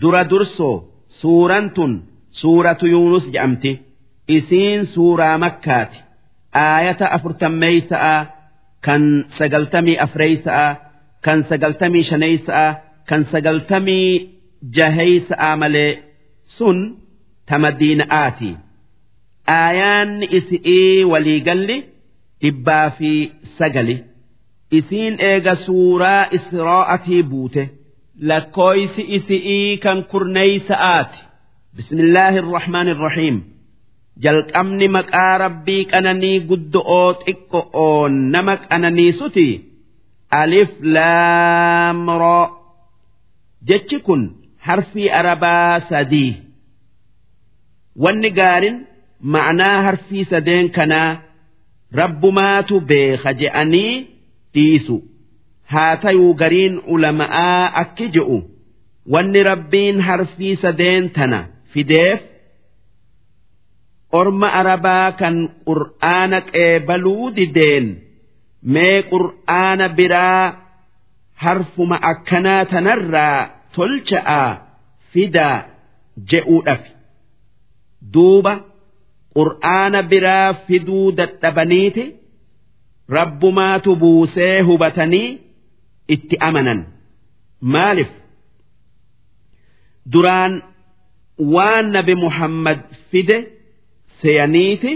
dura dursoo suuraan tun suuratu yuunus jedhamti. Isiin suuraa makkaati. Aayata afurtammeeysa'a kan sagaltamii afreeysa'a kan sagaltamii shaneeysa'a kan sagaltamii jaheeysa'a malee sun tamadiina'aati aayaanni isi'ii waliigalli dhibbaa fi sagali. Isiin eega suuraa israa'atii buute lakkooysi isi'ii kan kurneeysa'aati bismillaahi irrahmaani irrahiim jalqabni maqaa rabbii qananii guddo'oo xiqqo'oo nama qananiisuti alif laamroo jechi kun harfii arabaa sadii wanni gaarin ma'anaa harfii sadeen kanaa rabbumaatu beeka je'anii dhiisu haa tayuu gariin ulama'aa akki je'u. Wanni rabbiin harfii sadeen tana fideef orma arabaa kan qur'aana qeebaluu dideen mee qur'aana biraa harfuma akkanaa tanarraa tolcha'aa fidaa je'uudhafi duuba qur'aana biraa fiduu dadhabaniiti rabbumaatu buusee hubatanii itti amanan. Maalif? Duraan waan nabi muhammad fide seeyaniiti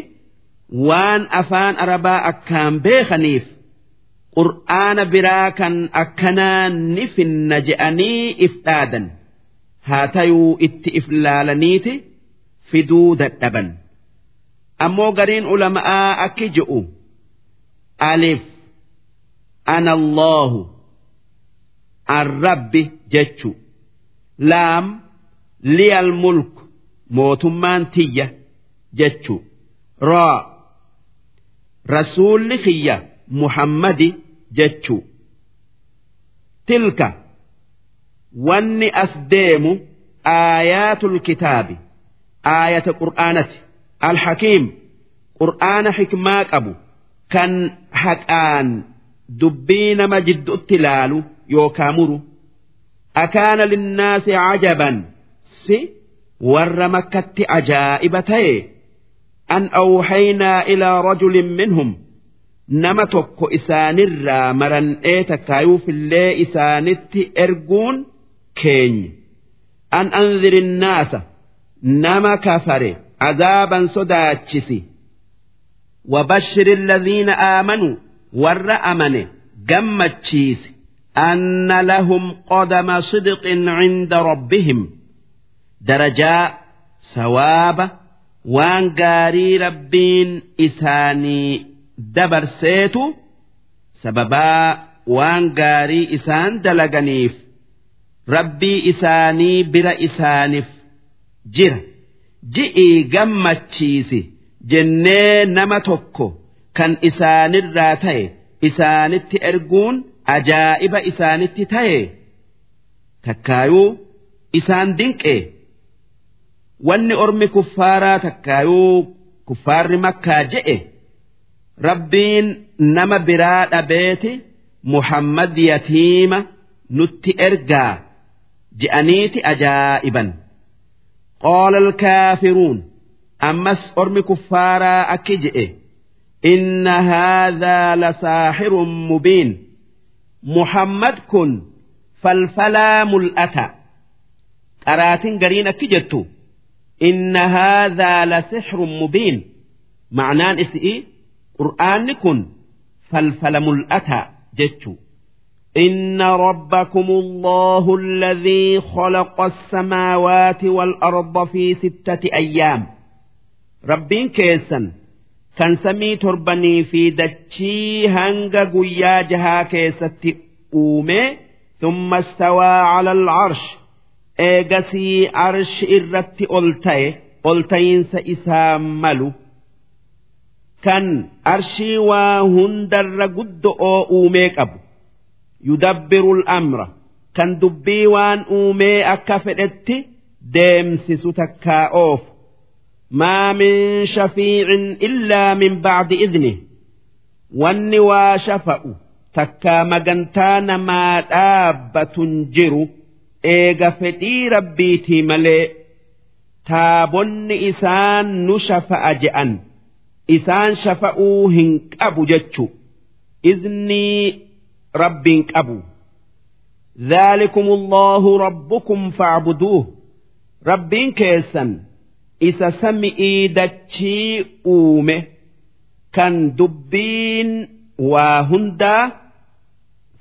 waan afaan arabaa akkaan beekaniif qur'aana biraa kan akkanaa ni finna je'anii if dhaadan. Haa tayuu itti if laalaniiti fiduu dadhaban. Ammoo gariin ulama'aa akki je'u alif ana allahu arrabbi jechu. Laam liyal mulk mootummaan tiyya jechu. Raa rasuulli kiyya muhammadi jechu. Tilka wanni as deemu aayaatul kitaabi aayata qur'aanati. Alhakiim qur'aana xikmaa qabu kan haqaan dubbii nama jidduutti laalu yookaa muru akaana linnaasi cajaban si warra makkatti ajaa'iba ta'e an awhaynaa ilaa rajulin minhum nama tokko isaanirraa marannee takkaayuufillee isaanitti erguun keenya an anzirinnaasa nama kafare عذابا صداتشسي وبشر الذين آمنوا ور أمن جمتشيس أن لهم قدم صدق عند ربهم درجاء ثواب وان قاري ربين إساني دبر سيتو سببا وان قاري إسان دلقنيف ربي إساني بر إسانف جره ji'ii gammachiisi jennee nama tokko kan isaanirraa ta'e isaanitti erguun ajaa'iba isaanitti ta'e takkaayuu isaan dinqe. Wanni ormi kuffaaraa takkaayuu kuffaarri makkaa je'e. Rabbiin nama biraa dhabeeti muhammad yatiima nutti ergaa je'aniiti ajaa'iban. Qaala alkaafiruun ammas ormi kuffaaraa akki je'e. Inna haadhaa lasaaxirun mubiin. Muhammad kun falfalaa mul'ata qaraatiin gariin akki jettu inna haadhaa la sixrun mubiin ma'anaan isi'i qur'aanni kun falfala mul'ata jechu إن ربكم الله الذي خلق السماوات والأرض في ستة أيام ربين كيسن كان سمي تربني في دتشي هنغا قويا جها كيسة أومي ثم استوى على العرش إيغسي عرش إرت ألتي ألتين سإسام ملو كان عرشي وهندر قد أوميك أبو يدبر الأمر كان دبي وان أومي أكفرت ديمسس تكاؤوف ما من شفيع إلا من بعد إذنه. والنوا شفا تكا مغنتان ما دابة جر. إيغا فتي ربيتي ملي تابن إسان نشفأ أجأن إسان شفأو هنك أبو جتشو إذني ربك أبو. ذلكم الله ربكم فاعبدوه. ربك كيسن isa sami'ii dachii uume kan dubbiin waa hundaa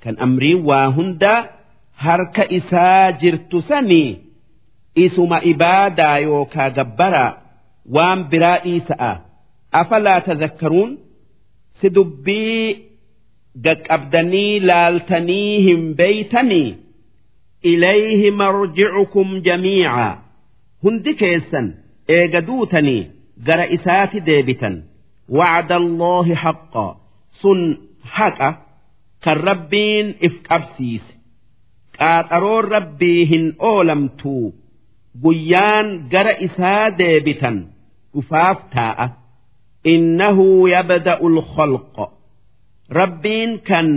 kan amriin waa hundaa harka isaa jirtu sanii isuma ibaadaa yookaa gabbaraa waan biraa dhiisa'a. Afalaa tazakkaruun si dubbii gaqqabdanii laaltanii hin beeytanii ilayhi marjicukum jamiica. Hundi keessan eega duutanii gara isaati deebitan. Wacda allaahi haqqa. Sun haqa kan rabbiin if qabsiise. Qaaxaroon rabbii hin oolamtuu guyyaan gara isaa deebitan dhufaaf taa'a. Innahu yabda'u lkhalqa rabbiin kan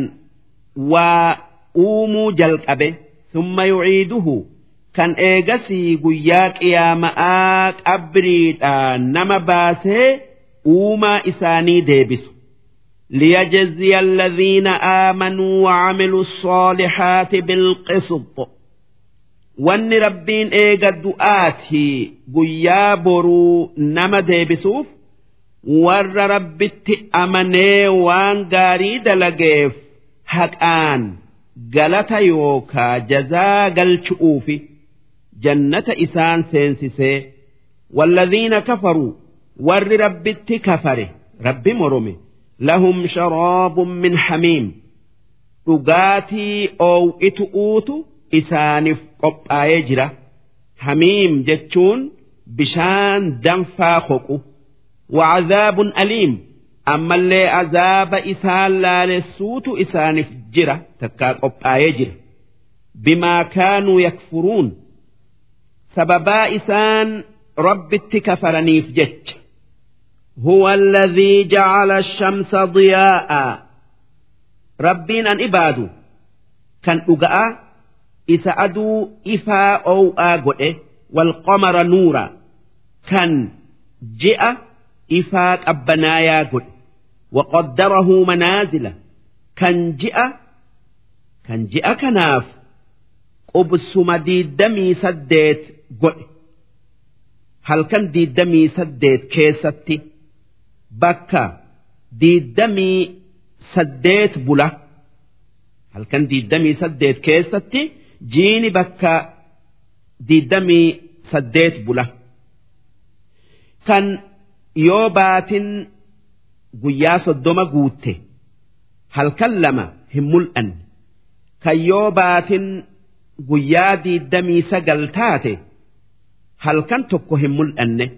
waa uumuu jalqabe summa yuciiduhu kan eegasii guyyaa qiyaama'aa qabriidhaa nama baasee uumaa isaanii deebisu ليجزي الذين آمنوا وعملوا الصالحات بالقسط وان ربين ايغا دعاتي قيا برو نما ديبسوف ور ربت أمني وان قاري دلقيف حقان قلت يوكا جزا قلتشؤوف jannata isaan seensisee walladhiina kafaruu warri rabbitti kafare rabbi morome lahum sharaabun min hamiim. Dhugaatii oow'itu'uutu isaaniif qophaa'ee jira. Hamiim jechuun bishaan danfaa hoqu wacadaabun aliim ammallee azaaba isaan laalessuutu isaaniif jira takkaa qophaa'ee jira. Bimaa kaanuu yakfuruun sababaa isaan rabbitti kafaraniif jecha هو الذي جعل الشمس ضياء ربين أن إبادو كان أقاء إذا أدو إفا أو آقوئه والقمر نورا كان جئ إفا أبنايا قد وقدره منازل كان جئ كان جئ كناف قبس مديد دمي سديت godhe. Halkan diidamii saddeet keessatti bakka diidamii saddeet bula. Halkan diidamii saddeet keessatti jiini bakka diidamii saddeet bula. Kan yoo baatin guyyaa soddoma guutte halkan lama hin mul'anne. Kan yoo baatin guyyaa diidamii sagal taate. halkan tokko hin mul'anne.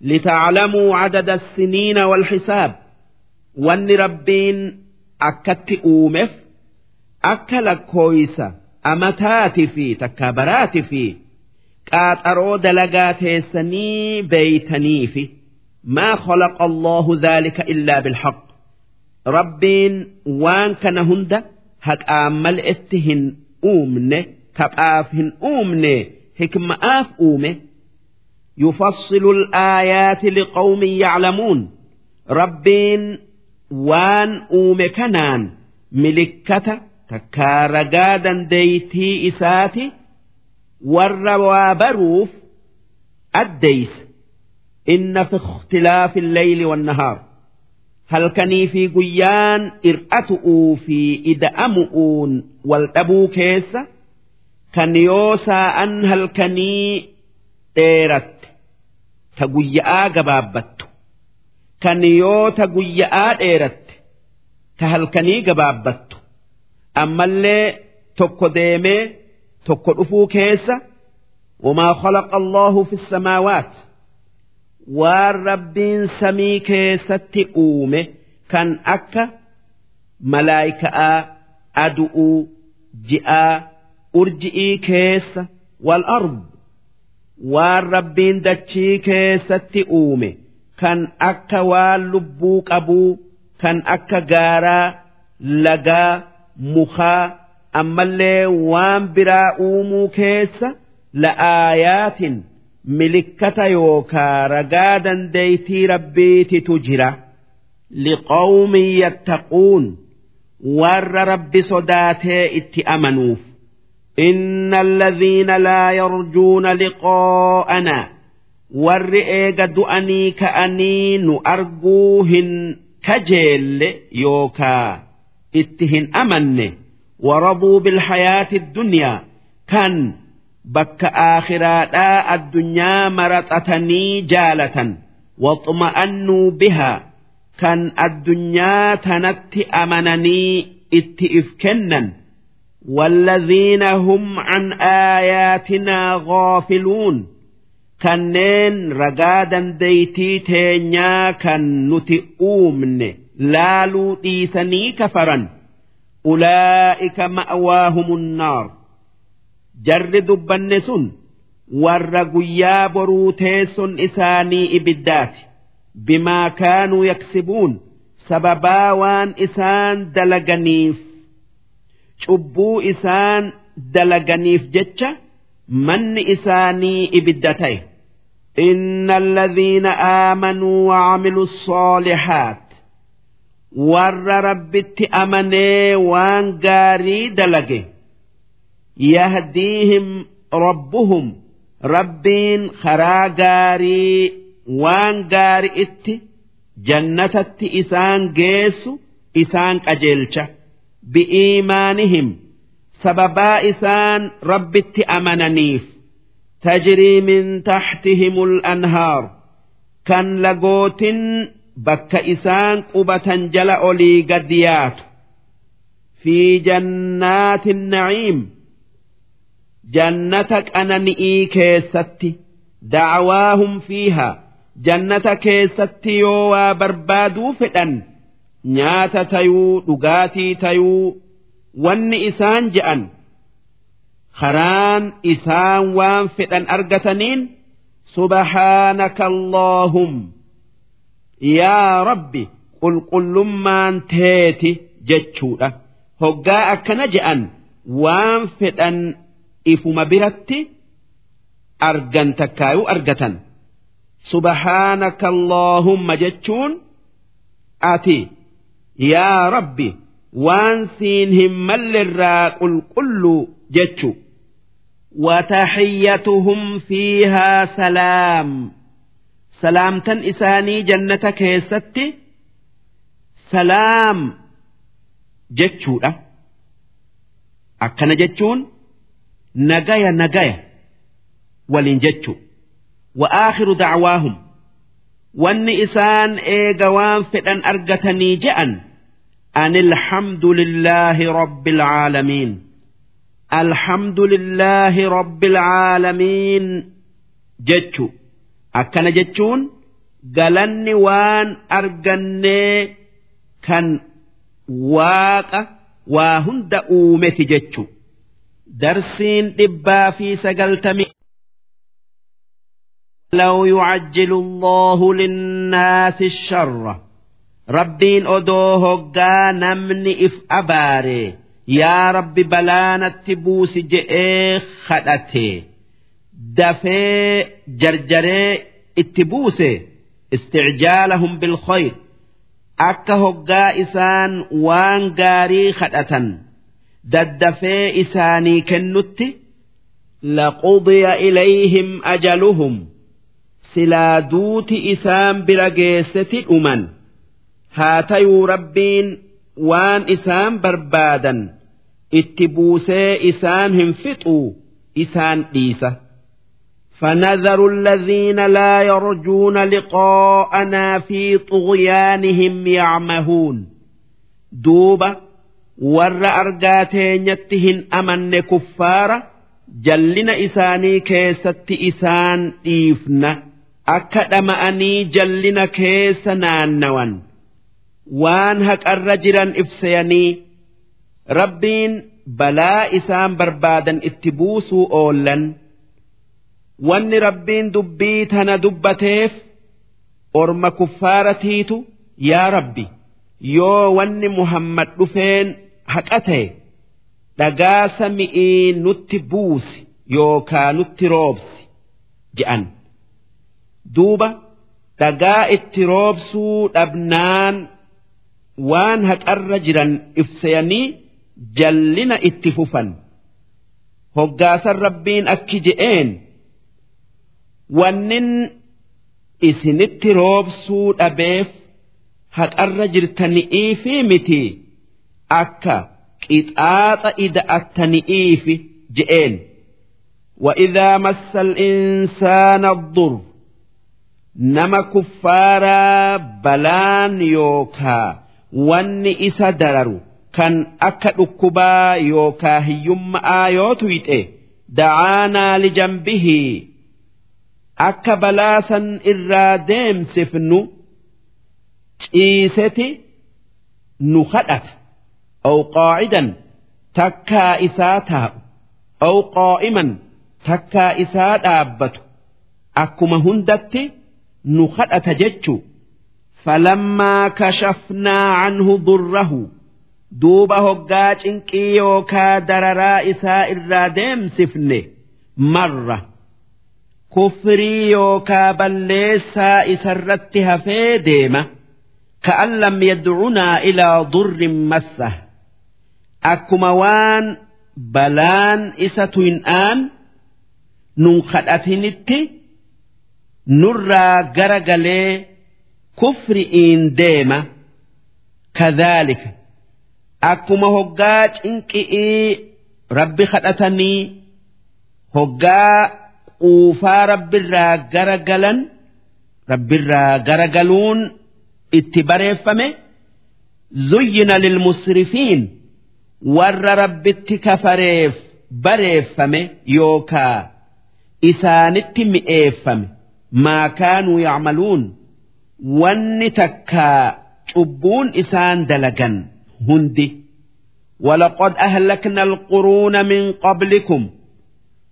لتعلموا عدد السنين والحساب وان ربين أكت أومف أكل كويسة أمتات في تكابرات في قات أرود لقات سني بيتني في ما خلق الله ذلك إلا بالحق ربين وان كان هند هك آمل اتهن أومن كبآفهن أومن حكم آف أومه يفصل الآيات لقوم يعلمون ربين وان أومكنان ملكة تكارقادا ديتي إساتي والروابروف الديس إن في اختلاف الليل والنهار هل كني في قيان إرأتؤوا في إدأمؤون والأبو كيس كان يوسى أن هل كني dheeratte ta guyya'aa gabaabbattu. Kan yoo ta guyya'aa dheeratte ta halkanii gabaabbattu. Ammallee tokko deemee tokko dhufuu keessa wamaa khalaqa Allahu fi samaawaat waan rabbiin samii keessatti uume kan akka malaayikaa adu'uu ji'aa urji'ii keessa wal arbu. Waan rabbiin dachii keessatti uume kan akka waan lubbuu qabuu kan akka gaaraa lagaa mukaa ammallee waan biraa uumuu keessa la'aayaatin milikkata yookaa ragaa dandeeytii rabbiititu jira. Liqawmin yattaquun warra rabbi sodaatee itti amanuuf إن الذين لا يرجون لقاءنا warri eega du'anii ka'anii nu arguu hin kajeelle yookaa itti hin amanne waraduu bilhayaati dunyaa kan bakka aakhiraadhaa addunyaa maraxatanii jaalatan waxma'annuu bihaa kan addunyaa tanatti amananii itti if kennan والذين هم عن آياتنا غافلون. كنين رقادا ديتي تينيا كان نتي لا لوطيسني كفرا أولئك مأواهم النار جرد دبنس والرقيا بروتيس إساني إبدات بما كانوا يكسبون سببا وان إسان دلقنيف cubbuu isaan dalaganiif jecha manni isaanii ibidda ta'e إن الذين آمنوا وعملوا الصالحات ور ربت أمني وان قاري دلقي يهديهم ربهم ربين خرا قاري وان قاري ات جنة إسان جيسو إسان أجلشة بإيمانهم. سببا إسان ربت أمننيف. تجري من تحتهم الأنهار. كان لقوت بك إسان قبة جل أولي قديات. في جنات النعيم. جنتك أنا نئي كيستي. دعواهم فيها. جنة كيستي يوا بربادو فتن nyaata tayuu dhugaatii tayuu wanni isaan je'an karaan isaan waan fedhan argataniin subhaanaka allaahum yaa rabbi qulqullummaan teeti jechuudha. Hoggaa akkana je'an waan fedhan ifuma biratti argan takkaayuu argatan. Subhaanaka allaahumma jechuun ati yaa rabbi waan siin hin mallirraa qulqulluu jechuu وتحيتهم فيها سلام سلامة إساني جنة كيستي سلام جتشو أكن جتشون نجايا نجايا ولين جتشو وآخر دعواهم وان إسان إيجوان فتن أرجتني جأن أن الحمد لله رب العالمين. الحمد لله رب العالمين. جتشو. أكنا جتشون؟ قلني وان أرقني. كان واقع وهن دؤومتي جتشو. درسين دبا في سقلتمي لو يعجل الله للناس الشر. ربين أدوه نمني إف أباري balaanatti buusi je'ee kadhate dafee jarjaree itti buuse isticjaalahum bilkhayr akka hoggaa isaan waan gaarii kadhatan daddafee isaanii kennutti laqudiya ilayhim ajaluhum silaa duuti isaan bira geesseti dhuman haa tayuu rabbiin waan isaan barbaadan itti buusee isaan hin fixuu isaan dhiisa. فنذر الذين لا يرجون لقاءنا في طغيانهم يعمهون. دوبا ور أرجاتين أمن كفارا جلنا إساني كيست إسان إيفنا. أكدم أني جلنا كيس نانوان waan haqarra jiran ibsayanii rabbiin balaa isaan barbaadan itti buusuu oollan. Wanni rabbiin dubbii tana dubbateef orma kuffaaratiitu yaa rabbi yoo wanni muhammad dhufeen haqa ta'e dhagaa sami'ii nutti buusi yookaa nutti roobsi je'an duuba dhagaa itti roobsuu dhabnaan waan haqarra jiran ibsayanii jallina itti fufan hoggaasan rabbiin akki je'een wannin isinitti roobsuu dhabeef haqarra jirtani'ii fi miti akka qixaaxa ida'attani'iifi je'een وإذا مس الإنسان الضر نما كفارا بلان يوكا wanni isa dararu kan akka dhukkubaa yookaa hiyyummaa yoo tuyxe da'aanaa lijambihii akka balaasan irraa deemsifnu ciiseti nu kadhata aw qaacidan takkaa isaa taa'u. Aw qaa'iman takkaa isaa dhaabbatu. Akkuma hundatti nu kadhata jechuu. فلما كشفنا عنه ضره دوبا هقاج إنكي يوكا دررا إسا إراديم سفنه مرة كفري يوكا بليسا إسرت هفي ديمة كأن لم يدعنا إلى ضر مسه akkuma waan balaan isa tuyin'aan nun kadhatinitti nurraa gara galee kufri'iin deema kadhaalika. Akkuma hoggaa cinqi'ii rabbi kadhatanii hoggaa quufaa rabbirraa gara galan rabbirraa gara galuun itti bareeffame zuyyina lilmusrifiin warra rabbitti kafareef bareeffame yookaa isaanitti mi'eeffame. Maa kaanuu yacmaluun wanni takka cubbuun isaan dalagan hundi. Walaqad ahlakna alquruuna min qablikum.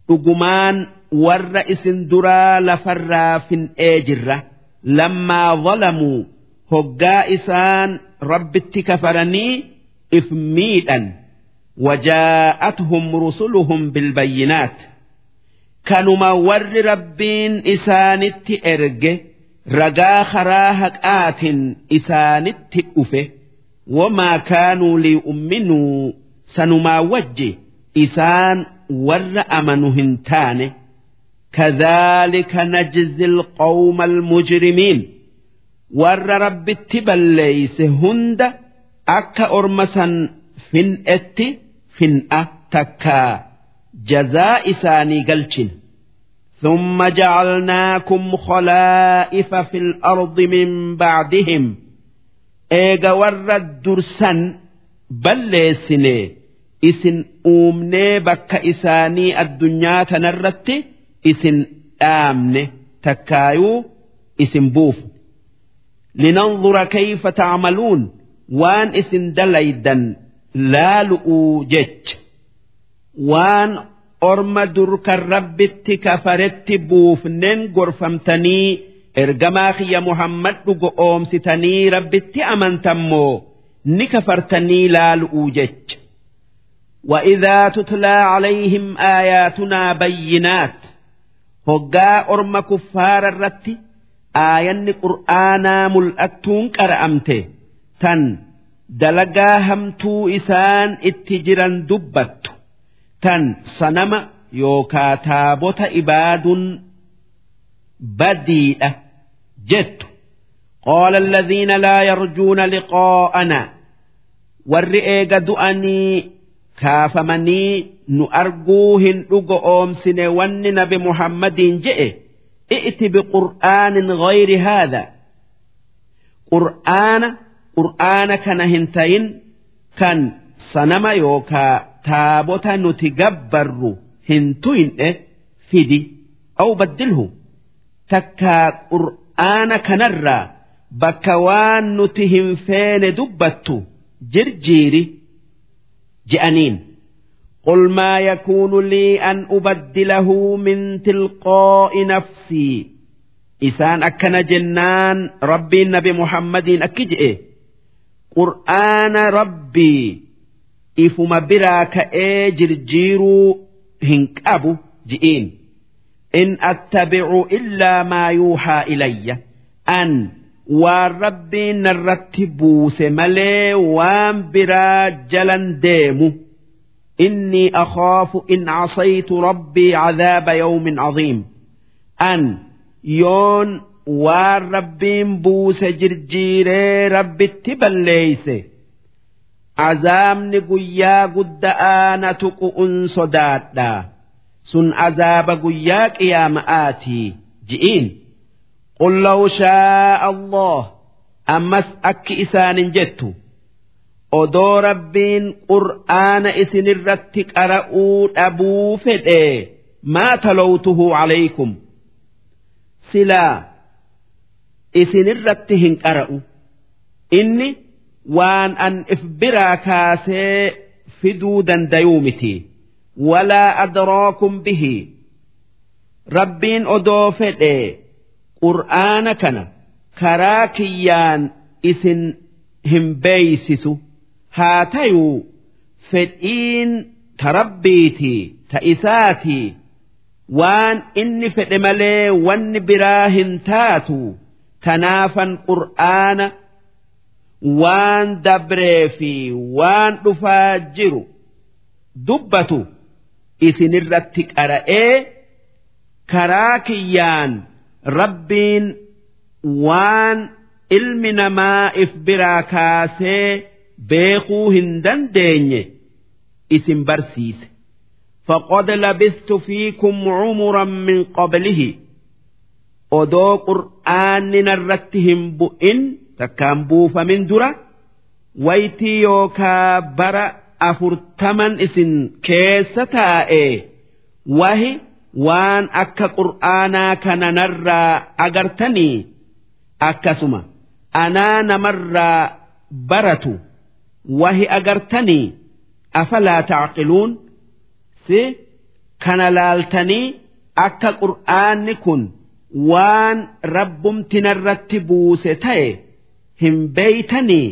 Dhugumaan warra isin duraa lafarraa fin'ee jirra. Lammaa zalamuu hoggaa isaan rabbitti kafaranii if miidhan. Wajaa'atuhum rusuluhum bilbayyinaat kanuma warri rabbiin isaanitti erge. ragaa haraa haqaatiin isaanitti dhufe. Wamaa kaanuu li'umminuu sanumaa wajji isaan warra amanu hin taane. Kadhaalika najzi alqawma almujrimiin warra rabbitti balleeyse hunda akka orma san fin'etti fin'a takkaa. Jazaa isaanii galchin. ثم جعلناكم خلائف في الأرض من بعدهم. إيجا ورد درسا بل إسن أومني بك إساني الدنيا تنرت. إسن آمن تكايو. إسن بوف. لننظر كيف تعملون. وان إسن دليدا laalu'uu jecha waan orma dur kan rabbitti kafaretti buufneen gorfamtanii ergamaa kiyya muhammad dhugo oomsitanii rabbitti amantammoo ni kafartanii laalu'uu jecha وإذا تتلى عليهم آياتنا بينات هقا أرم كفار الرت آيان قرآنا ملأتون كرأمته تن dalagaa hamtuu isaan itti jiran dubbattu tan sanama yookaa taabota ibaaduun badiidha jettu. Qaala alladhiina laa yarjuuna liqaa'ana warri eega du'anii kaafamanii nu arguu hin dhugo oomsine wanni nabi muhammadiin je'e i'ti biqur'aanin gayri haadha. Qur'aana qur'aana kana hin tayin kan sanama yookaa taabota nuti gabbarru hin tuyne fidi aw baddilhu takkaa qur'aana kanarraa bakka waan nuti hin feene dubbattu jirjiiri je'aniin قل ما يكون لي أن أبدله من تلقاء نفسي إسان أكن جنان ربي النبي محمد أكجئ qur'aana rabbii ifuma biraa ka'ee jirjiiruu hin qabu ji'iin in attabicu illaa maa yuuhaa ilayya an waan rabbiin narratti buuse malee waan biraa jalan deemu إني أخاف إن عصيت ربي عذاب يوم عظيم أن يون waan rabbiin buuse jirjiiree rabbitti balleeyse azaabni guyyaa gudda'aa na tuqu'un sodaadha. Sun azaaba guyyaa qiyaama'aatii ji'iin. Qul law shaa'a allah. Ammas akki isaanin jettu. Odoo rabbiin qur'aana isinirratti qara'uu dhabuu fedhe. Maa talowtuhu calaykum silaa. Isinirratti hin qara'u. Inni waan an if biraa kaasee fiduu dandayuu miti walaa adraakum bihi rabbiin odoo fedhe qur'aana kana karaa kiyyaan isin hin beeysisu haa tayuu fedhiin ta rabbiitii ta isaatii waan inni fedhe malee wanni biraa hin taatu tanaafan qur'aana waan dabree fi waan dhufaa jiru dubbatu isinirratti qara'ee karaa kiyyaan rabbiin waan ilmi namaa if biraa kaasee beekuu hin dandeenye isin barsiise. فقد لبثت فيكم عمرا من قبله odoo qur'aanni narratti hin bu'in takkaan buufamin dura waytii yookaa bara afurtaman isin keessa taa'e wahi waan akka qur'aanaa kana narraa agartanii akkasuma anaa namarraa baratu wahi agartanii afalaa tacqiluun si kana laaltanii akka qur'aanni kun waan rabbumti narratti buuse ta'e hin beeytanii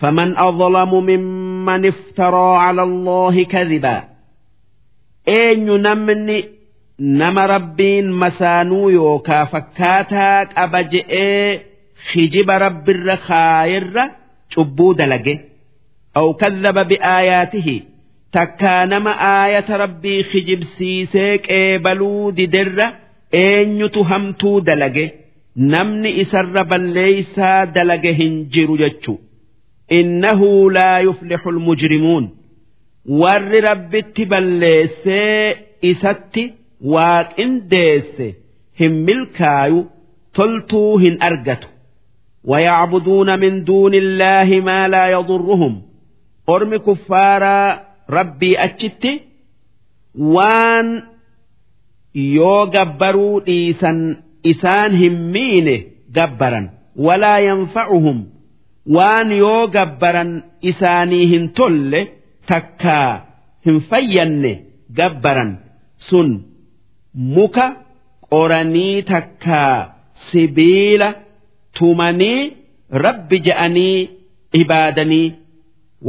فمن أظلم ممن افترى على الله كذبا. أين نمني نما ربين مسانو يوكا فكاتاك أبجئ خجب رب الرخائر شبو دلقه أو كذب بآياته. takkaa nama aayata rabbii kijibsiisee qeebaluu diderra eenyutu hamtuu dalage namni isarra balleeysaa dalage hin jiru jechu innahu laa yuflixu lmujrimuun warri rabbitti balleessee isatti waaqindeesse hin milkaayu toltuu hin argatu ويعبدون من دون الله ما لا يضرهم أرم كفارا achitti waan yoo gabbaruu dhiisan isaan hin miine gabbaran walaa yanfa'uhum waan yoo gabbaran isaanii hin tolle takkaa hin fayyanne gabbaran sun muka qoranii takkaa sibiila tumanii rabbi je'anii ibaadanii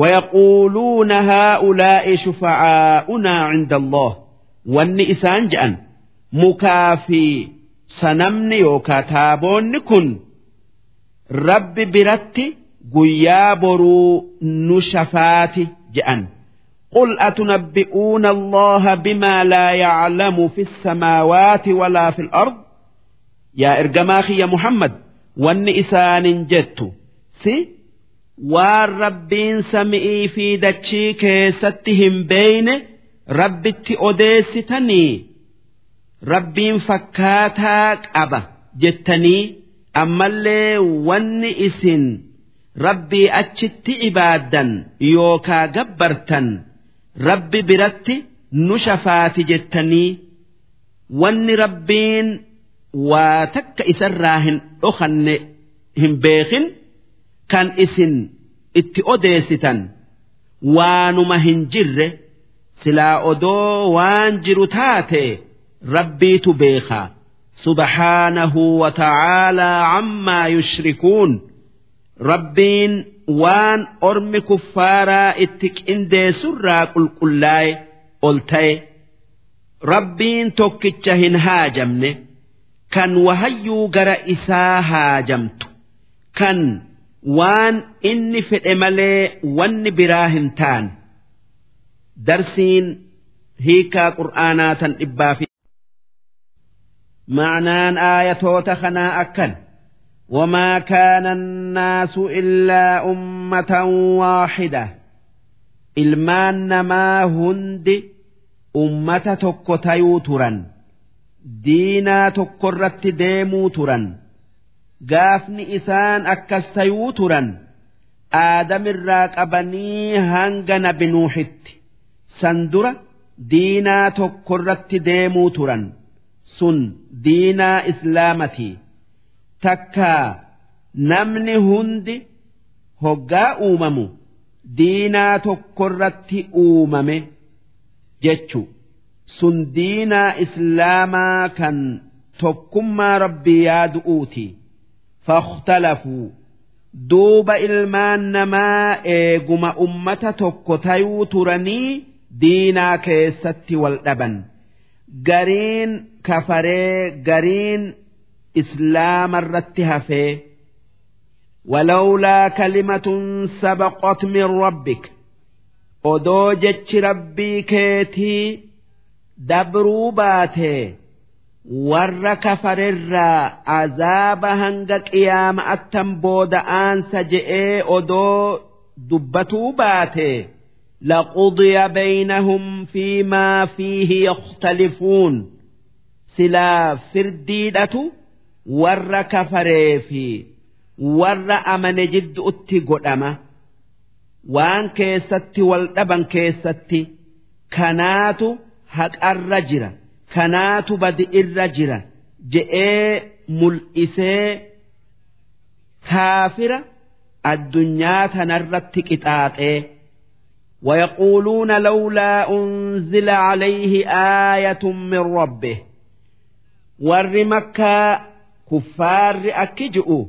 ويقولون هؤلاء شفعاؤنا عند الله واني إسان جأن مكافي سنمني يوكا تابون كن رب برتي قيابرو نشفاتي جأن قل أتنبئون الله بما لا يعلم في السماوات ولا في الأرض؟ يا إرجماخي يا محمد واني إسان جدت سي sami'ii fi dachii keessatti hin beeyne rabbitti odeessitanii rabbiin fakkaataa qaba jettanii ammallee wanni isin rabbii achitti ibaaddan yookaa gabbartan rabbi biratti nu shafaati jettanii wanni rabbiin waa takka isarraa hin dhokanne hin beekin. kan isin itti odeessitan waanuma hin jirre silaa odoo waan jiru taate rabbiitu beekaa subhaanahu wa ta'aalaa cammaa yushrikuun rabbiin waan ormi kuffaaraa itti qindeessurraa qulqullaa'e ol ta'e rabbiin tokkicha hin haajamne. Kan wahayyuu gara isaa haajamtu. Kan waan inni fedhe malee wanni biraa hin taane. Darsiin hiikaa qur'aanaa tan dhibbaa معنان آية خنا أكن وما كان الناس إلا أمة واحدة إلمان ما هند أمة تكتيو ترا دينا تكرت ديمو ترا gaafni isaan akkas tayuu turan aadamirraa qabanii hanga nabi nuuxitti san dura diinaa tokkorratti deemuu turan. Sun diinaa islaamatii takkaa namni hundi hoggaa uumamu diinaa tokkorratti uumame jechu. Sun diinaa islaamaa kan tokkummaa rabbii yaadu'uuti. Fakhtalafuu duuba ilmaan namaa eeguma ummata tokko tayuu turanii diinaa keessatti wal dhaban gariin kafaree gariin islaama irratti hafee walawlaa kalimatun sabaqot min rabbik odoo jechi rabbii keetii dabruu baatee warra kafarerraa azaaba hanga qiyaama attan booda'aansa je'ee odoo dubbatuu baatee لقضي بينهم فيما فيه يختلفون سلا فرديدة ور كفري في warra amane jidduutti godhama waan keessatti wal dhaban keessatti kanaatu haqarra jira kanaatu badi irra jira je'ee mul'isee kaafira addunyaa tanarratti qixaaxee ويقولون لولا أنزل عليه آية من ربه. ورمك كفار أكجؤ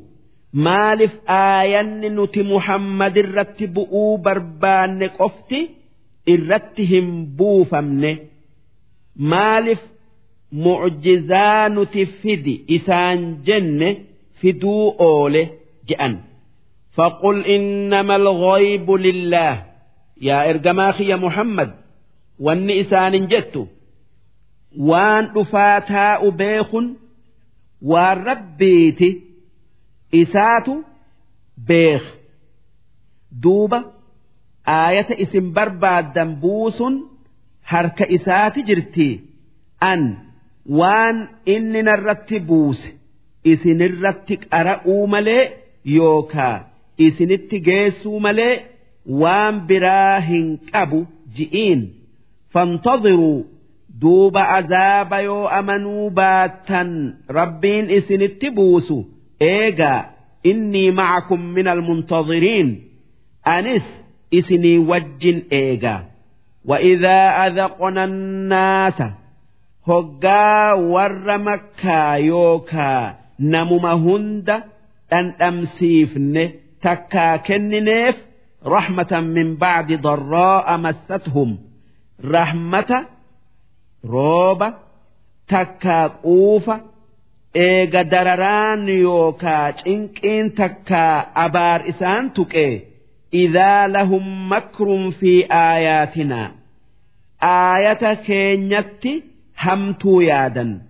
مالف آية نت محمد الرتبؤ بربان قفتي إرتهم بوفمن. مالف معجزان تفدي إسان جن فدو أولي جأن. فقل إنما الغيب لله. yaa ergamaa kiyya Muhammad wanni isaanin jettu waan dhufaa taa'u beekun waan rabbiiti isaatu beek duuba aayata isin barbaaddan buusun harka isaati jirti an waan inni narratti buuse isinirratti qara'uu malee yookaa isinitti geessuu malee. waan biraa hin qabu ji'iin fantadhiruu duuba azaaba yoo amanuu baattan rabbiin isinitti buusu eegaa innii macakum min almuntadhiriin anis isinii wajjin eegaa وإذا أذقنا الناس هقا ور مكة يوكا نمم هند أن أمسيفن تكا كننيف رحمة من بعد ضراء مستهم. رحمة روبة تكا قوفة إيغا دراران يوكا إن تكا أبار إسان إذا لهم مكر في آياتنا. آية كينيتي همتو يادا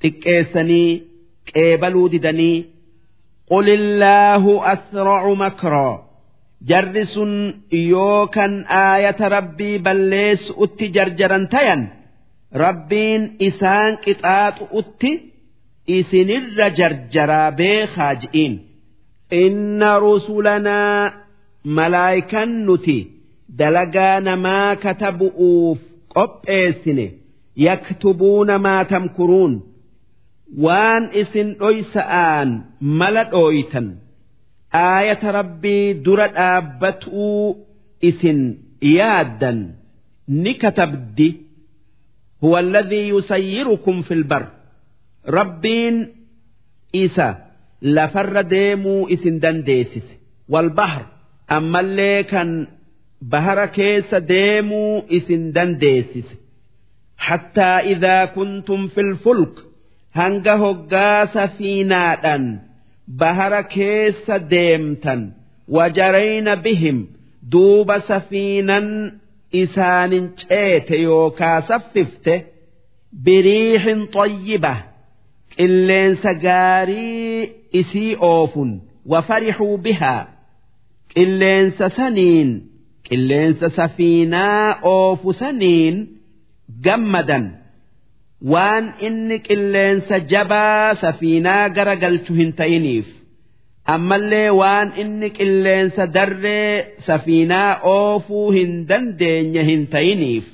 تكيسني كيبلو ددني. قل الله أسرع مكرًا. Jarri sun yoo kan aayata rabbii balleessu'utti jarjaran tayan rabbiin isaan qixaaxu'utti isinirra jarjaraa beekaa ji'iin inna rusulanaa malaayikan nuti dalagaa namaa katabu'uuf qopheessine yaktubuuna maa tamkuruun waan isin dhoysa'aan mala dhooytan aayata rabbii dura dhaabbatuu isin yaaddan. Ni katabdi. Huwa alladhii yusayyirukum fi lbar rabbiin isa lafarra deemuu isin dandeessise. Walbahr ammallee kan bahara keessa deemuu isin dandeessise. Hattaa idaa kuntum fil fulk hanga hoggaa safiinaadhan bahara keessa deemtan wajarayna bihim duuba safiinan isaanin ceete yookaa saffifte biriixin xayyiba qilleensa gaarii isii oofun wafarixuu bihaa qilleensa saniin qilleensa safiinaa oofu saniin gammadan waan inni qilleensa jabaa safiinaa gara galchu hin ta'iniif ammallee waan inni qilleensa darree safiinaa oofuu hin dandeenye hin ta'iniif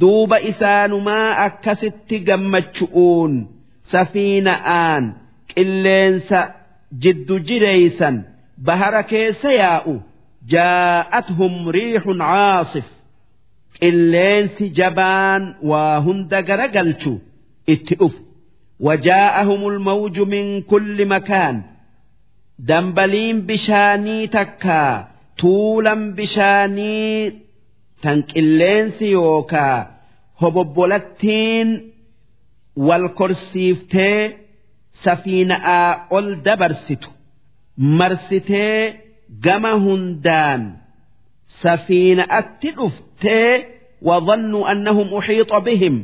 duuba isaanumaa akkasitti gammachu'uun safiina'aan qilleensa jiddu jireeysan bahara keessa yaa'u jaa'athum riixun caasif qilleensi jabaan waa hunda garagalchu itti dhufu. Wajaa'ahum ulmawju min kulli makaan. Dambaliin bishaanii takkaa tuulan bishaanii tan qilleensi yookaa hobobbolattiin wal korsiiftee safiina'aa ol dabarsitu. Marsitee gama hundaan safiina'atti dhuftu. ta'e wadhannu annahum uxiixa bihim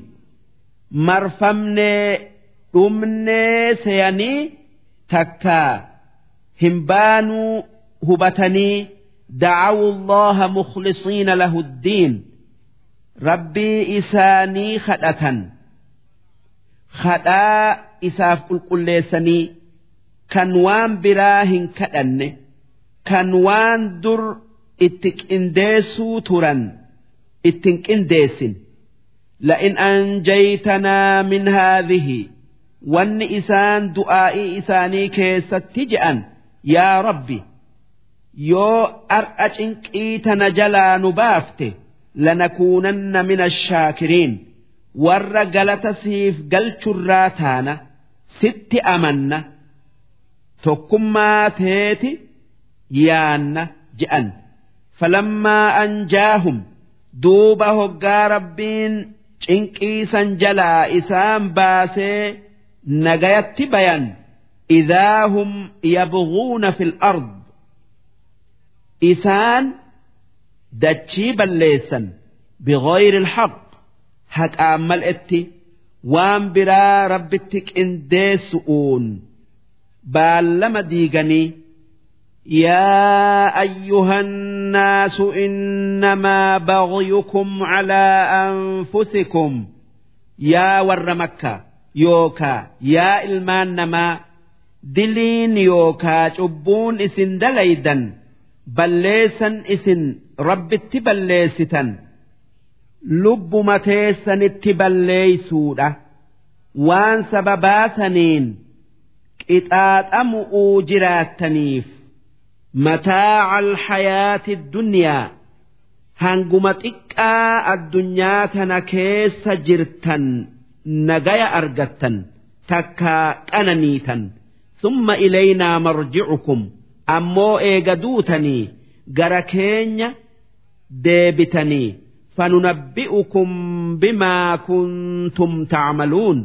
marfamnee dhumnee seeyanii takka hin baanuu hubatanii dacawuu allaha mukhlisiina lahu ddiin rabbii isaanii kadhatan kadhaa isaaf qulqulleessanii kan waan biraa hin kadhanne kan waan dur itti qindeessuu turan. ittin qindeessin. La'in anjaytanaa min haadhihi. Wanni isaan du'aa'ii isaanii keessatti je'an yaa rabbi yoo ar'a cinqii tana jalaa nu baafte lanakuunanna min ashaakiriin warra galata siif galchurraa taana sitti amanna tokkummaa teeti yaanna je'an. Falammaa anjaahum duuba hoggaa rabbiin cinqii san jalaa isaan baasee nagayatti bayan idaa hum yabghuuna fil ard isaan dachii balleessan bigayri ilhaq haqaan mal'etti waan biraa rabbitti qindeessu'uun baallama diiganii يا أيها الناس إنما بغيكم على أنفسكم يا ور مكة yookaa yaa ilmaan namaa diliin yookaa cubbuun isin dalaydan balleessan isin rabbitti balleessitan lubbuma teessanitti balleeysuudha waan sababaasaniin qixaaxamu'uu jiraattaniif mataaca alhayaati dunyaa hanguma xiqqaa addunyaa tana keessa jirtan nagaya argattan takkaa qananiitan summa ilaynaa marji'ukum ammoo eega duutanii gara keenya deebitanii fanunabbi'ukum bimaa kuntum tacmaluun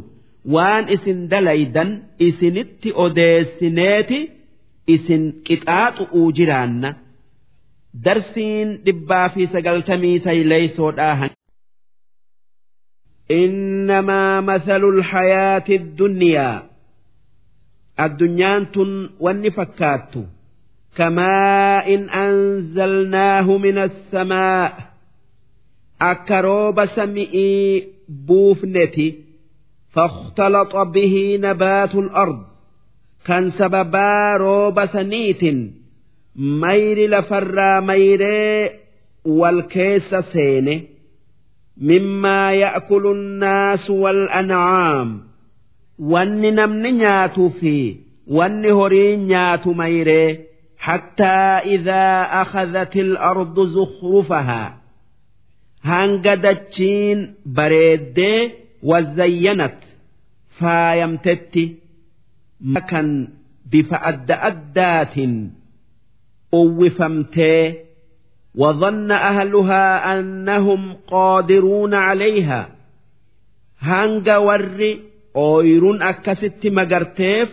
waan isin dalaydan isinitti odeessineeti isin qixaaxu'uu jiraanna darsiin dhibbaa fi sagaltamii sayleysoodhaa إنما مثل الحياة الدنيا الدنيا والنفكات كماء إن أنزلناه من السماء أكروب سمئي بوفنتي فاختلط به نبات الأرض كان سببا روب سنيت مير لفرا ميري والكيس سينه مما يأكل الناس والأنعام وان نمن نياتو في وان هرين نياتو ميري حتى إذا أخذت الأرض زخرفها هنقدتشين بريد وزينت فايمتت مكان بفأد أدات uwwifamtee وظن أهلها أنهم قادرون عليها hanga warri ooyiruun akkasitti magarteef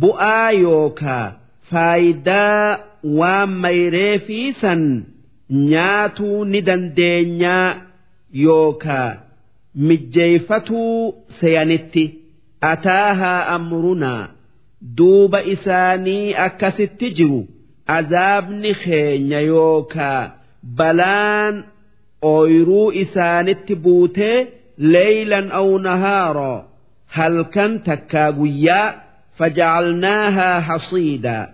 bu'aa yookaa faayidaa waan mayree fi san nyaatuu ni dandeenyaa yookaa mijjeeyfatuu seyanitti ataahaa amrunaa duuba isaanii akkasitti jiru azaabni keenya yookaa balaan ooyiruu isaanitti buutee ليلا أو نهارا هل كان تكاغويا فجعلناها حصيدا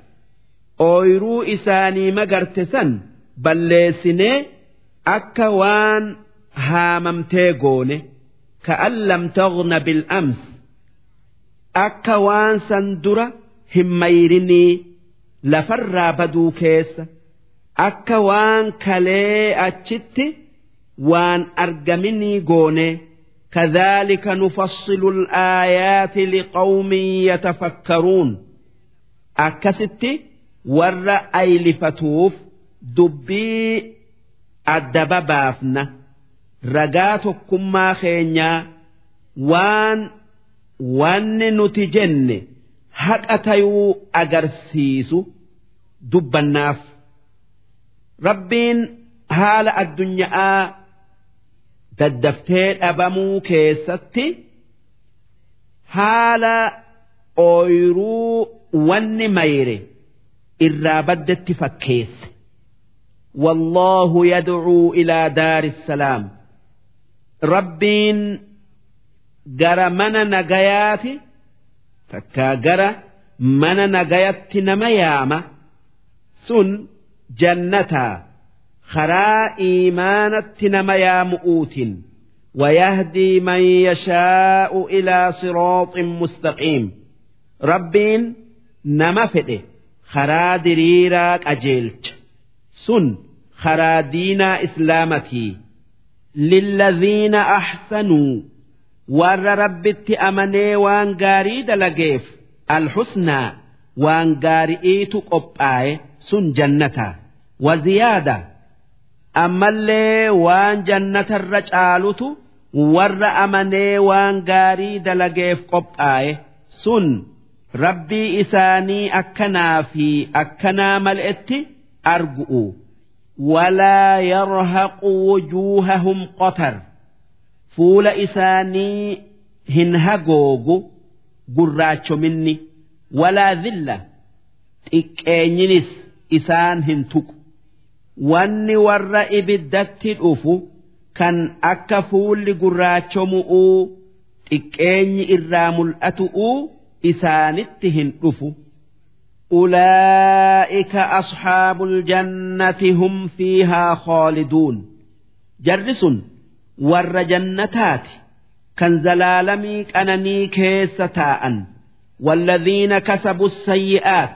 أويرو إساني مقرتسن بلسني أكوان هاممتيغوني كأن لم تغن بالأمس أكوان سندرة هميرني لفر بدو كيس أكوان كلي أتشتي وان أرجمني غوني كذلك نفصل الآيات لقوم يتفكرون أكست ور أيلفتوف دبي الدبابافنا رقاتكم ما خينيا وان wanni nuti jenne haqa tayuu agarsiisu dubbannaaf. Rabbiin haala addunyaa daddaftee dhabamuu keessatti haala ooyiruu wanni mayre irraa baddetti fakkeesse. Wallaahu yad'uu ilaa daari salaam. Rabbiin. ربين جرى من نجيات تكا جرى من نجيت نميامة سن جنتا خراء إيمانة نميا مؤوت ويهدي من يشاء إلى صراط مستقيم ربين نمفده خرا دريرا أجيلت سن خرا دينا إسلامتي للذين أحسنوا warra rabbitti amanee waan gaarii dalageef alxusnaa waan gaari'iitu qophaa'e sun jannata waziyaada ammallee waan jannatarra caalutu warra amanee waan gaarii dalageef qophaa'e sun rabbii isaanii akkanaa fi akkanaa mal'etti argu'u walaa yarhaqu wujuuhahum qotar. fuula isaanii hin hagoogu gurraachominni walaa dhilla xiqqeenyinis isaan hin tuqu wanni warra ibiddatti dhufu kan akka fuulli gurraachomu'uu xiqqeenyi irraa mul'atu'uu isaanitti hin dhufu. أولئك أصحاب الجنة هم فيها خالدون جرس warra jannataati kan zalaalamii qananii keessa taa'an. Walladhiina kasabu sayyi'aat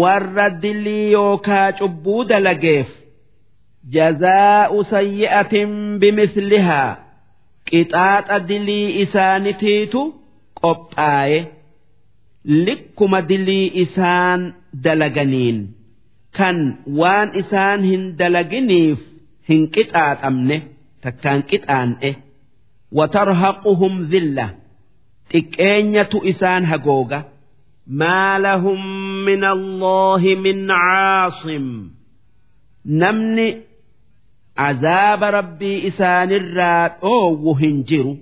warra dilii yookaa cubbuu dalageef. Jazaa'u sayyi'atin bimislihaa qixaaxa dilii isaanitiitu qophaa'e likkuma dilii isaan dalaganiin kan waan isaan hin dalaginiif hin qixaaxamne. takkaan qixaan'e watarhaquhum dhilla xiqqeenyatu isaan hagooga maa lahum min allaahi min caasim namni azaaba rabbii isaanirraa dhoowwu hin jiru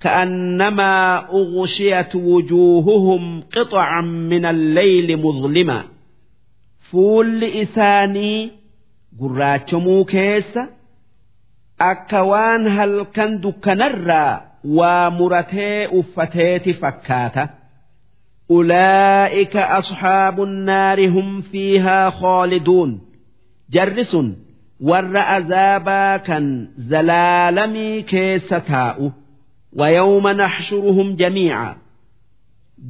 كأنما أغشيت وجوههم قطعا من الليل مظلما فول إساني قراتشمو كيسه أكوان waan halkan dukkanarraa waa muratee uffateeti أولئك أصحاب النار هم فيها خالدون جرس ور أذابا كان زلالمي كيستاء ويوم نحشرهم جميعا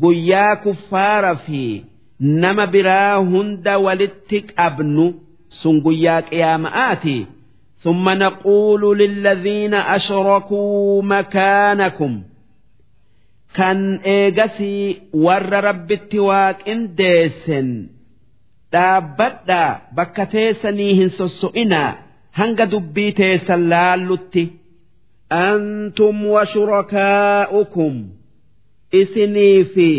قيا كفار في نم براهند ولتك أبن سنقيا يا مآتي ثم نقول للذين أشركوا مكانكم kan eegasii warra rabbitti waaqindeessen dhaabbadhaa bakka teessanii hin sosso'inaa hanga dubbii teessan laallutti antum wa shurakaa'ukum isinii fi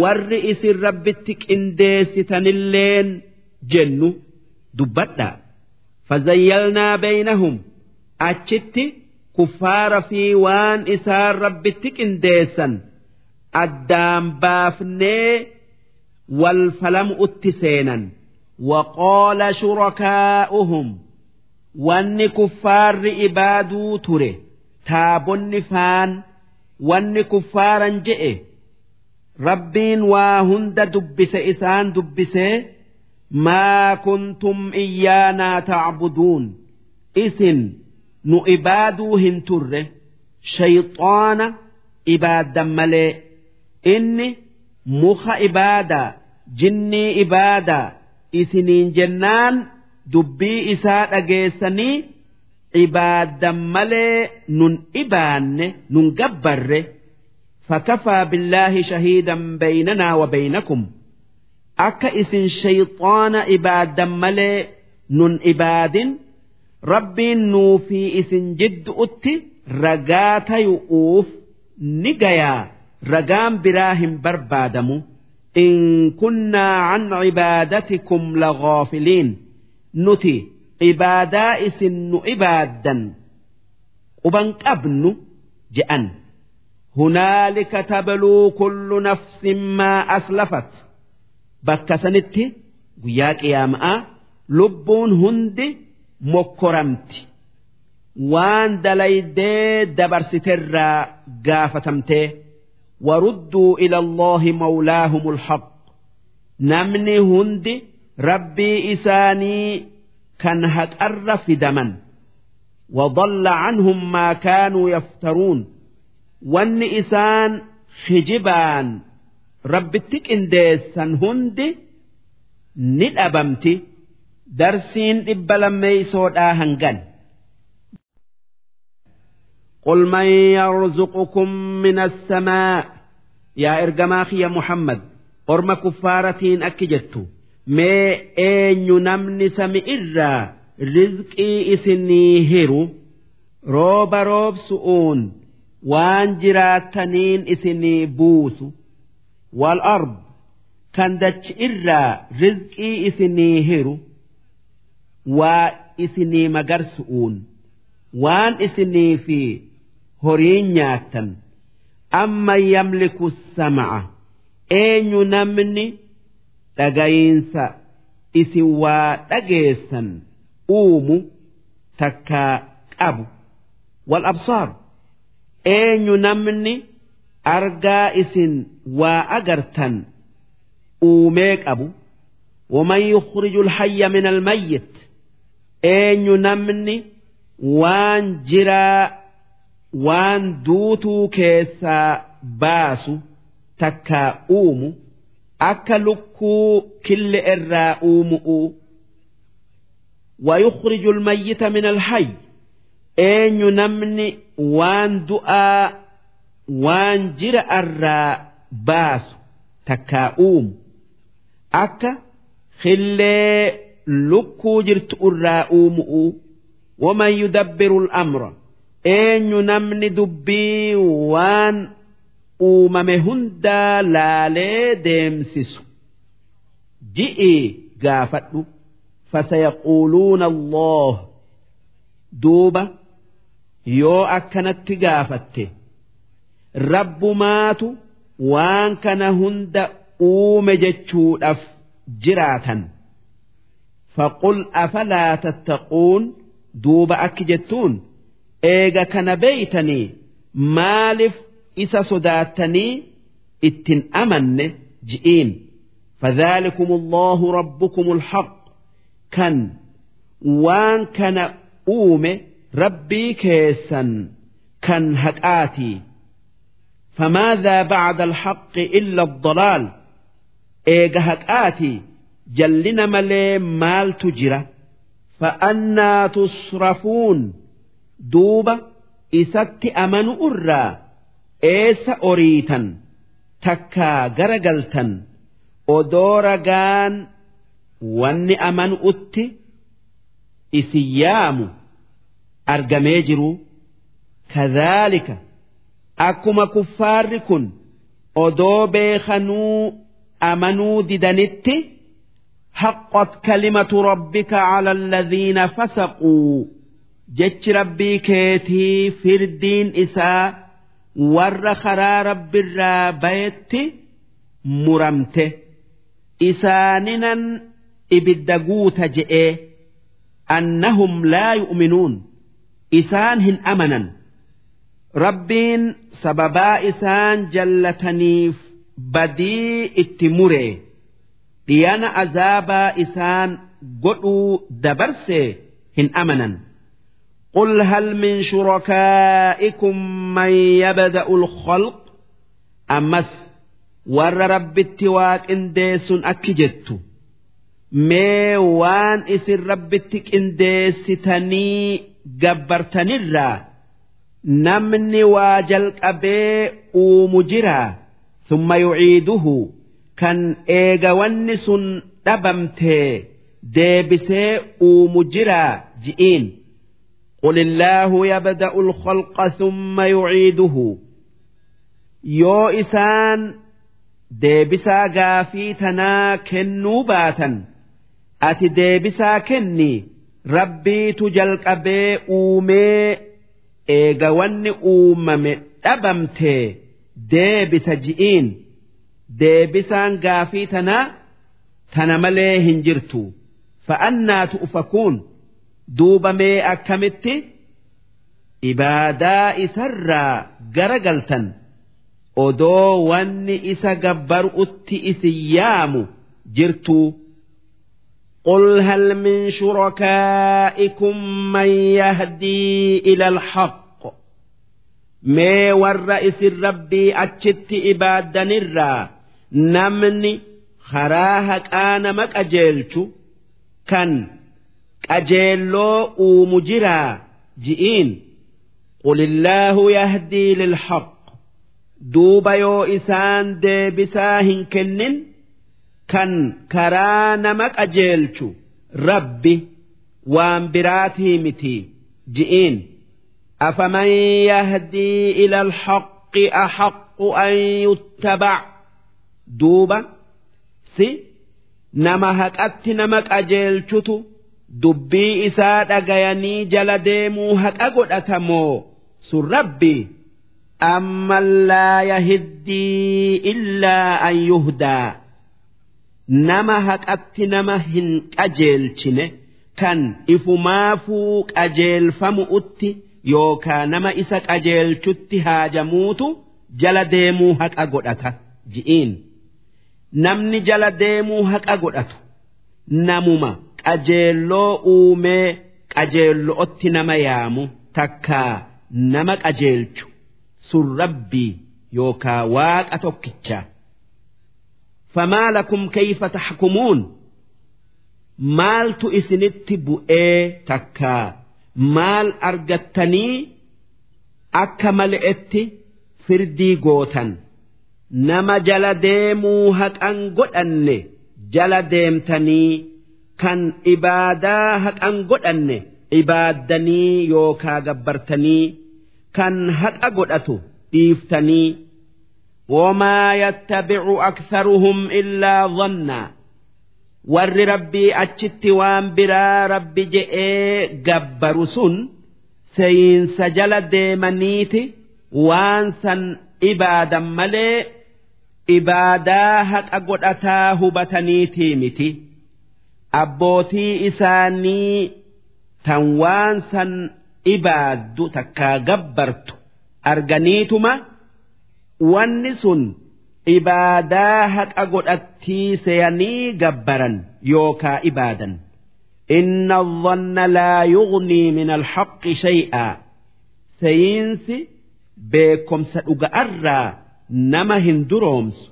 warri isin rabbitti qindeessitanilleen jennu dubbadhaa Fazayyalnaa beeynahum achitti kuffaara fi waan isaan rabbitti qindeessan addaan baafnee wal falamu'utti seenan waqoola shurakaa'uhum wanni kuffaarri ibaaduu ture taabonni faan wanni kuffaaran je'e rabbiin waa hunda dubbise isaan dubbisee maa kuntum iyyaanaa tacbuduun isin nu ibaaduu hin turre shayxaana ibaaddan malee inni muka ibaadaa jinnii ibaadaa isiniin jennaan dubbii isaa dhageessanii ibaaddan malee nun ibaanne nun gabbarre fakafaa billaahi shahiidan beeynanaa wa beeynakum akka isin shayxaana ibaaddan malee nun ibaadin rabbiin nuu fi isin jiddu'utti ragaa tayu'uuf ni gayaa. Ragaan biraa hin barbaadamu. In kunnaa can cibaadatikum lagaafiliin nuti ibaadaa isin nu ibaaddan quban qabnu je'an. Hunaalika tabluu kullu nafsin maa aslafat bakka sanitti guyyaa qiyaama'aa lubbuun hundi mokkoramti waan dalaydee dabarsiterraa gaafatamtee warudduu ila allaahi mawlaahum alhaq namni hundi rabbii isaanii kan haqarra fidaman وضل عنهم ما كانوا يفترون وان إسان خجبان ربتك انديسان هندي ندأبمتي درسين إبلمي سودا هنغن قل من يرزقكم من السماء يا إرجماخ يا محمد أرم كفارتين أكجتو ما أين نمني سمئرا رزقي إسني هيرو روب روب سؤون وان جراتنين إسني بوسو wal orb kan dachi irraa rizqii isinii hiru waa isinii magarsu'uun waan isinii fi horiin nyaattan. Amma yamliku sama'a eenyu namni dhagayiinsa isin waa dhageessan uumu takkaa qabu. Wal absaar eenyu namni argaa isin waa agartan uumee qabu ومن يخرج الحي من الميت eenyu namni waan jiraa waan duutuu keessaa baasu takkaa uumu akka lukkuu kille irraa uumu'u ويخرج الميت من الحي eenyu namni waan du'aa waan jira irraa baasu takkaa uumu akka killee lukkuu jirtu irraa uumu'u waman yudabbiru al'amra? Eenyu namni dubbii waan uumame hundaa laalee deemsisu? Ji'ii gaafadhu. Fasayaquuluuna allah duuba yoo akkanatti gaafatte. Rabbumaatu waan kana hunda uume jechuudhaaf jiraatan فقل أفلا تتقون دوب أكجتون إيغا كان بيتني مالف إسا صداتني اتن أمن جئين فذلكم الله ربكم الحق كان وان كان أوم ربي كيسا كان هكآتي فماذا بعد الحق إلا الضلال إيغا هكآتي jallina malee maaltu jira fa'annaa tusrafuun duuba isatti amanu irraa eessa oriitan takkaa gara galtan odoo ragaan wanni amanu'utti isin yaamu argamee jiru kadhaalika akkuma kuffaarri kun odoo beekanuu amanuu didanitti haqqat kalimatu rabbika cala alladhiina fasaquu jechi rabbii keetii firdiin isaa warra karaa rabbirraa bayetti muramte. Isaaninan ibidda guuta je'ee annahum laa yu'minuun. Isaan hin amanan. Rabbiin sababaa isaan jallataniif badii itti muree dhiyana azaabaa isaan godhuu dabarsee hin amanan قل هل من شركائكم من يبدأ الخلق أمس ور رب التواك انديس أكجت مي وان اسر رب التك انديس تني جبرتنرا نمني واجل أبي ومجرا ثم يعيده كان إيغا ونس دبمته ديبسي ومجرا جئين قل الله يبدأ الخلق ثم يعيده يو إسان ديبسا غافي تنا كنو باتا أتي ديبسا كني ربي تجل قبي eega wanni uumame dhabamtee deebisa ji'iin deebisaan gaafii tanaa tana malee hin jirtu. Fa'annaatu ufakuun duuba mee akkamitti? Ibaadaa isarraa garagaltan. Odoo wanni isa gabbaru'utti isin yaamu jirtuu. قل هل من شركائكم من يهدي إلى الحق؟ ما والرئيس الربي أتشت إبادة نرى نمني خراهك أنا مك أجيلتو كان أجيلو ومجرا جئين قل الله يهدي للحق. دوب يو إسان دي بساهن كنن kan karaa nama qajeelchu rabbi waan biraatii miti ji'iin afaman yahdii ila alhaqqi ahaqqu an yuttabac duuba si nama haqatti nama qajeelchutu dubbii isaa dhagayanii jala deemuu haqa godhatamoo sun rabbi? Amman laa yahiddii illaa an yuhdaa nama haqatti nama hin qajeelchine kan ifumaafuu qajeelfamu'utti yookaa nama isa qajeelchutti haajamuutu jala deemuu haqa godhata ji'iin namni jala deemuu haqa godhatu namuma qajeelloo uumee qajeellootti nama yaamu takkaa nama qajeelchu sun rabbii yookaa waaqa tokkicha. famaa lakum kayfa taxkumuun maaltu isinitti bu'ee takkaa maal argattanii akka mal'etti firdii gootan nama jala deemuu haqan godhanne jala deemtanii kan ibaadaa haqan godhanne ibaaddanii yookaa gabbartanii kan haqa godhatu dhiiftanii. Wamaa yattabicu aktharuhum illaa dhannaa warri rabbii achitti waan biraa rabbi je'ee gabbaru sun seeyinsa jala deemaniiti waan san ibaadan malee ibaadaa haqa godhataa hubataniitii miti. abbootii isaanii tan waan san ibaaddu takkaa gabbartu arganiituma wanni sun ibaadaa haqa godhattii seeyanii gabbaran yookaa ibaadan. Inna dhanna laa yuqnii min alxaqi shay'aa. Seeyinsi beekomsa dhuga'arraa nama hin duroomsu.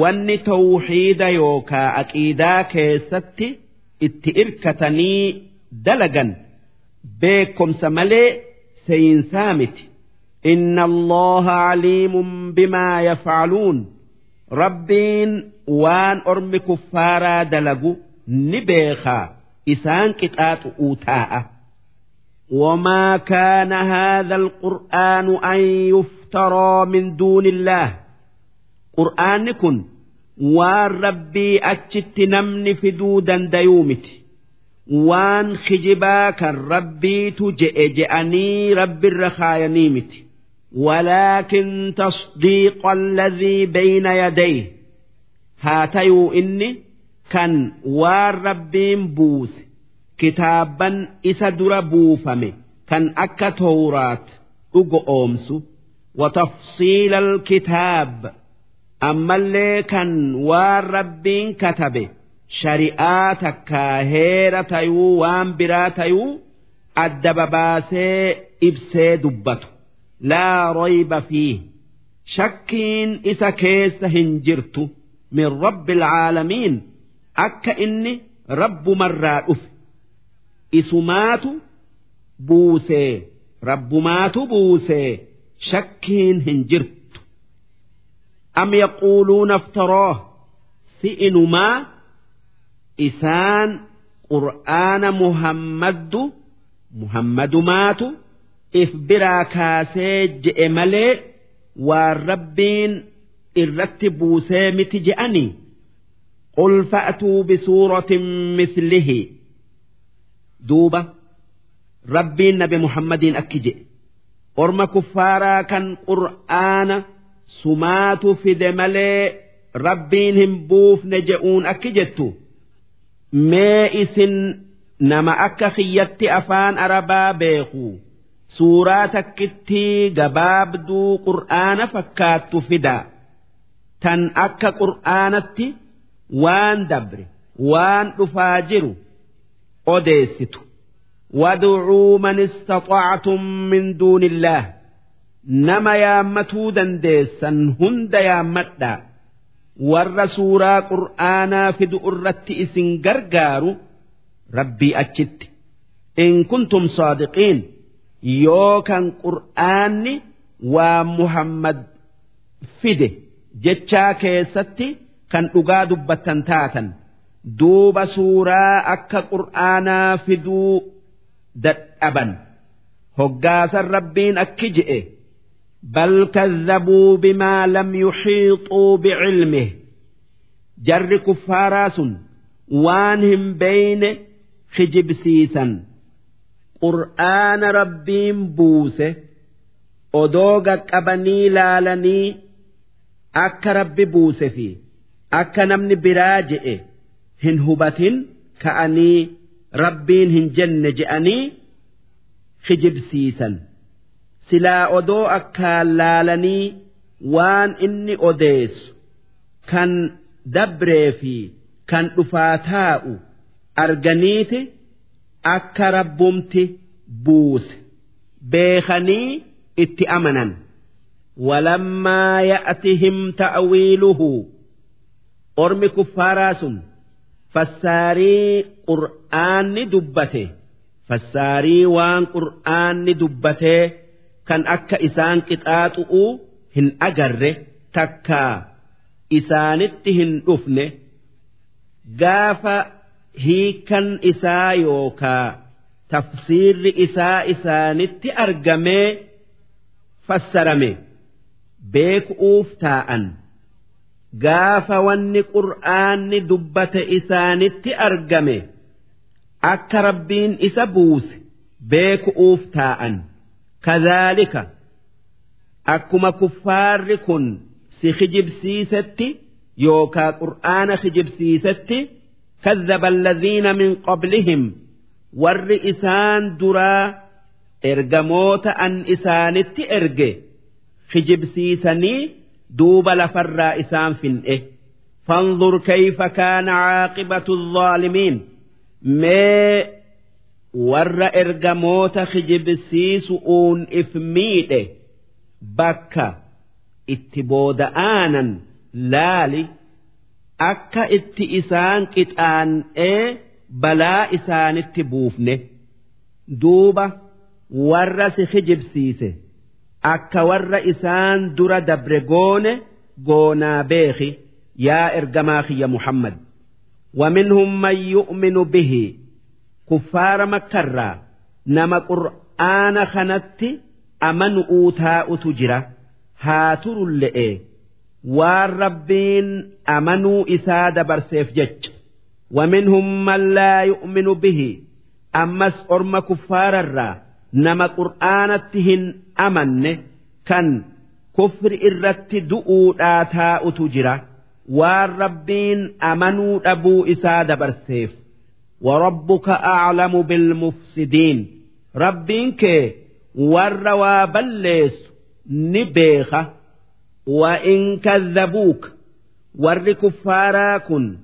Wanni tawxiida yookaa aqiidaa keessatti itti irkatanii dalagan beekomsa malee seeyinsaa miti. inna allaha caliimun bimaa yafcaluun rabbiin waan ormi kuffaaraa dalagu ni beekaa isaan qixaaxu'uu taa'a. وما كان هذا القرآن أن يفترى من دون الله قرآن كن waan rabbii achitti namni fiduu dandayuu miti waan kijibaa kan rabbiitu je'e je'anii rabbirra kaayanii miti ولكن تصديق الذي بين يديه. هاتيو إني كان وار ربين كتابا إسدر بوفمي. كان أكا تورات. أومسو. وتفصيل الكتاب. أما اللي كان وار ربين كتبه. shari'aata ka heera tayuu waan biraa tayuu adda. laa rayba fiih shakkiin isa keessa hin jirtu min rabbi alcaalamiin akka inni rabbumarraa dhufe isumaatu buusee rabbumaatu buusee shakkiin hin jirtu أم يقولون افتراه سئنما إسان قرآن محمد محمد if biraa kaasee je'e malee waan rabbiin irratti buusee miti je'anii qul fa'atuu bisuuratin mislihi. Duuba rabbiin nabi muhammadiin akki jedhe orma kuffaaraa kan qur'aana sumaatu fide malee rabbiin hin buufne je'uun akki jettu. Mee isin nama akka xiyyatti afaan arabaa beeku. suuraa takkitti gabaabduu qur'aana fakkaattu fidaa tan akka qur'aanatti waan dabre waan dhufaa jiru odeessitu. wad'uu man istaxactum min duunillaah nama yaammatuu dandeessan hunda yaammadhaa. Warra suuraa qur'aanaa fidu irratti isin gargaaru rabbii achitti. In kuntum saadiqiin. yoo kan qur'aanni waa muhammad fide jechaa keessatti kan dhugaa dubbattan taatan. Duuba suuraa akka qur'aanaa fiduu dadhaban. Hoggaasan rabbiin akki je'e. Bal kazzabuu bimaa lam yuxiixuu bicilmih jarri kuffaaraa sun waan hin beeyne kijibsiisan. qur'aana rabbiin buuse odoo qaqqabanii laalanii akka rabbi buuse fi akka namni biraa je'e hin hubatin ka'anii rabbiin hin jenne je'anii kijibsiisan silaa odoo akkaan laalanii waan inni odeessu kan dabree fi kan dhufaa taa'u arganiiti. akka rabbumti buuse. Beekanii itti amanan. walammaa ya'atihim ta'wiiluhu. Ormi kuffaaraa sun fassaarii qur'aanni dubbate. Fassaarii waan qur'aanni dubbatee kan akka isaan qixaaxu'u hin agarre takkaa. Isaanitti hin dhufne. Gaafa hiikan isaa yookaa tafsiirri isaa isaanitti argamee fassarame. Beeku'uuf taa'an. Gaafa wanni qur'aanni dubbate isaanitti argame. Akka rabbiin isa buuse beeku'uuf taa'an. Kadhaalika akkuma kuffaarri kun si hijibsiisetti yookaa qur'aana hijibsiisetti. كذب الذين من قبلهم والرئسان درا إرجموت أن إسانت إرجي خجب سيسني دوب لفر إسان فنئه فانظر كيف كان عاقبة الظالمين ما warra ergamoota kijibsiisu'uun if miidhe bakka itti booda'aanan laali akka itti isaan qixaan'ee balaa isaanitti buufne duuba warra si kijibsiise akka warra isaan dura dabre goone goonaa beeki yaa ergamaa kiyya Muhammad. ومنهم من يؤمن به كفار مكرا نما قرآن خنت أمن أوتاء تجرى هاتر اللئي والربين أمنوا إساد برسيف جج ومنهم من لا يؤمن به أمس أرم كفار الرا نما قرآنتهن أمن كان كفر إرت دؤوا آتاء تجرى والربين أمنوا أبو إساد برسيف وربك أعلم بالمفسدين ربينك والروا بلس نبيخة وإن كذبوك ور كفارا كن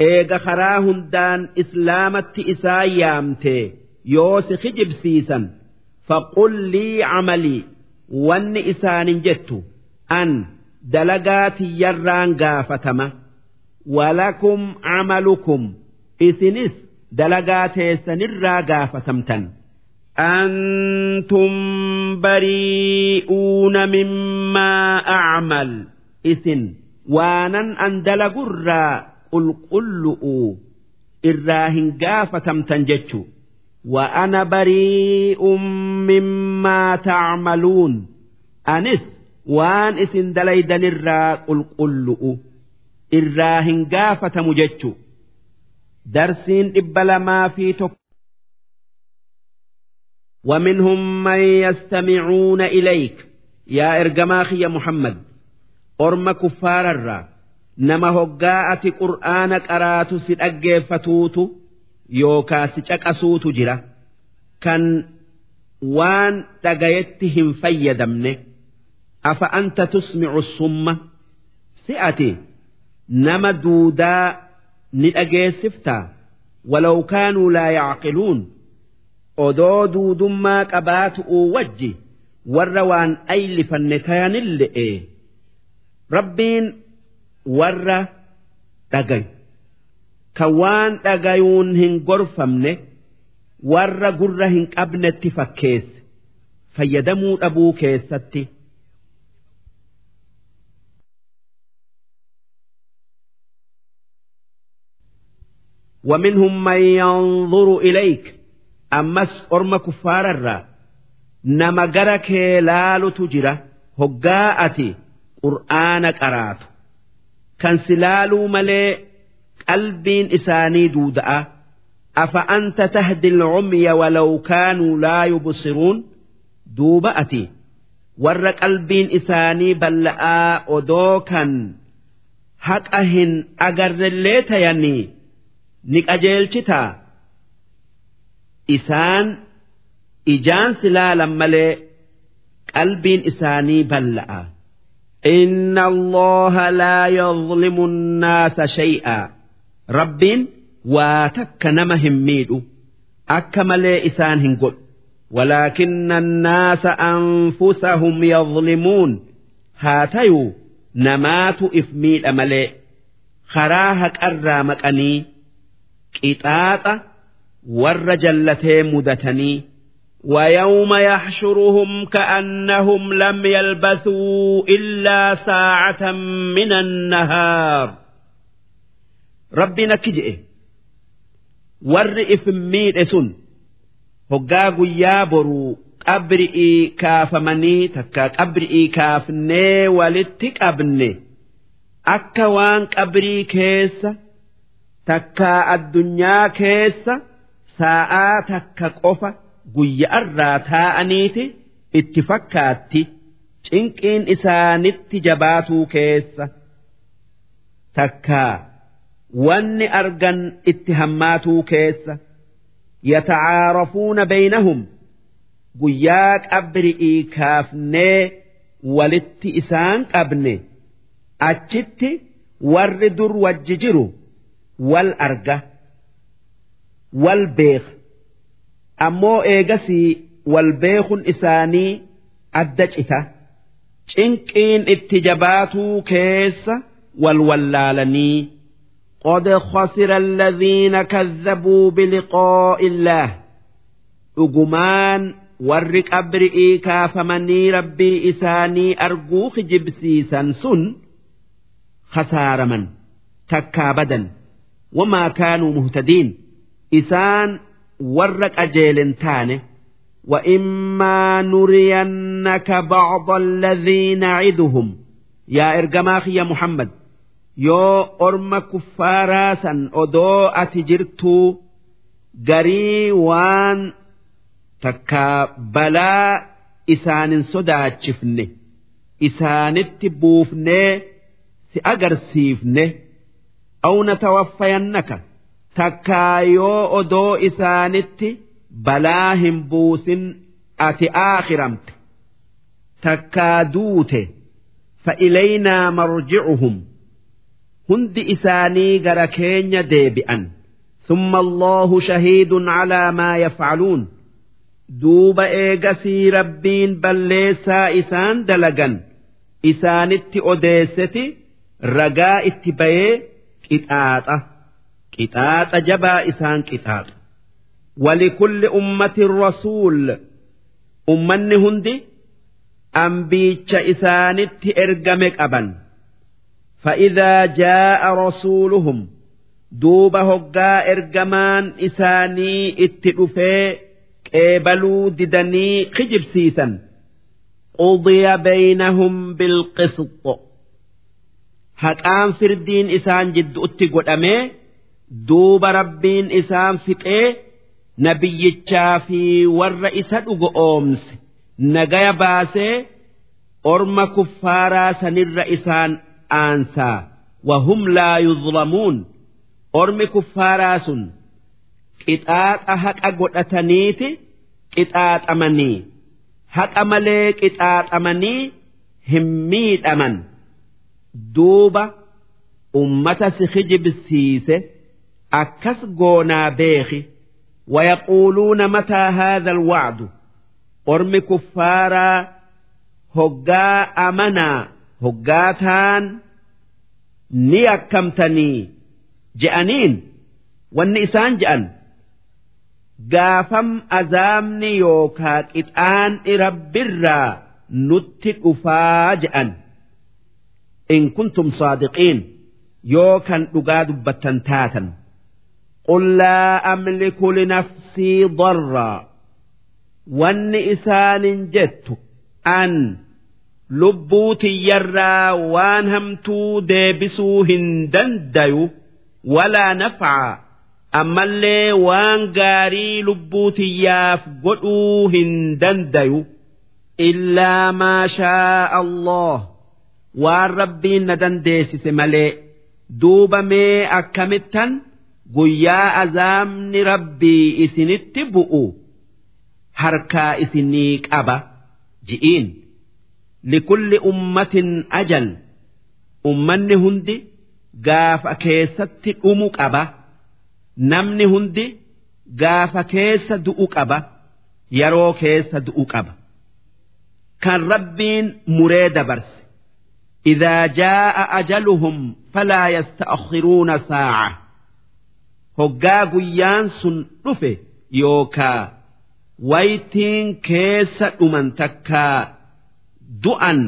إيغا خراهن دان إسلامة إسا يامتي يوسخ جبسيسا فقل لي عملي وان إسان جدت أن دلقات يران قافتما ولكم عملكم إسنس دلقات سنرا قافتمتن أنتم بريئون مما أعمل إسن وانا أن دلقرا قل قلؤوا إراهن قافتمتن جتشو وأنا بريء مما تعملون أنس waan isin dalaydan irraa qulqullu'u irraa hin gaafatamu jechu darsiin dhibba lamaa fi tokko ومنهم من يستمعون إليك. يا إرجماخ يا محمد أرم كفار الرا. نما هقاءة قرآنك أراتو سرقى فتوت يوكا سيشك أسوتو جرا. كان وان تغيتهم فيدمن أفأنت تسمع الصم؟ سئتي نما دودا نتأجي سفتا. ولو كانوا لا يعقلون. odoo duudummaa qabaatu'uu wajji warra waan aylifanne tayanille'e rabbiin warra dhagayu ka waan dhagayuun hin gorfamne warra gurra hin qabnetti fakkeesse fayyadamuu dhabuu keessatti. ومنهم من ينظر إليك ammas orma kuffaararraa nama gara kee laalutu jira. Hoggaa ati qur'aana qaraatu. Kan si laaluu malee qalbiin isaanii duuda'a. Afa anta tahdi lcumya walaw kaanuu laa yubsiruun? Duuba ati warra qalbiin isaanii balla'aa odoo kan haqa hin agarrellee tayanii ni qajeelchitaa? isaan ijaan silaalan malee qalbiin isaanii balla'a. إن الله لا يظلم الناس شيئا رب واتك نمهم ميدو أكمل إسان هنقل ولكن الناس أنفسهم يظلمون هاتيو نمات إفميد أملي خراهك أرامك أني qixaaxa warra jallatee mudatanii ويوم يحشرهم كأنهم لم يلبثوا إلا ساعة من النهار ربنا كجئ ور إفميد إسن هقا قيا برو قبرئي كافمني تكا قبرئي كافني ولتك أبني أكا وان قبري كيسة takkaa addunyaa keessa saa'aa takka qofa guyya'arraa taa'aniiti itti fakkaatti cinqiin isaanitti jabaatuu keessa. Takkaa wanni argan itti hammaatuu keessa. Yatacaarafuuna baynahum guyyaa qabri'ii kaafnee walitti isaan qabne. Achitti warri dur wajji jiru. wal arga beekun isaanii adda cita cinqiin itti jabaatuu keessa wal wallaalanii قد خسر الذين كذبوا بلقاء الله أجمان ورق أبرئي كافمني ربي إساني أرجوخ جبسيسا سن خسار من تكابدا wamaa kaanuu muhtadiin isaan warra qajeelen taane وإما نرينك بعض الذي نعدهم يا إرجماخ يا محمد يو أرم كفارا سن أدو أتجرتو قري وان تكا بلا إسان صداتشفني إسان تبوفني سأقرسيفني أو نتوفينك تكا takkaa yoo odoo isaanitti balaa hin buusin ati aakhiramte takkaa duute fa'ilaynaa marji'uhum. Hundi isaanii gara keenya deebi'an. Summa allahu shahiidun calaa maa yafcaluun. Duuba eegasii rabbiin balleessaa isaan dalagan. Isaanitti odeesseti ragaa itti bayee qixaaxa. كتاتا جبا إسان كتاتا ولكل أمة رسول أمني هندي أنبيتش إسانت إرقمك أبا فإذا جاء رسولهم دوب هقا إرقمان إساني اتئفي قبلوا ددني خجب سيسا قضي بينهم بالقسط هكان فردين إسان جد أتقود أمي duuba rabbiin isaan fixee nabiyyichaa fi warra isa dhugo oomse nagaya baasee orma kuffaaraa sanirra isaan aansaa. Wahum laa yuzlamuun ormi kuffaaraa sun qixaaxa haqa godhataniiti qixaaxamanii. Haqa malee qixaaxamanii hin miidhaman. Duuba ummata si hijibsiise. akkas goonaa beeki ويقولون متى هذا الوعد أرم كفارا هقا أمنا هقاتان نيكمتني جأنين والنئسان جأن قافم أزامني يوكاك إتآن إربرا نتك فاجأن إن كنتم صادقين يوكا نقاد بتنتاتا قل لا أملك لنفسي ضرا. وأن إسان جدت أن لبوتي يرى وأن همتو ديبسو هندنديو ولا نفع. أما اللي وأن قاري لبوتي ياف قدو هندنديو إلا ما شاء الله. وأن ربي ندن ديسس ملي دوب مي أكمتن guyyaa azaamni rabbii isinitti bu'u harkaa isinii qaba ji'iin. Likulli ummatin ajal ummanni hundi gaafa keessatti dhumu qaba namni hundi gaafa keessa du'u qaba yeroo keessa du'u qaba. Kan rabbiin muree dabarse idaa jaa'a ajaluhum falaa yasta'khiruuna saa'a. Hoggaa guyyaan sun dhufe yookaa waytiin keessa dhuman takkaa du'an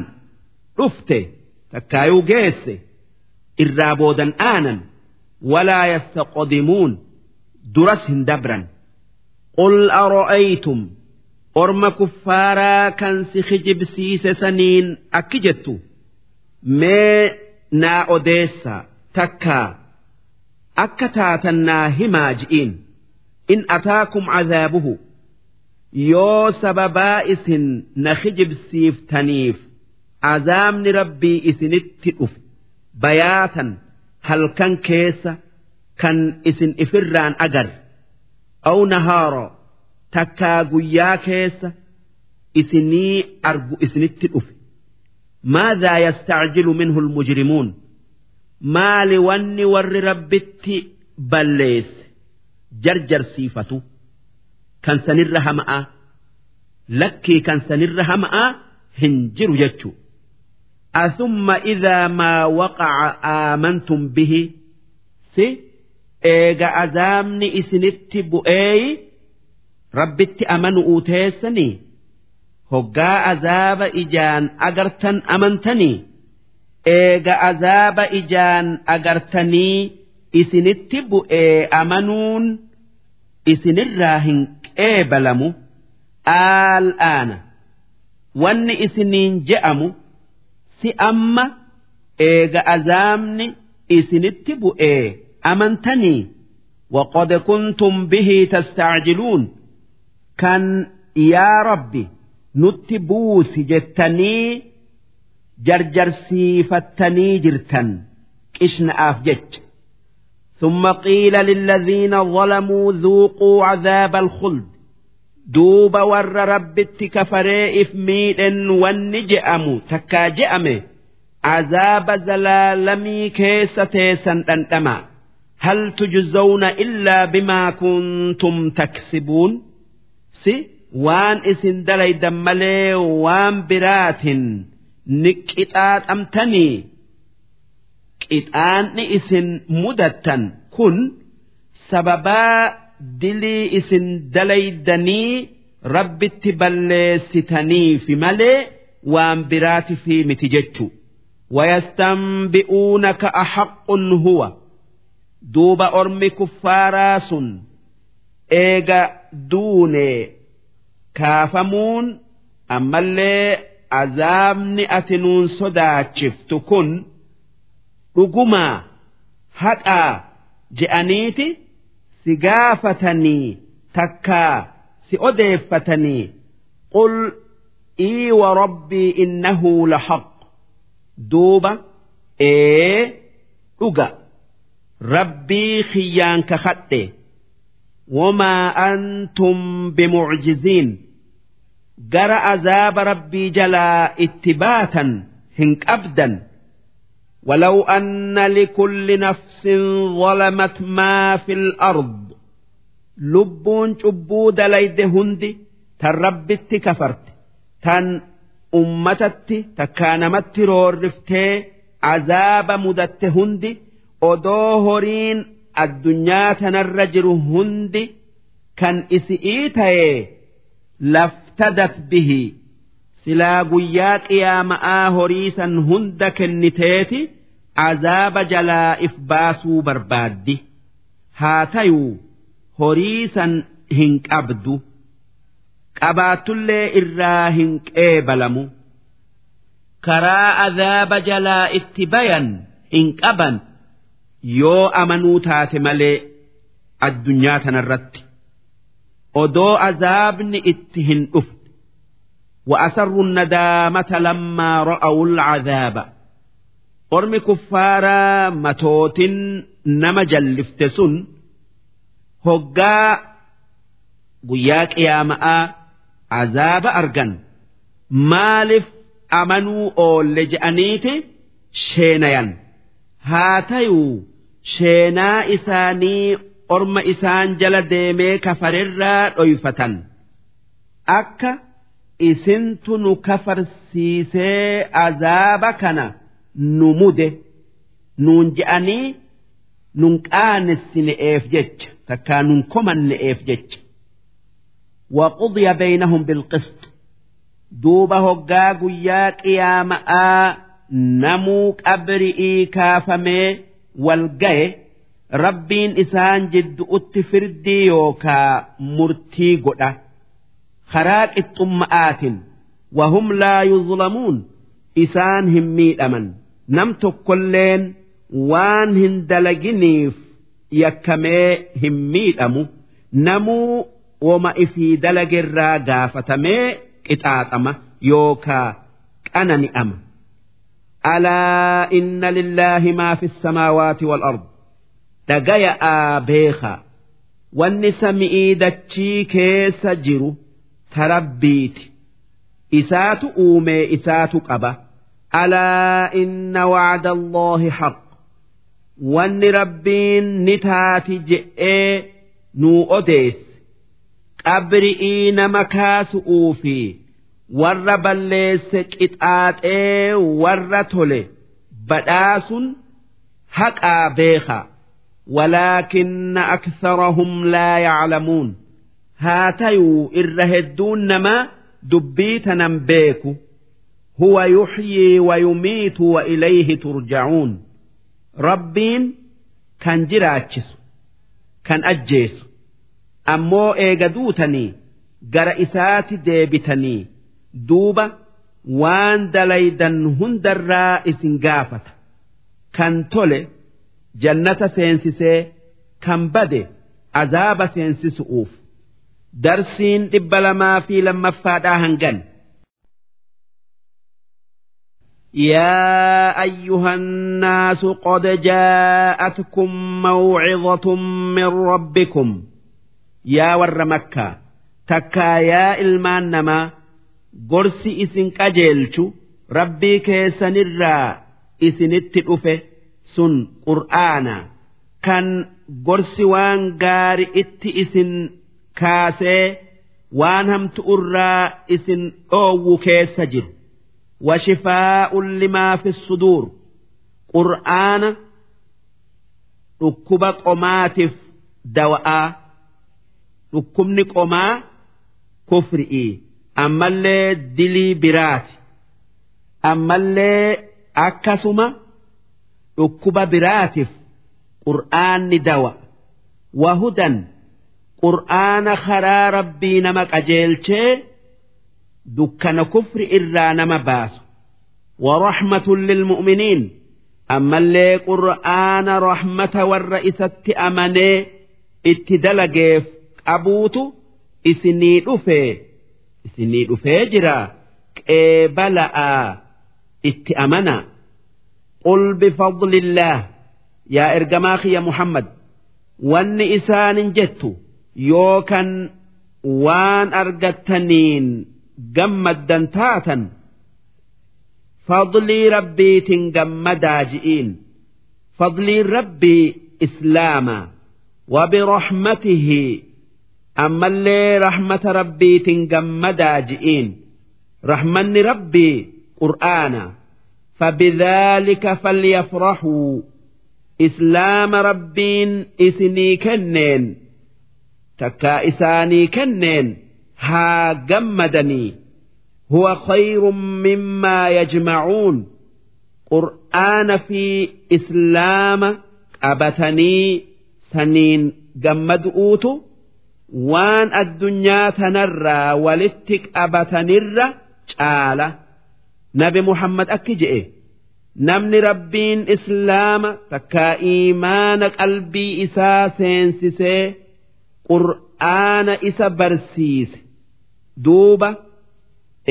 dhufte takkaayuu geesse irraa boodan aanan walaa yastaqdimuun duras hin dabran. Qul ara'aytum orma kuffaaraa kan si kijibsiise saniin akki jettu? Mee naa odeessa takkaa akka taatannaa himaa ji'iin in ataakum cadaabuhu yoo sababaa isin na kijibsiiftaniif azaabni rabbii isinitti dhufe bayaatan halkan keessa kan isin ifirraan agar aw nahaaro takkaa guyyaa keessa isinii argu isinitti dhufe maadhaa yastacjilu minhu almujrimuun maali wanni warri rabbitti balleesse? Jarjarsiifatu kan sanirra hama'a. Lakkii kan sanirra hama'a hin jiru jechu asumma idhaa maa waqaca aamantum bihi? Si eega azaabni isinitti bu'eeyi? Rabbitti amanu'u teessanii hoggaa azaaba ijaan agartan amantanii? eega azaaba ijaan agartanii isinitti bu'ee amanuun isinirraa hin qeebalamu aal'aana wanni isiniin je'amu si amma eega azaabni isinitti bu'ee amantanii وقد كنتم به تستعجلون كان يا ربي نتبوس جتني جرجرسي فتني جرتن كشن أفجج ثم قيل للذين ظلموا ذوقوا عذاب الخلد. دوب ور ربت كفري إفميد والنجأم تكا جأم عذاب زلالمي كيسة سندنتما هل تجزون إلا بما كنتم تكسبون؟ سي وان اسن دلي دمالي وان برات ni qixaaxamtanii qixaanni isin mudattan kun sababaa dilii isin dalaydanii rabbitti balleessitaniif malee waan biraati fi miti jechu wayastanbi'uunaka haqqun huwa. Duuba ormi kuffaaraa sun eega duune kaafamuun ammallee azaabni ati nuun sodaachiftu kun dhugumaa haqaa je'aniiti si gaafatanii takkaa si odeeffatanii qul ii wa rabbii innahu lahaq duuba ee dhuga rabbii kiyyaan kakadhe wamaa antum bimucjiziin gara azaaba rabbii jalaa itti baatan hin qabdan ولو أن لكل نفس ظلمت ما في الأرض لبون شبود ليد هندي تربت كفرت تن أمتت تكانمت رورفتي عذاب مدت هندي أدوهرين الدنيا تنرجر هندي كان إسئيته iqtadat bihi. Silaa guyyaa qiyaama'aa horiisan hunda kenniteeti azaaba jalaa if baasuu barbaaddi. Haa tayuu horiisan hin qabdu. Qabaatullee irraa hin qeebalamu. Karaa azaaba jalaa itti bayan hin qaban. Yoo amanuu taate malee addunyaa tanarratti. odoo azaabni itti hin dhufne وأسروا الندامة لما رأوا العذاب قرم كفارا متوت نما جلفتسن هقا قياك يا ماء عذاب أرجن مالف أمنوا أول لجأنيت شينيا هاتيو شينا إساني أرم إسان جل ديمي كفرر ريفة أكا isintu nu kafarsiisee azaaba kana nu mude nuun je'anii nun qaanessine'eef jecha takkaa nun komanne'eef jecha وقضي بينهم بالقسط دوب هقا قيا قيامآ نمو قبرئي كافمي والقي ربين إسان جد أتفردي يوكا مرتي قده خراق الطمآت وهم لا يظلمون إسان هم ميدمن نمت كلين وان هندلجنيف يكمي هم ميدمو نمو وما إفي دلج الراقا فتمي قطاطمة يوكا أنا نئم ألا إن لله ما في السماوات والأرض dhagayaa beeka wanni sami'ii dachii keessa jiru tarabbiiti. Isaatu uumee isaatu qaba. Alaa inna wacda allaahi haq wanni rabbiin ni taati je'ee nuu odeesse. Qabri'ii nama kaasu'uu fi warra balleesse qixaaxee warra tole badhaasun haqaa beekaa ولكن أكثرهم لا يعلمون haa tayuu irra hedduun namaa dubbii tanan beeku huwa yuxyii wa yumiitu wa ilayhi turjacuun rabbiin kan jiraachisu kan ajjeesu ammoo eega duutanii gara isaati deebitanii duuba jannata seensisee kan bade azaaba seensisu'uuf darsiin dhibba lamaa fi lammaffaadhaa hangan. يا أيها الناس قد جاءتكم موعظة من ربكم يا ور مكة تكا يا إلمان نما قرسي إسن كجيلشو ربي كيسن الرا إسن التلوفة sun qur'aana. Kan gorsi waan gaari itti isin kaasee waan hamtu irraa isin dhoowwu keessa jiru. Washifaa'un limaa fi suduur. Qur'aana dhukkuba qomaatiif dawa'aa. Dhukkubni qomaa kufri'ii ammallee dilii biraati. Ammallee akkasuma dhukkuba biraatiif qur'aanni dawa. Wahudan qur'aana karaa rabbii nama qajeelchee dukkana kufri irraa nama baasu. Waraxmatun lilmu'miniin ammallee qur'aana raxmata warra isatti amanee itti dalageef qabuutu isinii dhufee isinii dhufee jira. Qeebala'aa itti amanaa qul bifadlillaah yaa ergamaa kiyya muhammad wanni isaanin jettu yookan waan argattaniin gammaddan taatan fadlii rabbiitiin gammadaa ji'iin fadliin rabbii islaamaa wabirahmatihi ammallee rahmata rabbiitiin gammadaa ji'iin rahmanni rabbii qur'aana فبذلك فليفرحوا. إسلام ربين إسني كنين تكا إساني كنين ها جمدني. هو خير مما يجمعون. قرآن في إسلام أبتني سنين جمد أوتو. وان الدنيا تنرى ولتك أبتنر تعالى nabi muhammad akki je'e. Namni rabbiin islaama takkaa iimaana qalbii isaa seensisee qur'aana isa barsiise. Duuba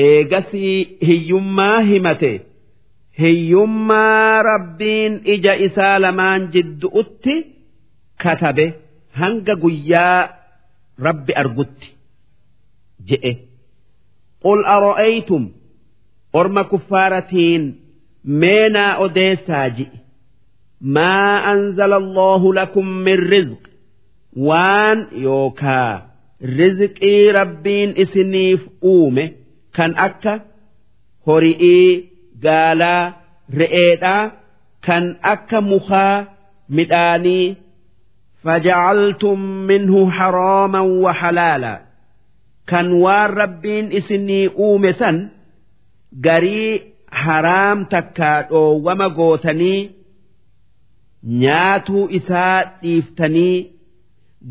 eegasii hiyyummaa himate. Hiyyummaa rabbiin ija isaa lamaan jiddu'utti katabe hanga guyyaa rabbi argutti. Je'e. Qul ara'aytum orma kuffaaratiin meenaa odeessaa ji'i. Maa anzala allahu lakum min rizq? Waan yookaa rizqii rabbiin isiniif uume kan akka hori'ii gaalaa re'eedhaa kan akka mukaa midhaanii fajacaltum minhu haraaman wa halaalaa kan waan rabbiin isinii uume san garii haraam takkaa dhoowwama gootanii nyaatuu isaa dhiiftanii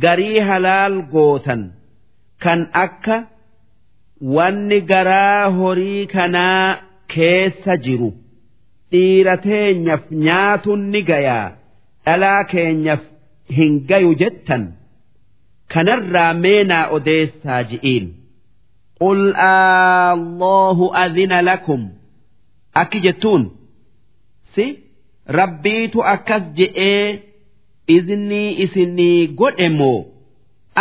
garii halaal gootan. Kan akka wanni garaa horii kanaa keessa jiru. Dhiira teenyaf nyaatuun ni gayaa. Dhalaa keenyaf hin gayu jettan. Kanarraa meenaa odeessaa ji'iin. Qul allahu adina lakum akki jettuun si? Rabbiitu akkas je'ee iznii isinii godhe moo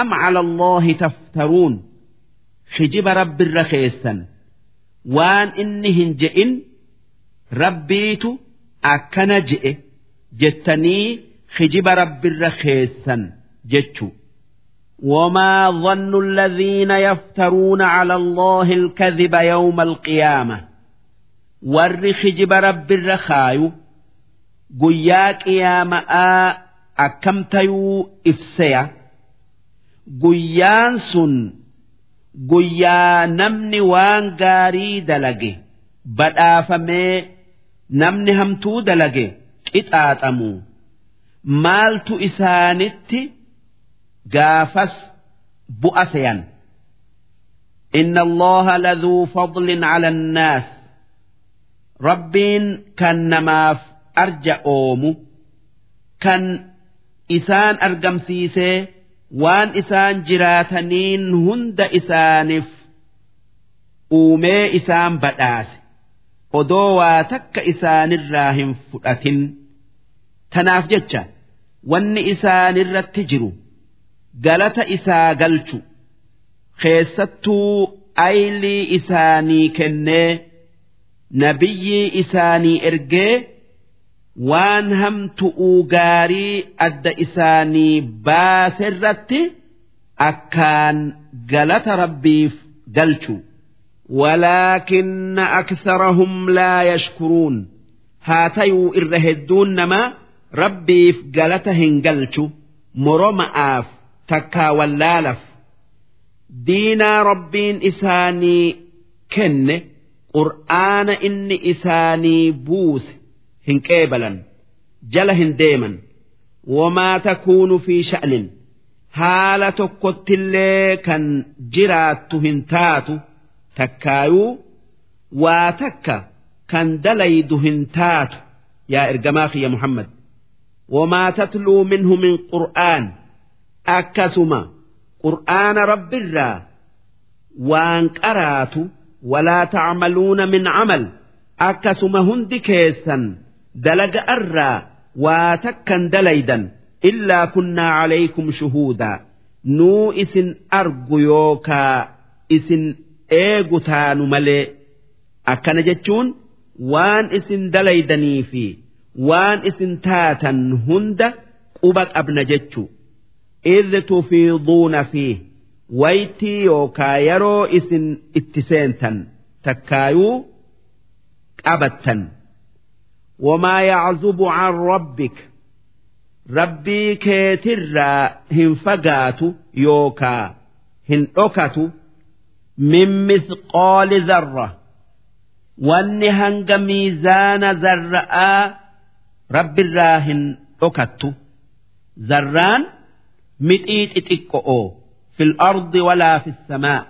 am allaahi taftaruun hijiba rabbirra keessan waan inni hin je'in rabbiitu akkana je'e jettanii hijiba rabbirra keessan jechu وما ظن الذين يفترون على الله الكذب يوم القيامة ورخ جب رب بالرخاي قياك يا ماء أكمتيو إفسيا قيانس قيا نمن وان قاري دلقي بل آفمي نمن همتو دلقي إتآتمو مالت إسانتي gaafas bu'a seyan inna allaha laduu fadlin cala annaas. Rabbiin kan namaaf arja oomu. Kan isaan argamsiisee waan isaan jiraataniin hunda isaaniif uumee isaan badhaase. Odoo waa takka isaanirraa hin fudhatin. Tanaaf jecha wanni isaanirratti jiru galata isaa galchu keessattuu aylii isaanii kennee nabiyyii isaanii ergee waan hamtu'uu gaarii adda isaanii baaserratti akkaan galata rabbiif galchu. ولكن أكثرهم لا يشكرون هاتيو إرهدون نما ربي في قالتهن قلتو مرمآف تكا واللالف دينا ربين إساني كن قرآن إن إساني بوس هنكيبلا جلهن ديما وما تكون في شأن حالة كتلي كان جرات هنتاتو takkaayuu waa takka kan dalaydu hin taatu yaa ergamaa kiyya Muhammad. وما تتلو منه من قرآن akkasuma qur'aana rabbirraa waan qaraatu walaa tacmaluuna min camal akkasuma hundi keessan dalaga arraa waa takkan dalaydan illaa kunnaa calaykum shuhuudaa nuu isin argu yookaa isin eegu taanu malee akkana jechuun waan isin dalaydanii fi waan isin taatan hunda quba qabna jechuudha. إذ تفيضون فيه waytii yookaa yeroo isin itti seentan takkaayuu qabattan وما يعزب عن ربك rabbii keetirraa hin fagaatu yookaa hin dhokatu من مثقال ذرة wanni hanga miizaana zarra'aa rabbirraa hin dhokattu zarraan mixii xixiqqo'oo fil ardi walaa fissamaa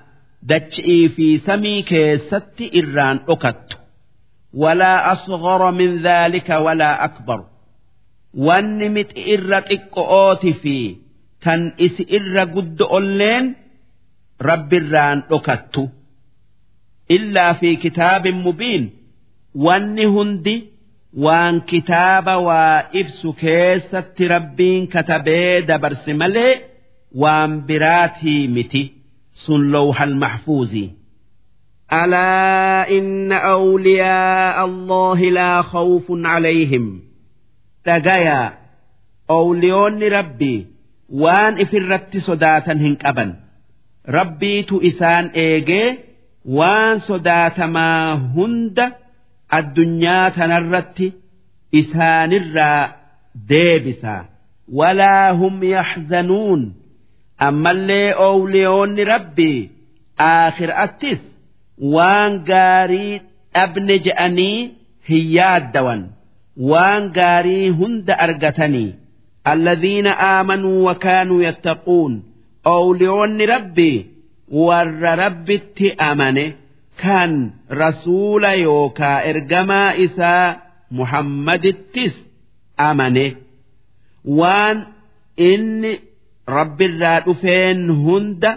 dachi'ii fi samii keessatti irraan dhokattu. Walaa asghara min dhaalika walaa akbaru wanni mixi irra xiqqo'ooti fi tan isi irra guddo'olleen rabbirraan dhokattu. Illaa fi kitaabin mubiin. Wanni hundi waan kitaaba waa ibsu keessatti rabbiin katabee dabarsi malee waan biraatii miti sun lowhal maxfuuzi. ألا إن أولياء الله لا خوف عليهم تجايا أوليون ربي waan إفرت صداتا هنك أبا ربي تؤسان إيجي وان صداتا ما هند addunyaa tanarratti isaanirraa deebisa. Walaa hum yaxzanuun. Ammallee oowliyoonni rabbii aakhiraattis waan gaarii dhabne je'anii hin yaaddawan. Waan gaarii hunda argatanii alladhiina aamanuu wakaanuu yattaquun. Oowliyoonni rabbii warra rabbitti amane. kan rasuula yookaa ergamaa isaa muhammadittis amane waan inni rabbirraa dhufeen hunda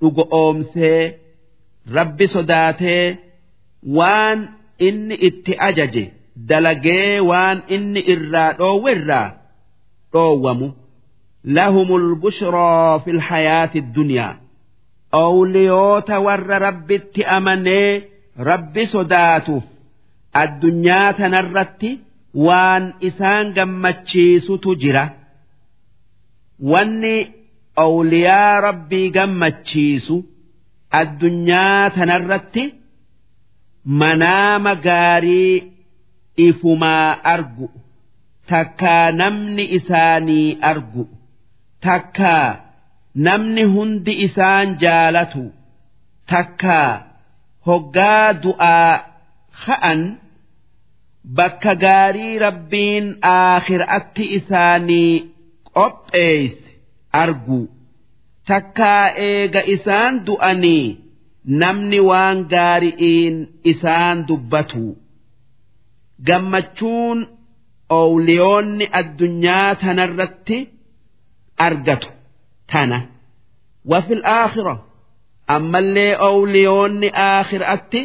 dhugo oomsee rabbi sodaatee waan inni itti ajaje dalagee waan inni irraa dhoowwerraa dhoowwamu lahumul bushraa fil hayaati dunyaa. Owliyoota warra rabbitti amanee rabbi sodaatuuf addunyaa tanarratti waan isaan gammachiisutu jira. Wanni owliyaa rabbii gammachiisu addunyaa tanarratti manaama gaarii ifumaa argu. Takkaa namni isaanii argu. Takkaa namni hundi isaan jaalatu takkaa hoggaa du'aa ka'an bakka gaarii rabbiin aakhiraatti isaanii qopheeyse argu. Takkaa eega isaan du'anii namni waan gaari'iin isaan dubbatu. Gammachuun owliyoonni addunyaa tanarratti argatu tana. Wafil aakhira. Ammallee owliyoonni aakhiraatti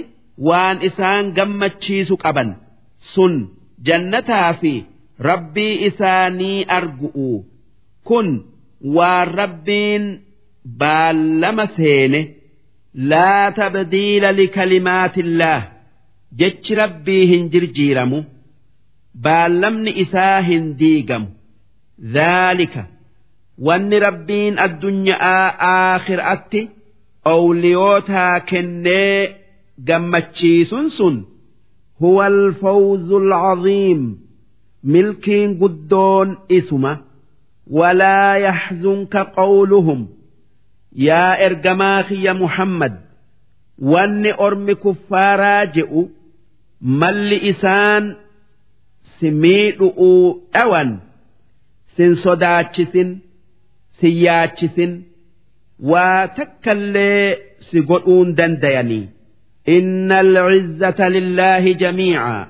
waan isaan gammachiisu qaban. Sun jannataa fi rabbii isaanii argu'u kun waan rabbiin baallama seene. Laa tabdiila likalimaatillaah jechi rabbii hin jirjiiramu. Baallamni isaa hin diigamu. Dhaalika wanni rabbiin addunyaa aakhiraatti owliyootaa kennee gammachiisun sun huwa alfawzu alcaziim milkiin guddoon isuma walaa yaxzunka qawluhum yaa ergamaa kiyya muhammad wanni ormi kuffaaraa je'u malli isaan si miidhu'uu dhawan sin sodaachisin sin yaachisin waa takkallee si godhuun dandayanii inna alcizzata lillaahi jamiica.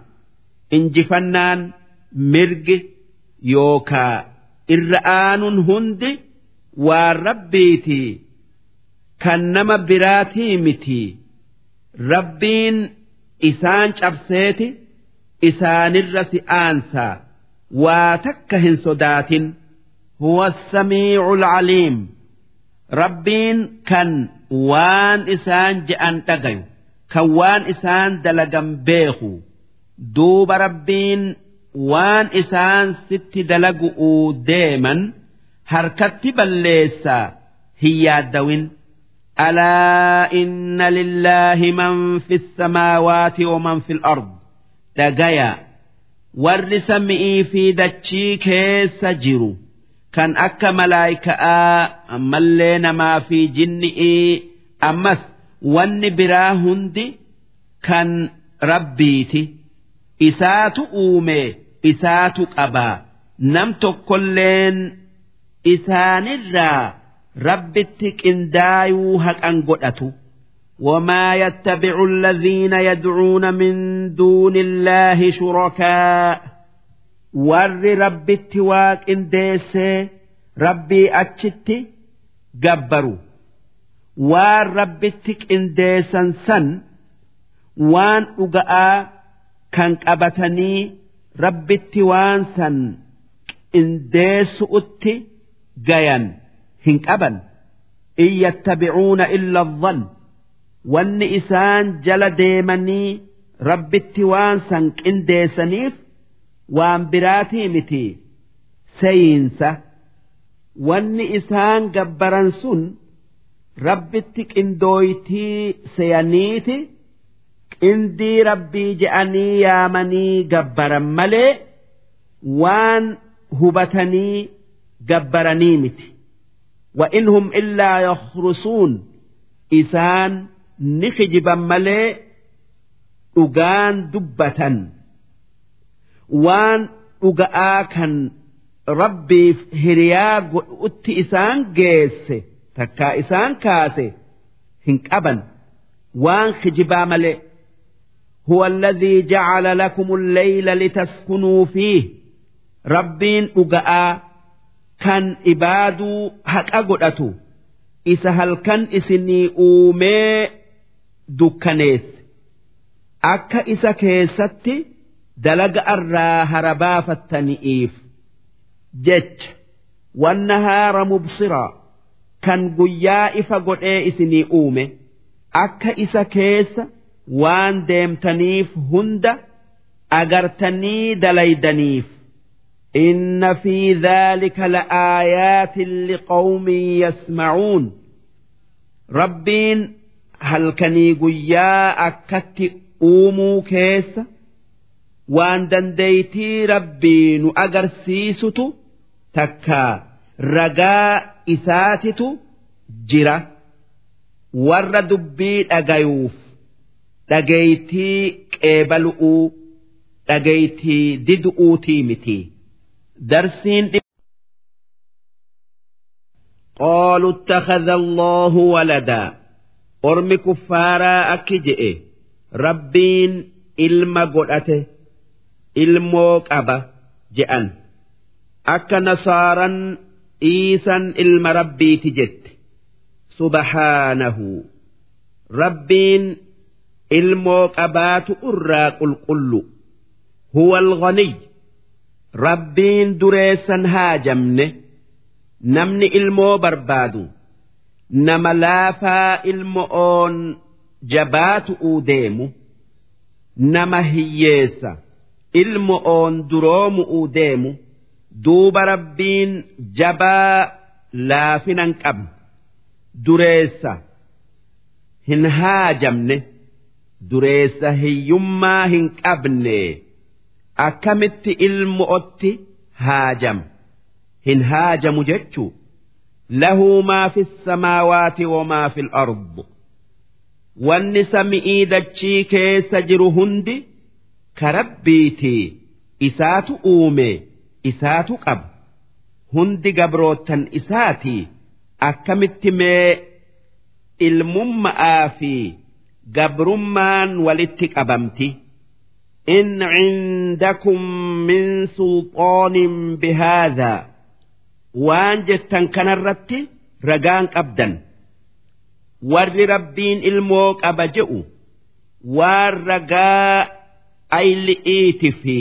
Injifannaan mirgi yookaa irra aanun hundi waan rabbiitii kan nama biraatii miti. Rabbiin isaan cabseeti isaanirra si aansaa. Waa takka hin sodaatin huwa samiicu alcaliim rabbiin kan waan isaan je'an dhagayu kan waan isaan dalagan beeku duuba rabbiin waan isaan sitti dalagu'uu deeman harkatti balleessaa hin yaaddawin ألا إن لله من في السماوات ومن في الأرض دقيا ور سمئي في دتشي كيس جرو كان كان أكا ملايكا اللّينا ما في جنئي أمس ون براهندي كان ربيتي إسات أومي إسات أبا نمتو كلين إسان الرا ربتك إن دايوهك أنقلتو وما يتبع الذين يدعون من دون الله شركاء warri rabbitti waa qindeessee rabbii achitti gabbaru. Waan rabbitti qindeessan san waan dhuga'aa kan qabatanii rabbitti waan san qindeessu'utti gayan hin qaban. In yattabicuuna illa dhann wanni isaan jala deemanii rabbitti waan san qindeessaniif waan biraatii miti seeyinsa wanni isaan gabbaran sun rabbitti qindooytii seyaniiti qindii rabbii je'anii yaamanii gabbaran malee waan hubatanii gabbaranii miti. وإنهم إلا يخرصون إسان نخجبا ملي أغان دبة وان أغاء كان ربي هريا أت إسان جيس تكا إسان كاسي هنك أبا وان خجبا ملي هو الذي جعل لكم الليل لتسكنوا فيه ربين أغاء kan ibaaduu haqa godhatu isa halkan isinii uumee dukkaneesse akka isa keessatti dalaga irraa harabaafattani'iif jecha wannahaara mubsiraa kan guyyaa ifa godhee isinii uume akka isa keessa waan deemtaniif hunda agartanii dalaydaniif إن في ذلك لآيات لقوم يسمعون ربين هل كني قيا أكت أومو كيس وان دنديتي ربين أجرسيستو تكا رجاء إساتتو جرا ور دبي أجيوف دقيتي قبلؤو dhagaytii didu'uutii miti darsiin قالوا اتخذ الله ولدا ormi kuffaaraa akki je'e rabbiin ilma godhate ilmoo qaba je'an. Akka nasaaran dhiisan ilma rabbiiti jette. Subhaanahu. Rabbiin ilmoo qabaatu irraa qulqullu. Huwa alghaniy rabbiin dureessan haajamne namni ilmoo barbaadu. Nama laafaa ilmo'oon jabaatu'uu deemu. Nama hiyyeessa ilmo'oon duroomu'uu deemu duuba rabbiin jabaa laafinan qabne dureessa hin haajamne dureessa hiyyummaa hin qabne akkamitti ilmo'otti haajam hin haajamu jechuu له ما في السماوات وما في الأرض wanni sami'ii dachii keessa hundi karabbiitii isaatu uume isaatu qaba hundi gabroottan isaatii akkamitti mee ilmumma'aa fi gabrummaan walitti qabamti? In cindakum min sulxaanin bihaadaa waan jettan kanarratti ragaan qabdan. Warri rabbiin ilmoo qaba je'u. Waan ragaa ayli'iiti fi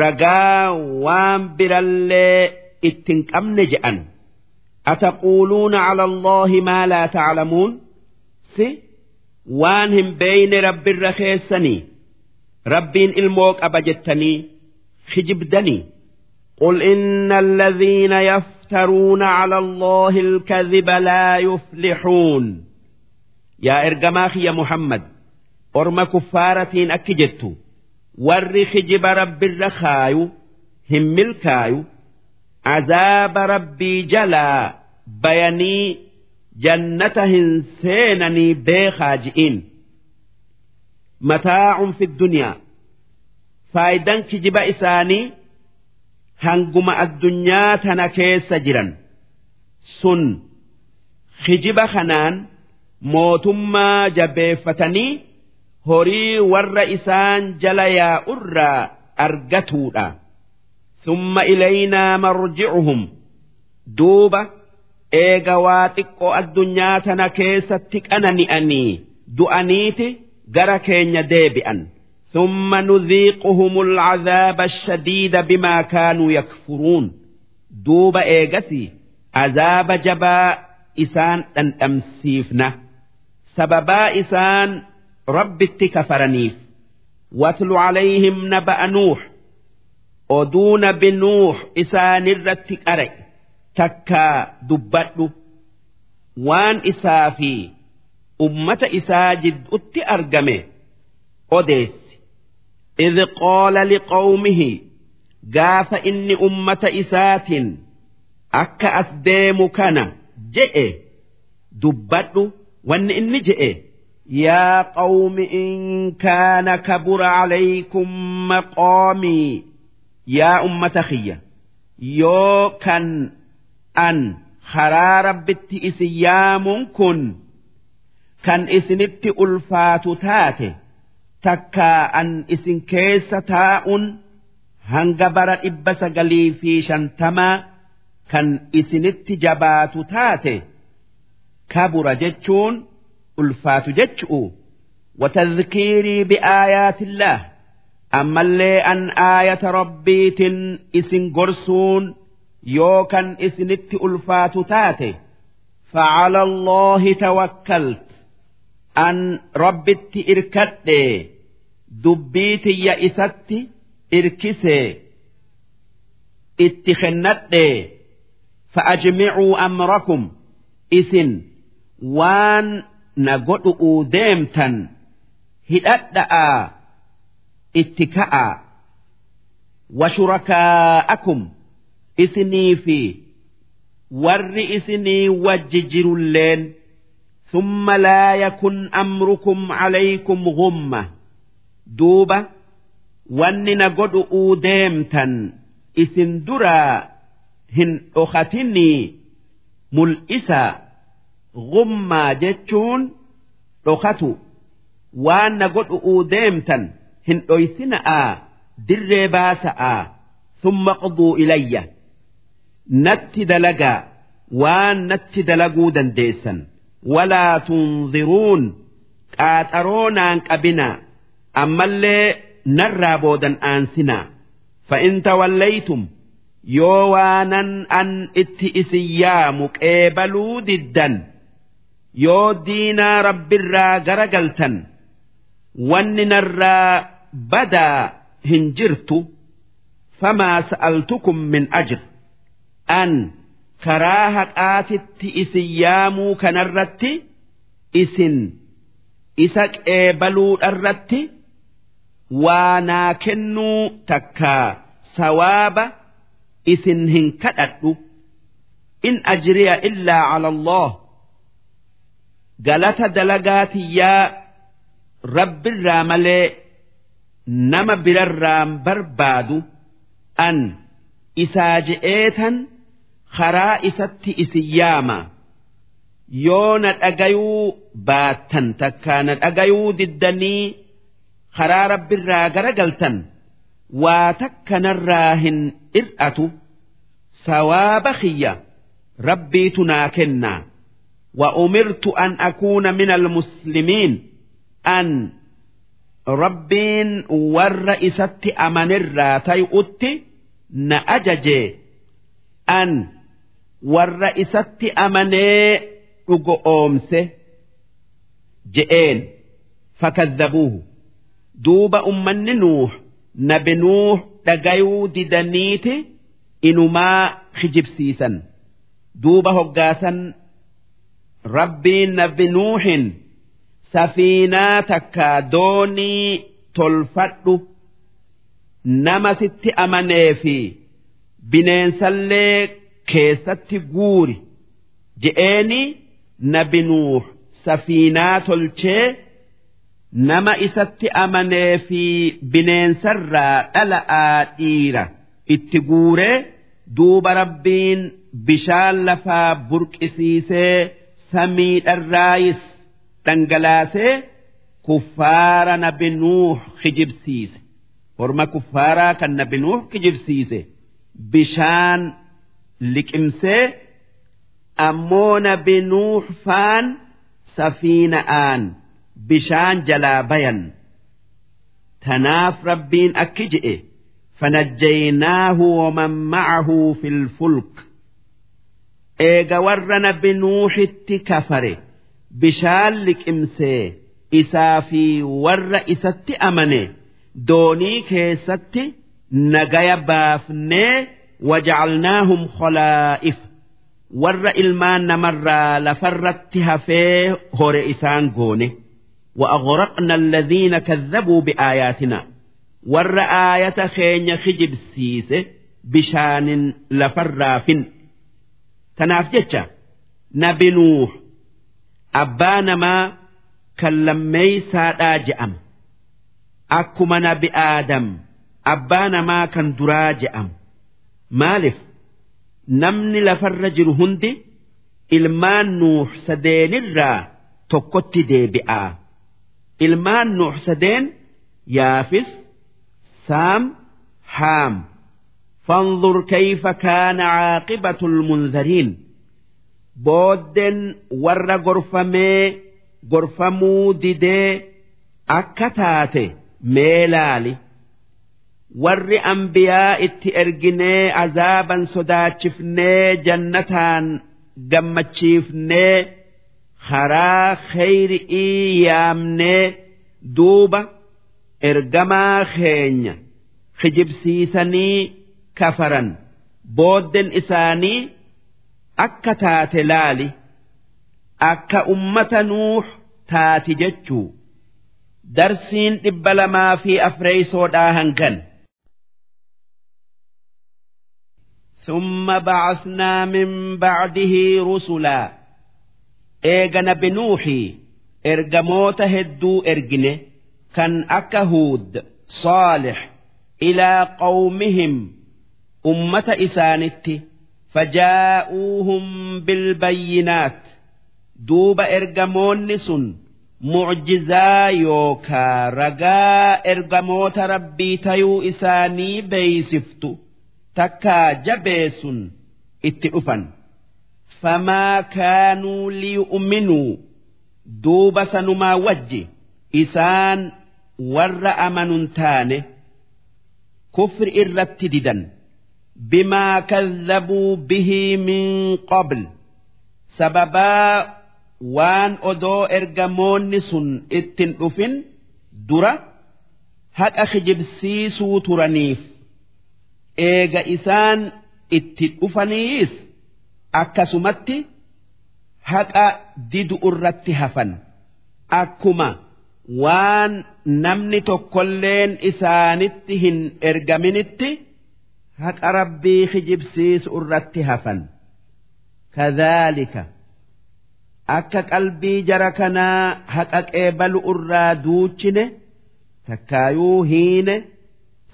ragaa waan birallee ittin qabne je'an ataquuluuna cala allaahi maa laa taclamuun si waan hin beeyne rabbirra keessanii rabbiin ilmoo qaba jettanii kijibdanii قل إن الذين يفترون على الله الكذب لا يفلحون يا إرجماخ يا محمد أرم كفارة warri hijiba rabbirra kaayu hin milkaayu azaaba rabbii jalaa bayanii jannata hin seenanii beekaa ji'iin mataa'un fi dunyaa faayidan kijiba isaanii hanguma addunyaa tana keessa jiran. Sun kijiba kanaan mootummaa jabeeffatanii horii warra isaan jala yaa'urraa argatuudha summa ilaynaa marji'uhum duuba eega waa xiqqoo addunyaa tana keessatti qanani'anii du'aniiti gara keenya deebi'an ثم نذيقهم العذاب الشديد بما كانوا يكفرون دوب إيجسي عذاب جبا إسان أن أمسيفنا سببا إسان rabbitti kafaraniif watlu calayhim naba'a nuux oduu nabi nuux isaanirratti qare takkaa dubbadhu waan isaa fi ummata isaa jidduutti argame odeessi idh qoola liqawmihi gaafa inni ummata isaatiin akka as deemu kana je'e dubbadhu wanni inni je'e. يا قوم إن كان كبر عليكم مقامي يا أمة خية يو كان أن خرار بت إسيام كن كان إسنت ألفات تاته takkaa an isin keessa taa'uun hanga bara dhibba sagalii fi shantamaa kan isinitti jabaatu taate kabura jechuun ulfaatu jechu'u watadhkiirii bi'aayaatillaah ammallee an aayata rabbiitin isin gorsuun yookan isinitti ulfaatu taate فعلى الله توكلت أن ربت إركت دبيت يئست إركس اتخنت فأجمعوا أمركم إسن وان na godhu'uu deemtan hidhadha'aa itti ka'aa washurakaa'akum isinii fi warri isinii wajji jirulleen ثم لا يكن أمركم عليكم غمة دوبة wanni na godhu'uu deemtan isin duraa hin dhokatinii mul'isa gummaa jechuun dhokatu waan na godhu'uu deemtan hin dhoysina'aa dirree baasa'aa summa quduu ilayya. Natti dalagaa waan natti dalaguu dandeessan. Walaa tunziruun qaaxaroo naan qabinaa ammallee narraa boodan aansinaa fa'in tawallaytum yoo waanan an itti isin yaamu qeebaluu diddan yoo diinaa rabbirraa gara galtan wanni narraa badaa hin jirtu famaa sa'altukum min ajr. An karaa haqaatitti isin yaamuu kanarratti isin isa qeebaluudharratti waa naa kennuu takkaa sawaaba isin hin kadhadhu. In ajriya illaa cala allah galata dalagaatiyyaa rabbirraa malee nama birarraan barbaadu an isaa je'eetan karaa isatti isin yaama. Yoo na dhagayuu baattan takkaa na dhagayuu diddanii karaa rabbirraa gara galtan waa takka narraa hin ir'atu. Sawaaba kiyya rabbiitu naa kennaa وأمرت أن أكون من المسلمين أن ربين والرئيسة أمن الراتي أتي نأججي أن والرئيسة أمني أمسه جئين فكذبوه دوب أمن نوح نبي نوح دقيو ددنيتي إنما خجب سيسا دوب هقاسا rabbiin nabi nuuhin safiinaa takka doonii tolfadhu. Nama sitti amanee fi bineensallee keessatti guuri. Je'eeni nabi nuuh safiinaa tolchee nama isatti amanee fi bineensarraa dhala'aa dhiira. Itti guuree duuba rabbiin bishaan lafaa burqisiisee samiidharraayis dhangalaasee kuffaara nabi nuux kijibsiise. Horma kuffaaraa kan nabi nuux kijibsiise. Bishaan liqimsee ammoo nabi nuux faan safiina'aan bishaan jalaa bayan. Tanaaf rabbiin akki je'e fanajjaynaahu waman ma'ahu fil fulka eega warra nabi nuuxitti kafare bishaan liqimsee isaa fi warra isatti amane doonii keessatti nagaya baafnee wajacalnaahum khalaa'if warra ilmaan namarraa lafarratti hafee hore isaan goone وأغرقنا الذين كذبوا بآياتنا ور آية خين خجب سيس بشان لفرافن Tanaaf jecha nabi nuuh abbaa namaa kan lammeeysaadhaa je'ama. Akkuma nabi aadam abbaa namaa kan duraa je'ama. Maaliif namni lafarra jiru hundi ilmaan nuuh sadeenirraa tokkotti deebi'a. Ilmaan nuuh sadeen yaafis saam haam. فانظر كيف كان عاقبة المنذرين بودن ور غرفمي غرفمو ديدي أكتاتي ميلالي ور أنبياء اتئرجني عذابا صداتشفني جنتان قمتشيفني خرا خير إيامني دوبة إرجما خينيا خجبسيسني kafaran boodden isaanii akka taate laali akka ummata nuuh taati jechuu darsiin dhibba lamaa fi afreeysoodhaa hangan ثم بعثنا من بعده رسلا إيغا نبي نوحي إرجموت هدو إرجنه كان أكا هود صالح ilaa qawmihim Ummata isaanitti fajaa'uuhum bilbayyinaat. Duuba ergamoonni sun mucjizaa yookaa ragaa ergamoota rabbii tayuu isaanii beeysiftu takkaa jabeessun itti dhufan. Famaa kaanuu liyu'minuu duuba sanumaa wajji isaan warra amanun taane kufri irratti didan bimaa kadhabuu bihii min qabl sababaa waan odoo ergamoonni sun ittin dhufin dura haqa kijibsiisuu turaniif eega isaan itti dhufaniis akkasumatti haqa didu irratti hafan akkuma waan namni tokkolleen isaanitti hin ergaminitti haqa rabbii kijibsiisu irratti hafan. Kadhaalika. Akka qalbii jara kanaa haqa qeebalu irraa duuchine takkaayuu hiine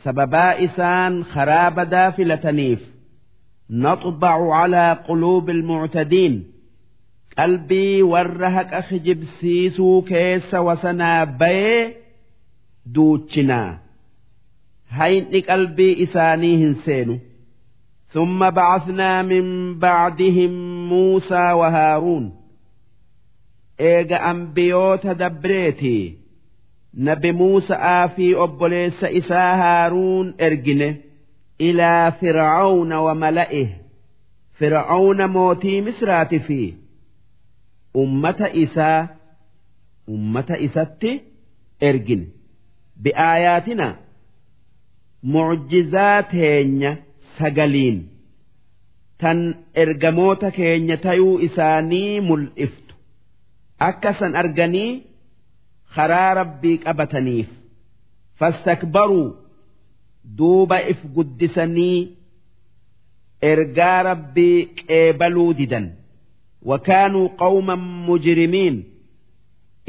sababaa isaan karaa badaa filataniif naxbacu calaa quluubi almuctadiin qalbii warra haqa kijibsiisuu keessa wasanaa bayee duuchinaa hayni qalbii isaanii hin seenu ثم بعثنا من بعدهم موسى وهارون eega ambiyoota dabreeti nabi muusa'aa fi obboleessa isaa haaruun ergine ilaa fir'aawna wa mala'ih fir'aawna mootii misraati fi ummata isaa ummata isatti ergine bi'aayaatina mucjizaa teenya sagaliin. Tan ergamoota keenya tayuu isaanii mul'iftu. Akka san arganii karaa rabbii qabataniif. Fastakbaruu duuba if guddisanii ergaa rabbii qeebaluu didan. Wakaanuu qawman mujrimiin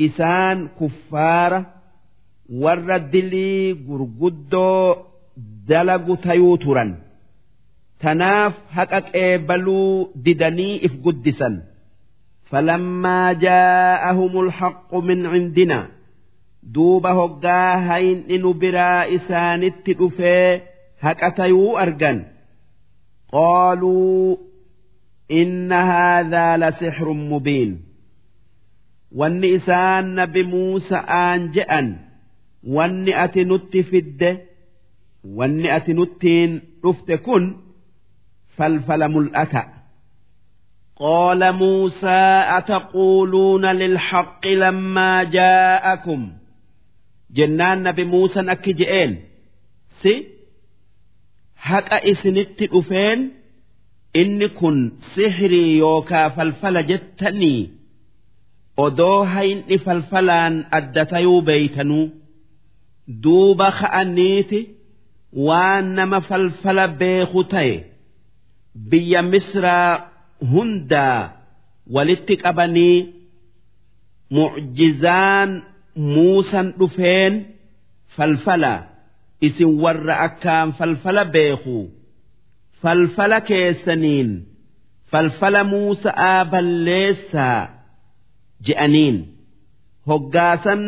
isaan kuffaara warra dilii gurguddoo dalagu tayuu turan. Tanaaf haqa qeebaluu didanii if guddisan. Falammaa jaa'ahumul haqqu min cindina. Duuba hoggaa hayin nu biraa isaanitti dhufee haqa tayuu argan. Qaaluu inna haadhaa lasixrun mubiin. Wanni isaan nabi muusa aan je'an wanni ati nutti fidde فد والنئة نتين رفت كن فالفل ملأكأ قال موسى أتقولون للحق لما جاءكم؟ جنان نبي موسى أكجئين سي؟ حق إسنت أفين إن كن سحري يوكا فالفل جتني. hayni falfalaan addatayuu beeytanuu duuba ka'aniiti waan nama falfala beeku ta'e biyya misraa hundaa walitti qabanii mucjizaan muusan dhufeen falfala isin warra akkaan falfala beeku falfala keessaniin falfala muusa'aa balleessaa je'aniin. Hoggaasan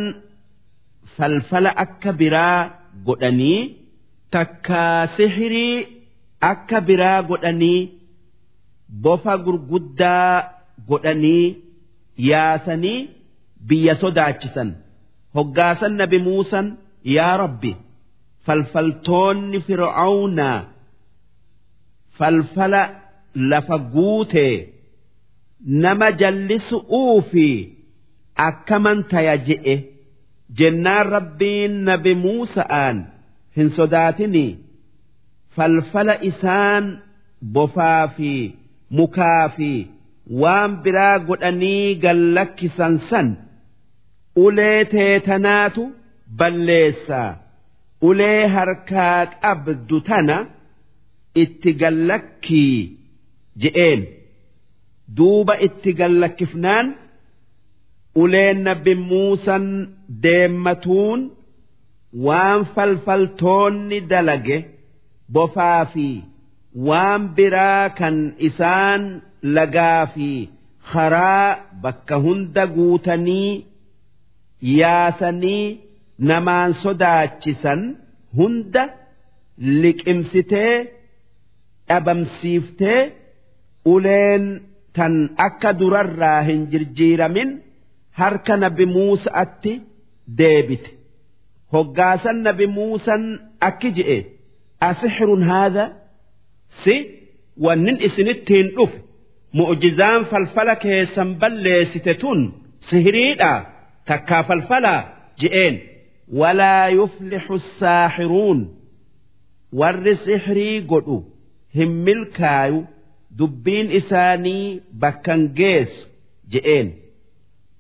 falfala akka biraa godhanii takkaa sihirii akka biraa godhanii bofa gurguddaa godhanii yaasanii biyya sodaachisan. Hoggaasan nabi muusan yaa rabbi falfaltoonni fir'aawnaa falfala lafa guutee nama jallisu'uu fi akkaman taya je'e jennaan rabbiin nabi muusa'aan hin sodaatinii falfala isaan bofaa fi mukaa fi waan biraa godhanii gallakkisan san ulee teetanaatu balleessaa ulee harkaa qabdu tana itti gallakkii je'een. Duuba itti gallakkifnaan uleen nabi muusan deemmatuun waan falfaltoonni dalage bofaa fi waan biraa kan isaan lagaa fi karaa bakka hunda guutanii yaasanii namaan sodaachisan hunda liqimsitee dhabamsiiftee uleen tan akka durarraa hin jirjiiramin harka nabi Muusa'atti deebite. Hoggaasan nabi Muusan akki je'e asixirun haadha? Si wannin isinittiin dhufe mu'jizaan falfala keessan balleessite tun sihiriidha takkaa falfalaa je'een. Walaa yuflixu saaxiruun. Warri sihirii godhu hin milkaayu. Dubbiin isaanii bakkan geessu je'een.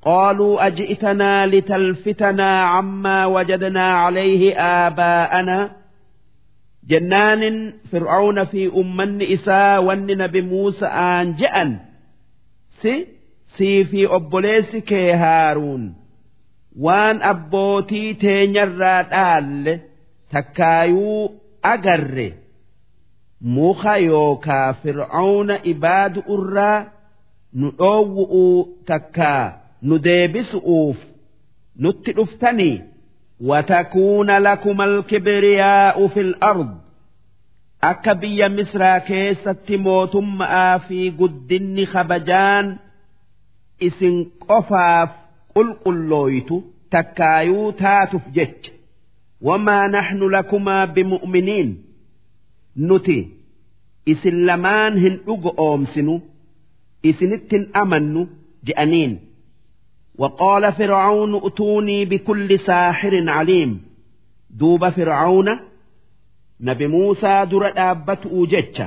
قالوا أجئتنا لتلفتنا عما وجدنا عليه آباءنا جنان فرعون في أمن إساء ون نبي موسى آن جأن سي سي في أبوليس كي هارون وان أبوتي تينيرا دال تكايو أجر موخا يوكا فرعون nu deebisu'uuf nutti dhuftanii watakuuna lakuma alkibriyaa'u fil ard akka biyya misraa keessatti mootummaa fi guddinni kabajaan isin qofaaf qulqullooytu takkaayuu taatuf jecha wamaa naxnu lakumaa bimu'miniin nuti isin lamaan hin dhugo oomsinu isinitti hin amannu je'aniin. وقال فرعون ائتوني بكل ساحر عليم دوب فرعون نبي موسى در دابت أوجتش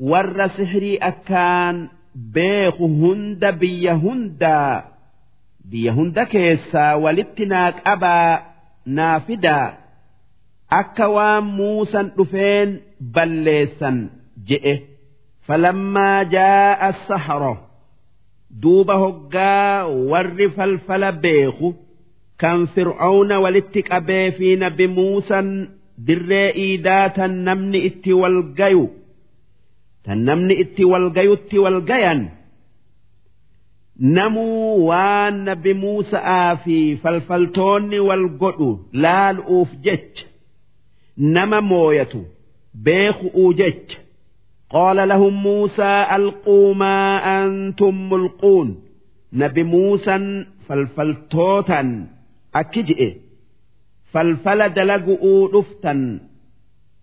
ور سحري أكان بيخ هند بي هندا بي هند كيسا ولتناك أبا نافدا أكوام موسى رفين بليسا جئه فلما جاء السحره duuba hoggaa warri falfala beeku kan fir'auna walitti qabee fi nabi muusan dirree iidaa tan namni itti walgayu tan namni itti walgayutti walgayan namuu waan nabi muusa'aa fi falfaltoonni wal godhu laaluuf jecha nama mooyatu beeku'uu jecha قال لهم موسى ألقوا ما أنتم ملقون. نبي موسى فالفلتوتا أكجئ فالفل دلقوا رفتا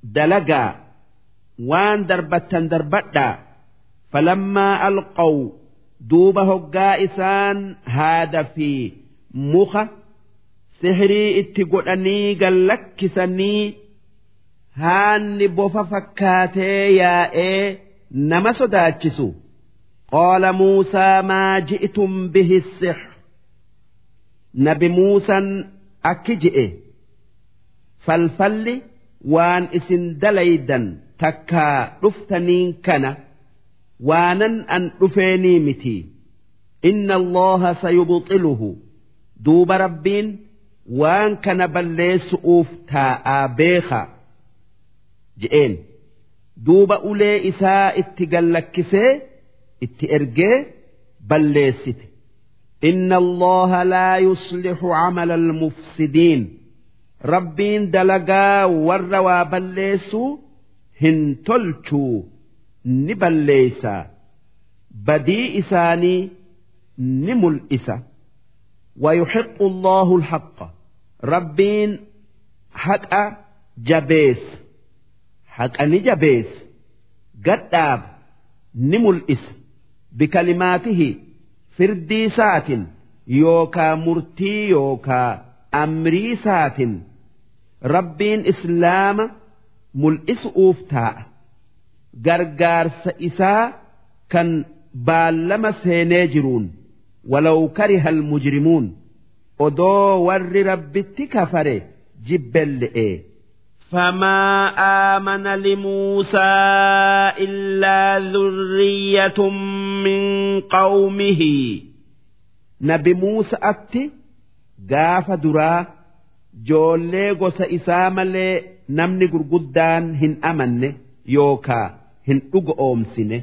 دلقا. وان دربتا دربتا. فلما ألقوا دوب هقا إسان هذا في مخ سحري اتقلني قلك سني haanni bofa fakkaatee yaa'ee nama sodaachisu. Qaala muusaa maa ji'tum bihi six nabi muusan akki je'e falfalli waan isin dalaydan takkaa dhuftaniin kana waanan an dhufeenii miti. Inna allaha sayubxiluhu duuba rabbiin waan kana balleessu'uuf taa'aa beeka je'een duuba ulee isaa itti gallakkisee itti ergee balleessite inna allaha laa yuslixu camala almufsidiin rabbiin dalagaa warra waa balleessuu hin tolchuu ni balleeysa badii isaanii ni mul'isa ويحق الله الحق ربين حق جبيس haqa ni jabeessa gadhaab ni mul'is bikalimaatihi firdii isaatiin yookaa murtii yookaa amrii isaatiin rabbiin islaama mul'isuuf taa'a gargaarsa isaa kan baallama seenee jiruun walaw karihal mujrimuun odoo warri rabbitti kafare jibbelle'e. فما آمن لموسى إلا ذرية من قومه نبي موسى أتي قاف درا joollee gosa isaa malee namni gurguddaan hin amanne yookaa hin dhuga oomsine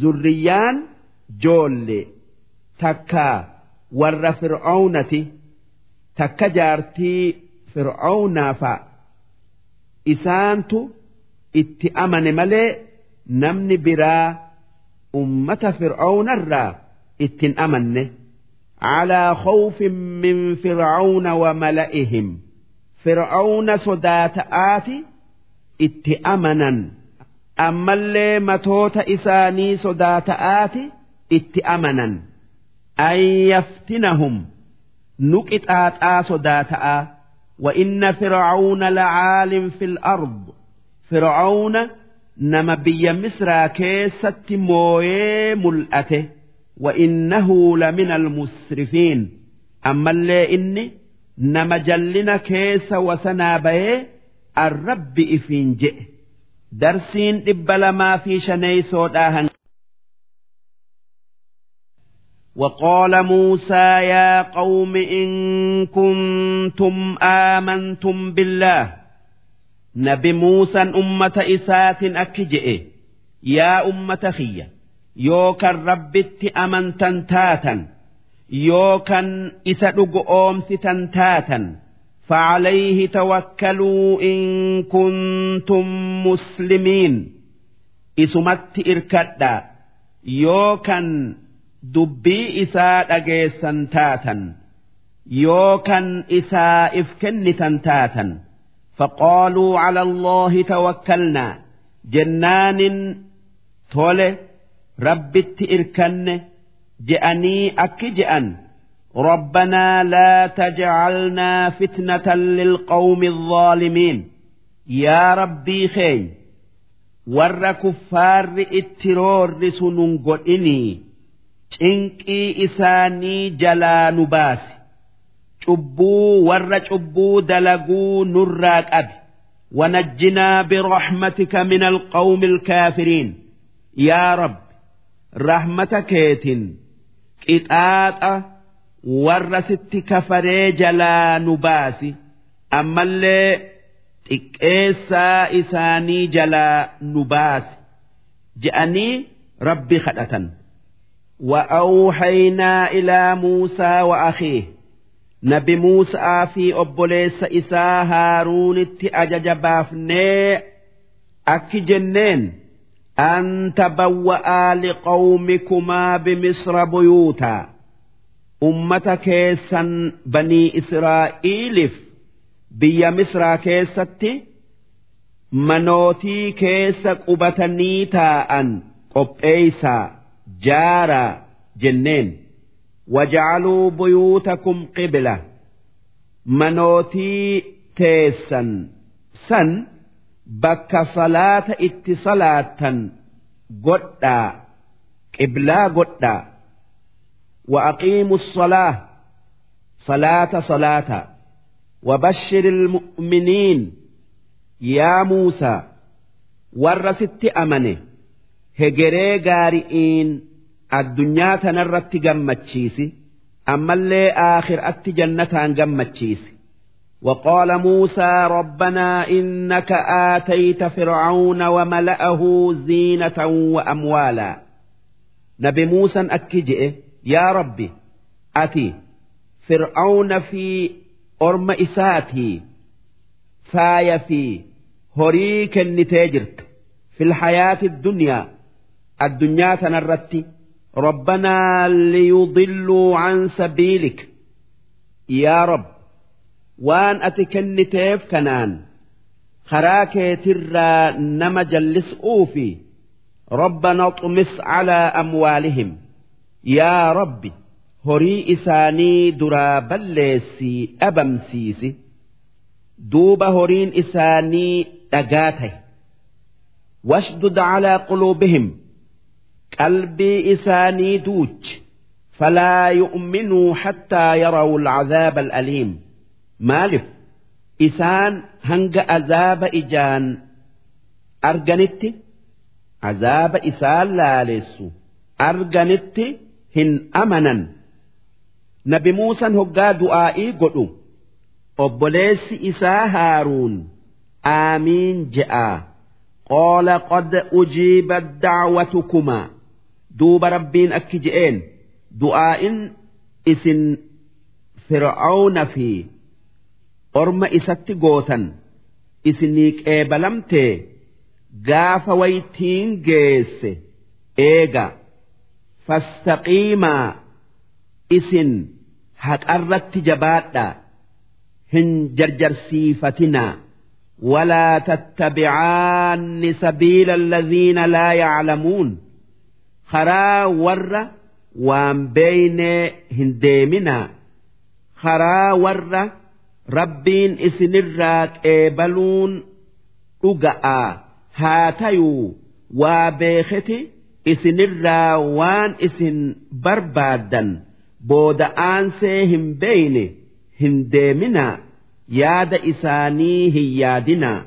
zurriyaan joollee takkaa warra fir'aawnati takka jaartii fir'aawnaa fa'a isaantu itti amane malee namni biraa ummata fir'aawnarraa ittin amanne. calaa khawfin min fir'aawna wa mala'ihim. Fir'aawna sodaata'aati itti amanan. Ammallee matoota isaanii sodaata'aati itti amanan. An yaftinahum. Nu qixaaxaa sodaata'aa وإن فرعون لعال في الأرض فرعون نما بي مصر كيست مويه ملأته وإنه لمن المسرفين أما اللي إني نما جلنا كيس وسنا بيه الرب إفين جئ درسين إبلا ما في شني سوداهن وقال موسى يا قوم إن كنتم آمنتم بالله نبي موسى أمة إسات أكجئ يا أمة خيه yookan rabbitti amantan taatan yookan isa dhugu oomsitan taatan فعليه توكلوا إن كنتم مسلمين إسمت إركدا يوكن دبي إساء أجيسا تاتا يوكن إساء إفكن تاتا فقالوا على الله توكلنا جنان تولي rabbitti irkanne je'anii akki je'an ربنا لا تجعلنا فتنة للقوم الظالمين يا ربي خي ور كفار اترور سنن قدني تنكي إساني جلا نباس شبو ور شبو دلقو نراك أبي ونجنا برحمتك من القوم الكافرين يا رب rahmata keetin qixaaxa warra sitti kafaree jalaa nu baasi ammallee xiqqeessaa isaanii jalaa nu baasi je'anii rabbi kadhatan وأوحينا إلى موسى وأخيه نبي موسى في أبوليس إسا هارون أجج بافني أكي جنين أن تبوأ لقومكما بمصر بيوتا أمة كيسا بني إسرائيل بيا مصر كيستي منوتي كيس قبتني تاء قبئيسا جارا جنين وجعلوا بيوتكم قبلة منوتي تيسا سن bakka salaata itti salaattan godhaa qiblaa godhaa وأقيموا الصلاة صلاة صلاة وبشر المؤمنين يا موسى ورست أمنه هجري قارئين الدنيا تنرت جمتشيسي أما اللي آخر أت جنة جمتشيسي وقال موسى ربنا إنك آتيت فرعون وملأه زينة وأموالا نبي موسى أكجئ يا ربي أتي فرعون في أرم إساتي فاي في هريك النتاجرت في الحياة الدنيا الدنيا تنرت ربنا ليضلوا عن سبيلك يا رب waan ati kenniteef kanaan karaa keetirraa nama jallis'uufi rabbana xumis calaa amwaalihim yaa rabbi horii isaanii duraa balleessii dhabamsiisi duuba horiin isaanii dhagaa tahe washdud calaa quluubihim qalbii isaanii duuch. Falaa yu'minuu xattaa yarawu alcadaaba alaliim. Maalif? Isaan hanga azaaba ijaan arganitti? Azaaba isaan laalessu arganitti hin amanan. Nabi muusan hoggaa du'aa'ii godhu. Obboleessi isaa haaruun aamiin je'a qaala qad ujiibat dacwatukumaa duuba rabbiin akki je'een. Du'aa'in isin fir'aawna fi orma isatti gootan. Isinii qeebalamtee gaafa waytiin geesse. Eega fastaqiimaa isin haqarratti jabaadha hin jarjarsiifatinaa. Walaa tattabicaanni sabiila alladhiina laa yaclamuun. karaa warra waan beeynee hin deeminaa karaa warra rabbiin isinirraa qeebaluun dhuga'aa haa tayuu waa beeketi isinirraa waan isin barbaaddan. Booda'aansee hin beeyne hin deeminaa yaada isaanii hin yaadinaa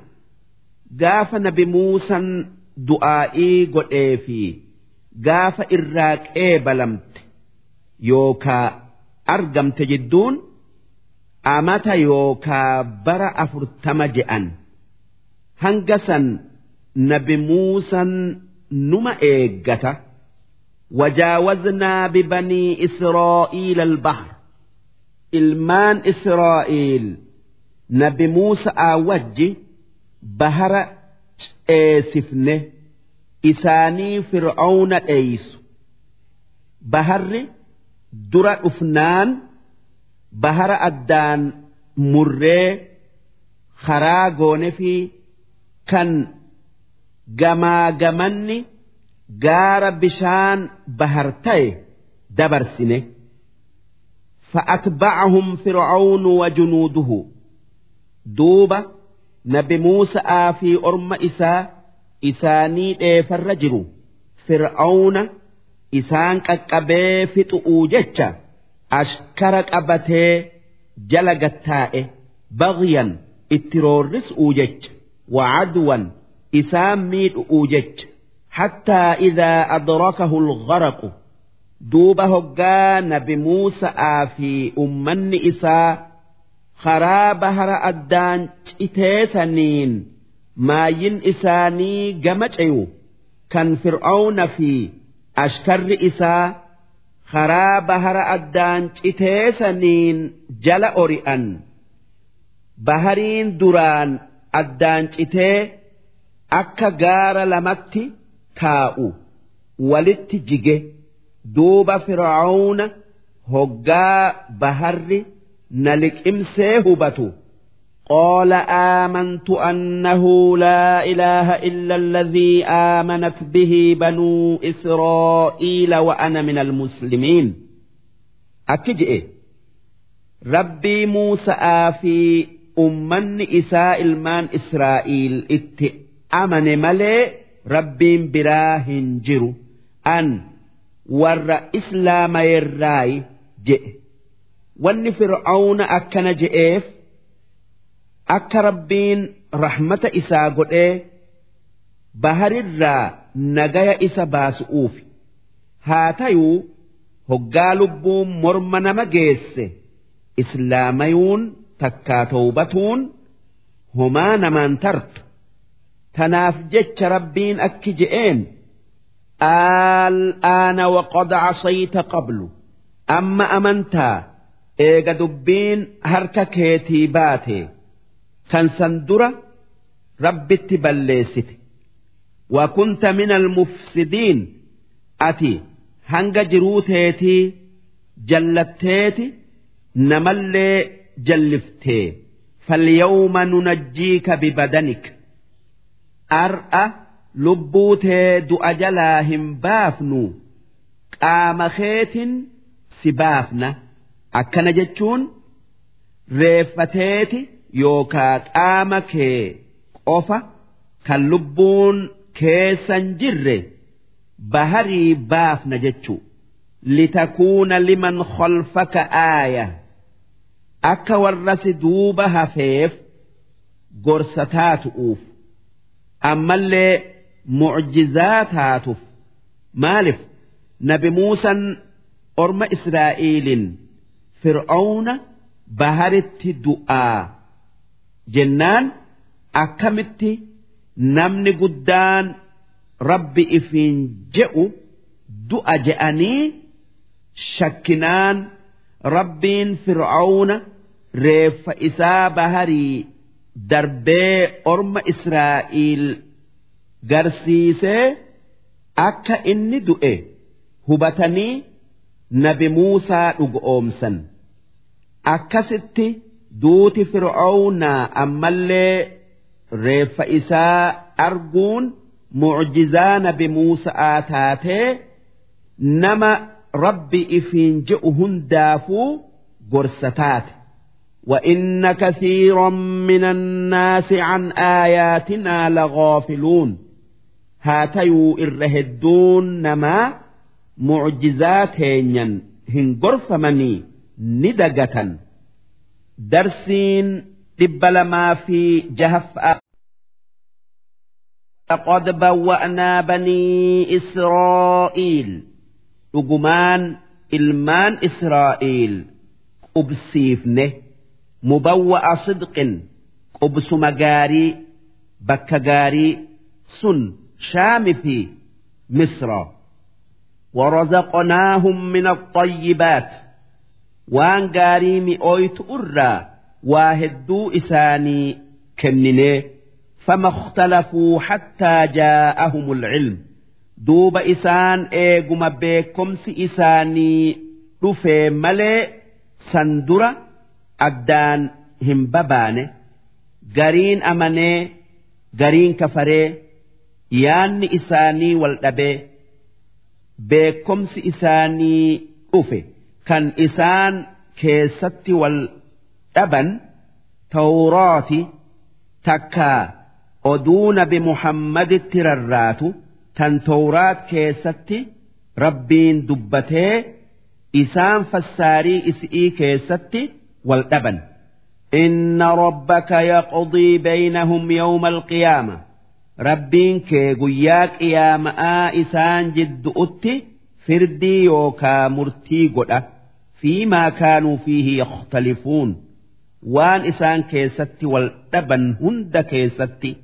gaafa nabi muusan du'aa'ii godhee fi. gaafa irraa qeebalamte yookaa argamte jidduun amata yookaa bara afurtama je'an. Hanga san nabi muusan numa eeggata wajaawaznaa bibanii israa'iila albahar ilmaan israa'iil nabi muusa wajji bahara ceesifne isaanii fir'auna dheeysu baharri dura dhufnaan bahara addaan murree karaa goone fi kan gamaa gamanni gaara bishaan bahar ta'e dabarsine. فأتبعهم فرعون وجنوده دوبة نبي موسى في أرم isaanii dheefarra jiru. Fir'aawna isaan qaqqabee fixu'uu jecha ashkara qabatee jala gattaa'e. Baghyan itti roorris'uu jecha. Wacadwan isaan miidhu'uu jecha. Hattaa idaa adrakahu lgaraqu duuba hoggaa nabi muusa'aa fi ummanni isaa karaa bahara addaan citee saniin maayyin isaanii gama ceyu kan fir'aawna fi ashkarri isaa karaa bahara addaan citeessaniin jala ori'an. Bahariin duraan addaan citee akka gaara lamatti taa'u. Walitti jige. duuba fir'aawna hoggaa baharri na liqimsee hubatu قال آمنت أنه لا إله إلا الذي آمنت به بنو إسرائيل وأنا من المسلمين أكجئ ربي موسى في أمن إساء المان إسرائيل ات أمن ملي ربي براهن جرو أن warra islaama yerraayi je'e wanni fir'aawna akkana je'eef akka rabbiin rahmata isaa godhee baharirraa nagaya isa baasu'uufi haa tayuu hoggaa lubbuun morma nama geesse islaamayuun takkaa toobatuun homaa namaan tartu tanaaf jecha rabbiin akki je'een al'aana waqad casayta qablu amma amantaa eega dubbiin harka keetii baate. kan san dura rabbitti balleessite. Wa kunta minal mufsidiin. Ati hanga jiruu teetii jallatteeti namallee jalliftee falyawma nunajjiika bibadanik. Ar'a lubbuu tee du'a jalaa hin baafnu. Qaama keetin si baafna. Akkana jechuun reeffateeti. Yookaa qaama kee qofa kan lubbuun keessan jirre baharii baafna jechuu. Litakuuna liman khalfaka aaya. Akka warra si duuba hafeef gorsa taatu'uuf. Ammallee mucjizaa taatuuf. Maalif nabi muusan orma israa'iilin fir'aawna baharitti du'aa jennaan akkamitti namni guddaan rabbi ifiin je'u du'a je'anii shakkinaan rabbiin fir'aawna reeffa isaa baharii darbee orma Israa'iil garsiisee akka inni du'e hubatanii nabi Muusaa dhugoomsan akkasitti duuti fir'aawnaa ammallee reeffa isaa arguun mucjizaa nabi Muusaa taatee nama rabbi ifiin je'u hundaafuu gorsa taate. وإن كثيرا من الناس عن آياتنا لغافلون هاتيو إرهدون نما معجزات هين هنقرف مني ندقة درسين دبل ما في جهف لقد بوأنا بني إسرائيل لقمان إلمان إسرائيل أبسيفنه مبوأ صدق قبس مجاري بكجاري سن شام في مصر ورزقناهم من الطيبات وان جاري مئويت أرى واهدو إساني كنني فما اختلفوا حتى جاءهم العلم دوب إسان إيقم بكمس إساني رفي ملي سندره addaan hin babaane gariin amanee gariin kafaree yaanni isaanii wal dhabee beekomsi isaanii dhufe kan isaan keessatti wal dhaban tawraati takkaa oduu nabi muhammaditti rarraatu tan tawraat keessatti rabbiin dubbatee isaan fassaarii is'ii keessatti والأبن إن ربك يقضي بينهم يوم القيامة ربين كي قياك يا ماء إسان جد أتي فردي يوكا مرتي قد فيما كانوا فيه يختلفون وان إسان كيست والأبن هند كيست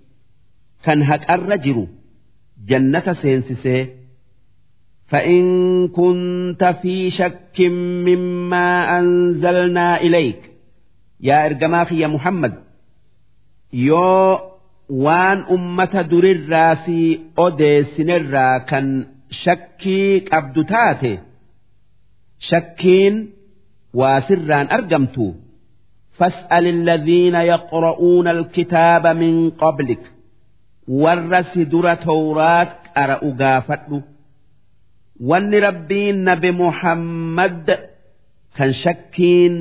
كان هك الرجل جنة سينسسي فإن كنت في شك مما أنزلنا إليك يا إرجماخي يا محمد يو وان أمة در الراسي أودي سنرا كان شكي أبدتاتي شكين وسران أرجمتو فاسأل الذين يقرؤون الكتاب من قبلك ورس در توراة أرأوا قافتلو wanni rabbiin nabi muhammad kan shakkiin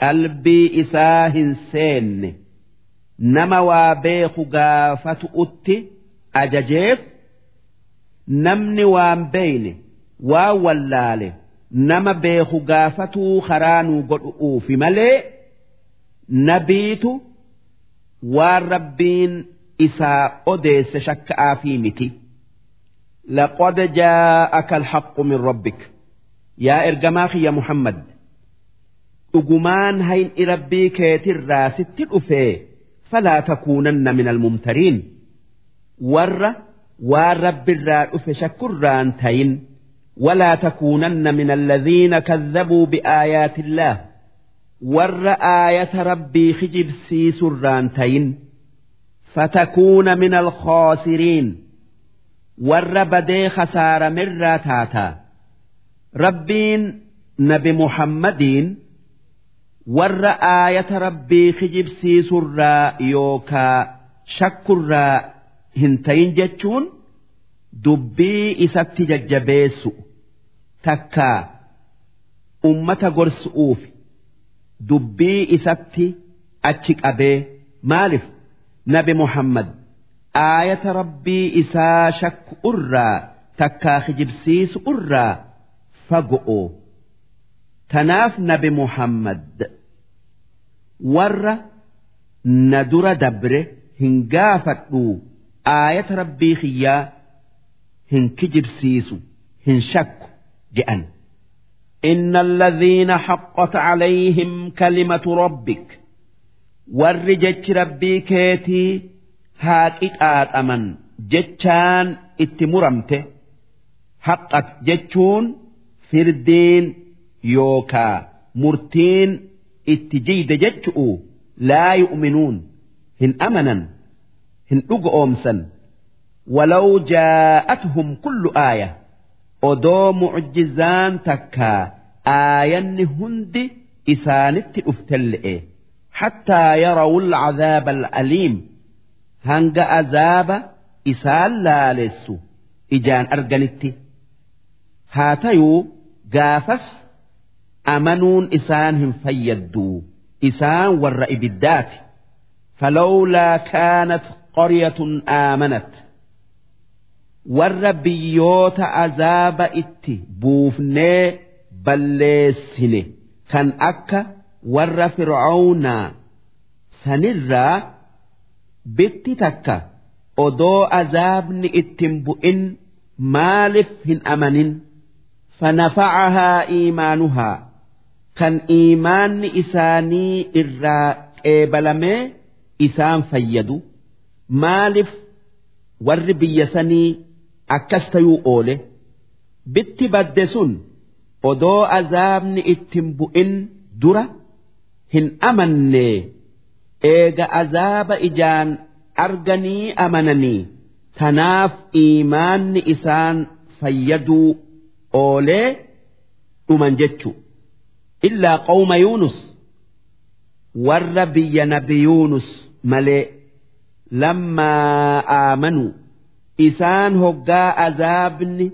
qalbii isaa hin seenne nama waa beeku gaafatu utti ajajeef namni waan beeyne waa wallaale nama beeku gaafatuu karaanuu godhu'uufi malee nabiitu waan rabbiin isaa odeesse shakka'aafii miti. لقد جاءك الحق من ربك يا إرجماخي يا محمد أجمان هين إربي كيتر راست الأفي فلا تكونن من الممترين ور ورب الرأف شكران تين ولا تكونن من الذين كذبوا بآيات الله ور آية ربي خجب سيس الرانتين فتكون من الخاسرين warra badee khasaaramirraa taataa rabbiin nabi muhammadiin warra aayata rabbii kijibsiisurraa yookaa shakkurraa hin tayin jechuun dubbii isatti jajjabeessu takkaa ummata gorsu'uuf dubbii isatti achi qabee maaliif? Nabi muhammad aayata rabbii isaa shakku irraa takkaa kijibsiisu irraa fago'o. Tanaaf nabi muhammad warra na dura dabre hin gaafadhu aayata rabbii kiyyaa hin kijibsiisu hin shakku je'an إن الذين حقت عليهم كلمة ربك ورجت ربي كيتي هاكئات أمن جتشان اتمرمته حقت جتشون فردين يوكا مرتين اتجيد جتشؤ لا يؤمنون هن أمنا هن أقومسا ولو جاءتهم كل آية Odoo mucjizaan takkaa aayanni hundi isaanitti dhuftelle'e hattaa yarawul cadaaba al'aliim hanga azaaba isaan laalessu ijaan arganitti. Haa tayuu gaafas amanuun isaan hin fayyadduu isaan warra ibiddaati. Falawlaa kaanat qaryatun aamanat warra biyyoota azaaba itti buufnee balleessine. Kan akka warra fir'aawnaa sanirraa bitti takka odoo azaabni ittin bu'in maaliif hin amanin? Fanafacahaa iimaanuhaa. Kan iimaanni isaanii irraa qeebalamee isaan fayyadu. Maaliif warri biyya sanii akkas tayuu oole bitti badde sun odoo azaabni ittin bu'in dura hin amanne eega azaaba ijaan arganii amananii tanaaf iimaanni isaan fayyaduu oolee dhuman jechu. Illaa qawma yuunus warra biyya nabi yuunus malee lammaa aamanuu isaan hoggaa azaabni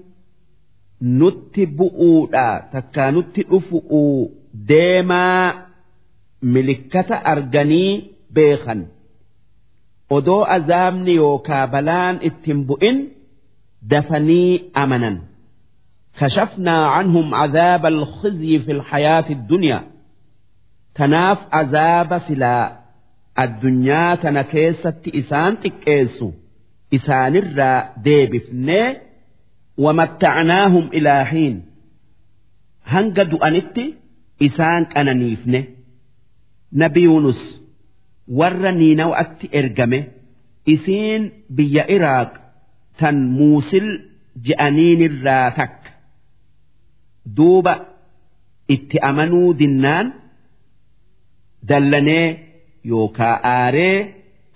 nutti bu'uudha takkaa nutti dhufu'uu deemaa milikkata arganii beekan odoo azaabni yookaa balaan ittin bu'in dafanii amanan كشفنا عنهم عذاب الخزي في الحياة الدنيا تناف عذاب سلا الدنيا تنكيست إسان تكيسو isaanirraa deebifnee wamattacnaahum ilaa hiin. Hanga du'anitti isaan qananiifne. Nabi yuunus warra niinawatti ergame isiin biyya iraaq tan muusil je'aniinirraa takka duuba itti amanuu dinnaan dallanee yookaa aaree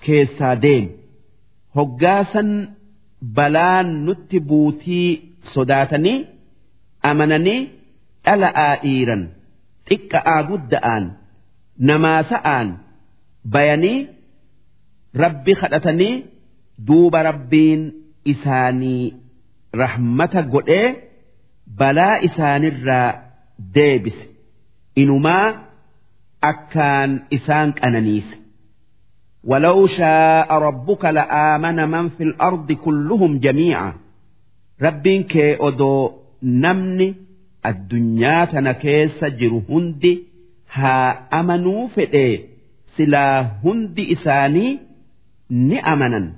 keessaa deeme hoggaasan balaan nutti buutii sodaatanii amananii dhala'aa dhiiran xiqqa'aa gudda'aan namaasa'aan bayanii rabbi kadhatanii duuba rabbiin isaanii rahmata godhee balaa isaanirraa deebise inumaa akkaan isaan qananiise. ولو شاء ربك لآمن من في الأرض كلهم جميعا ربين كي أدو نمني الدنيا تنكيس جر هندي ها أمنوا فئي سلا هندي إساني نأمنا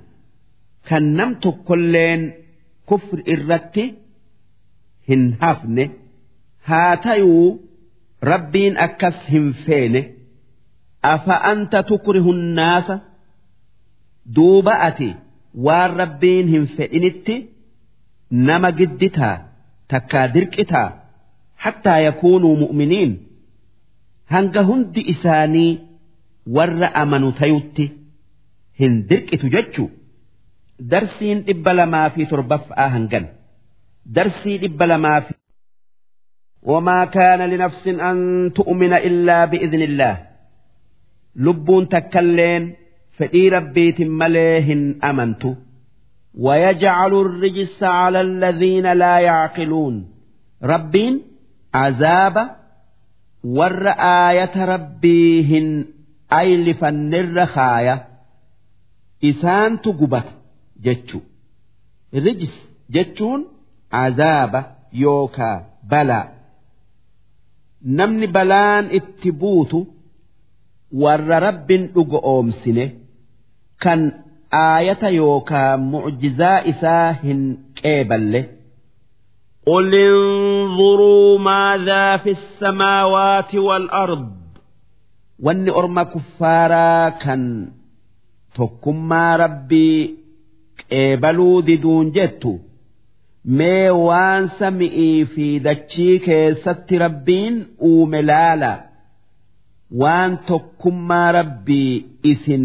كان نمت كلين كفر إرتي هن هفني هاتيو ربين أكس هم فينه أفأنت تكره الناس دوبأتي waan rabbiin hin fedhinitti nama gidditaa takkaa dirqitaa hattaa yakuunuu mu'miniin hanga hundi isaanii warra amanu tayutti hin dirqitu jechuu darsiin dhibba lamaa fi torbaffa'aa hangan darsii dhibba lamaa fi وما كان لنفس أن تؤمن إلا بإذن الله لبون تكلين فإي ربيت مليهن أمنت ويجعل الرجس على الذين لا يعقلون ربين عذاب ور آية ربيهن أي لفن الرخاية إسان تقبت جتشو الرجس جتشون عذاب يوكا بلا namni balaan itti buutu warra rabbin dhugo oomsine kan aayata yookaa mucjizaa isaa hin qeeballe قل انظروا ماذا في السماوات والأرض wanni orma kuffaaraa kan tokkummaa rabbii qeebaluu diduun jettu mee waan sami'ii fi dachii keessatti rabbiin uume laala waan tokkummaa rabbii isin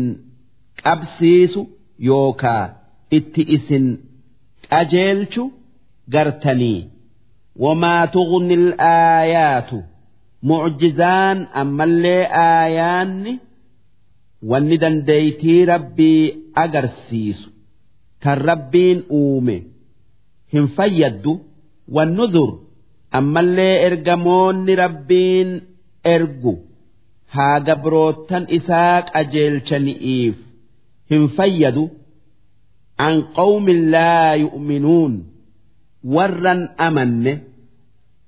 qabsiisu yookaa itti isin qajeelchu gartanii. wamaa tughni al-aayaatu mucjizaan ammallee aayaanni wanni dandeeytii rabbii agarsiisu kan rabbiin uume hin fayyaddu wannuzur ammallee ergamoonni rabbiin ergu haa gabroottan isaa qajeelchani'iif hin fayyadu an qawmin laa yu'minuun warran amanne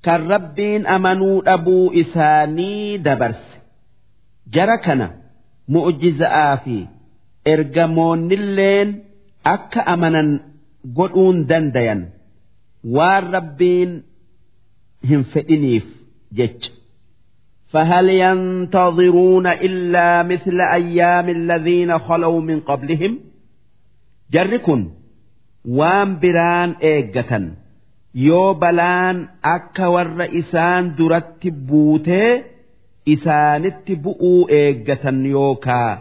kan rabbiin amanuu dhabuu isaanii dabarse. Jara kana mu'jiza'aa fi ergamoonnilleen akka amanan godhuun dandayan waan rabbiin hin fedhiniif jecha فهل ينتظرون إلا مثل أيام الذين خلوا من قبلهم جركن وان بران إيجة yoo balaan akka warra isaan duratti buutee isaanitti bu'uu eeggatan yookaa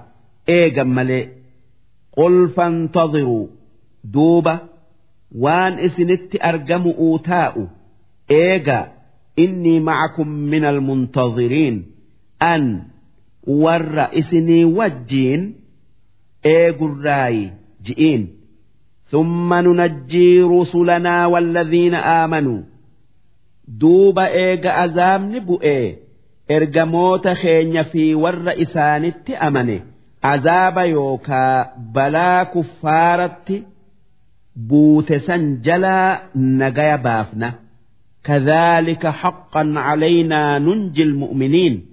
eegan malee qul fantadhiruu duuba waan isinitti argamu'uu taa'u eega innii macakum min almuntadhiriin an warra isinii wajjiin eegurraayi ji'iin ثم ننجي رسلنا والذين آمنوا دوب إيغ أزامن بؤي إرجموت خين في ور إسانت أمنه عذاب يوكا بلا كفارت بوت سنجلا نجايا بافنا كذلك حقا علينا ننجي المؤمنين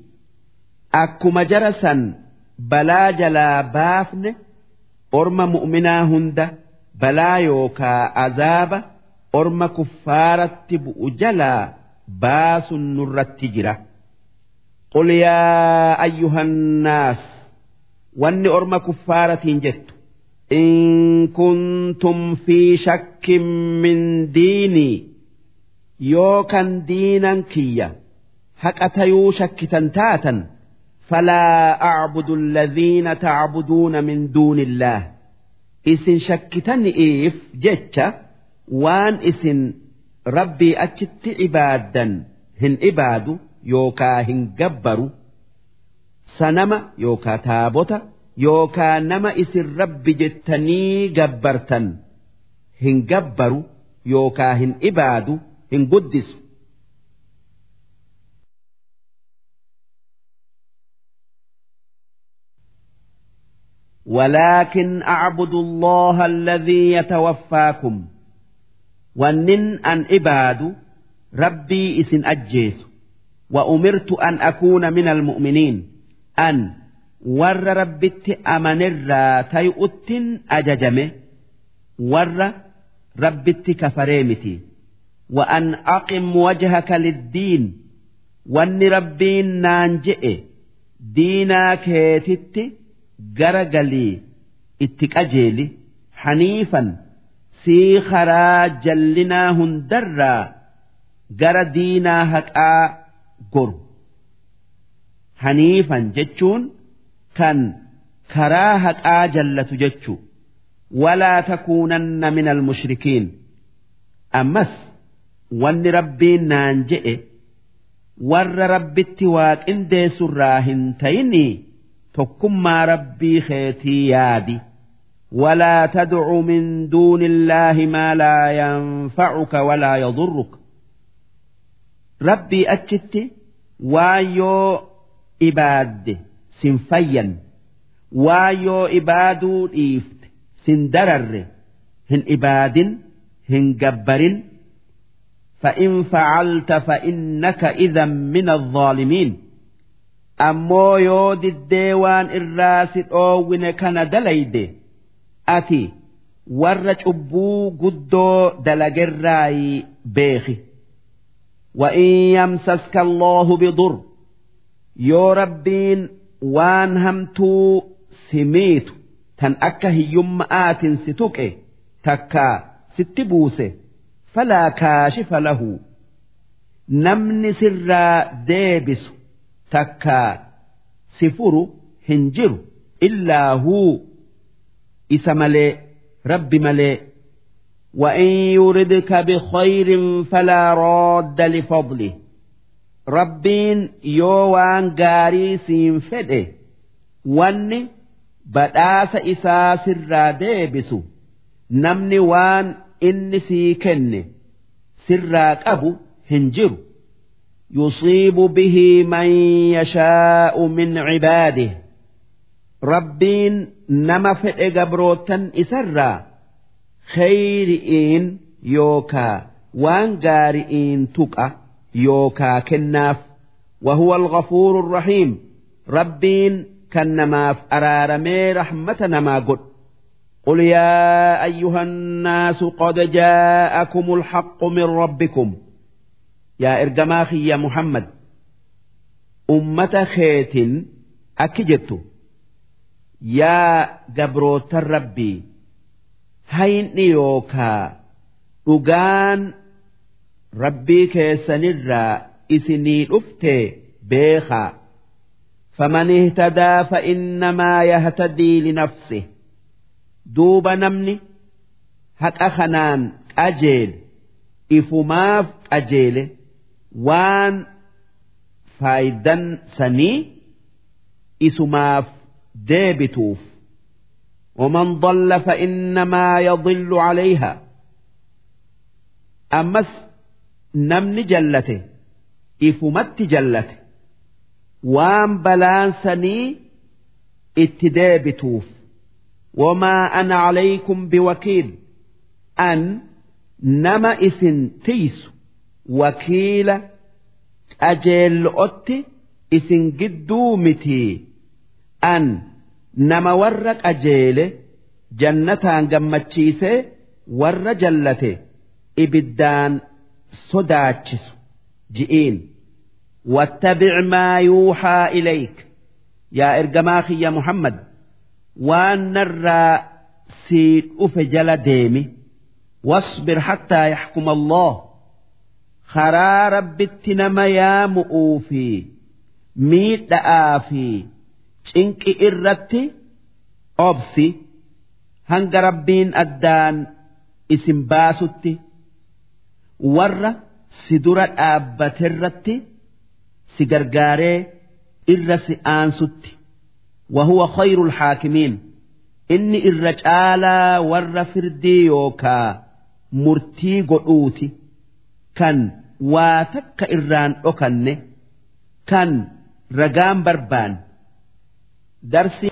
أكما جرسا بلا جلا بافن أرم مؤمنا هنده balaa yookaa azaaba orma kuffaaratti bu'u jalaa baasun nurratti jira. قل يا أيها الناس واني أرم كفارة جت إن كنتم في شك من ديني yoo kan diinan kiyya haqa tayuu shakkitan taatan falaa acbudu alladhiina tacbuduuna min duuni illaah isin shakkitani'iif jecha waan isin rabbii achitti ibaaddan hin ibaadu yookaa hin gabbaru sanama yookaa taabota yookaa nama isin rabbi jettanii gabbartan hin gabbaru yookaa hin ibaadu hin guddisu. ولكن أعبد الله الذي يتوفاكم ونن أن إباد ربي إسن أجيس وأمرت أن أكون من المؤمنين أن ور ربت أمن الرا تيؤت أججمه ور ربت كفريمتي وأن أقم وجهك للدين وأن ربين نانجئ دينا كيتتي gara galii itti qajeeli haniifan sii karaa jallinaa hundarraa gara diinaa haqaa goru haniifan jechuun kan karaa haqaa jallatu jechuu walaa takuunanna min almushrikiin ammas wanni rabbiin naan je'e warra rabbitti waaqindeessurraa hin tayinii tokkummaa rabbii keetii yaadi ولا تدع من دون الله ما لا ينفعك ولا يضرك ربي أتشت وايو إباد سنفيا وايو إبادو إيفت سندرر هن إباد هن جبر فإن فعلت فإنك إذا من الظالمين ammoo yoo diddee waan irraa si dhoowwine kana dalayde ati warra cubbuu guddoo dalagerraayi beeki وإن يمسسك الله بضر يو ربين وان همتو سميت تن أكا هيوم آت ستوكي تكا ستبوسه فلا كاشف له نمن سرا ديبس تكا سفر هنجر إلا هو إسمالي رب ملي وإن يردك بخير فلا راد لفضله ربين يوان غاري سين فده واني بداس إسا سرا ديبسو نمني وان إني سي كني سرا قبو هنجر يصيب به من يشاء من عباده ربين نما فده قبروتا إسرا خيرئين يوكا وان غارئين تقى يوكا كناف وهو الغفور الرحيم ربين كنماف أرارمي رحمة نما قد قل يا أيها الناس قد جاءكم الحق من ربكم يا إرجماخي يا محمد أمة خيت أكجت يا جبروت الربي hayni yookaa dhugaan rabbii keessanirraa isinii dhufte beekaa فمن اهتدى فإنما يهتدي لنفسه دوب نمني هك أخنان أجيل إفماف أجيل وان فايدا سني إسماف ديبتوف ومن ضل فإنما يضل عليها أمس نمن جلته إفمت جلته وام بلانسني اتدابتوف wamaa ana calaykum biwakiil an nama isin tiysu wakiila qajeello'otti isin gidduu mitii an nama warra qajeele jannataan gammachiisee warra jallate ibiddaan sodaachisu. Ji'iin. Wattabic maa yuuxaa ilayk. Yaa ergamaa kiyya muhammad. waan narraa sii dhufe jala deemi wasbir hattaa yaxkuma Allah karaa rabbitti nama yaamu'uu fi miidha'aa fi cinqi irratti obsi hanga rabbiin addaan isin baasutti warra si dura dhaabbaterratti si gargaaree irra si aansutti. وهو خير الحاكمين إني الرجال ور فردي يوكا مرتي قلوتي كان واتك إران أكن كان رقام بربان درسي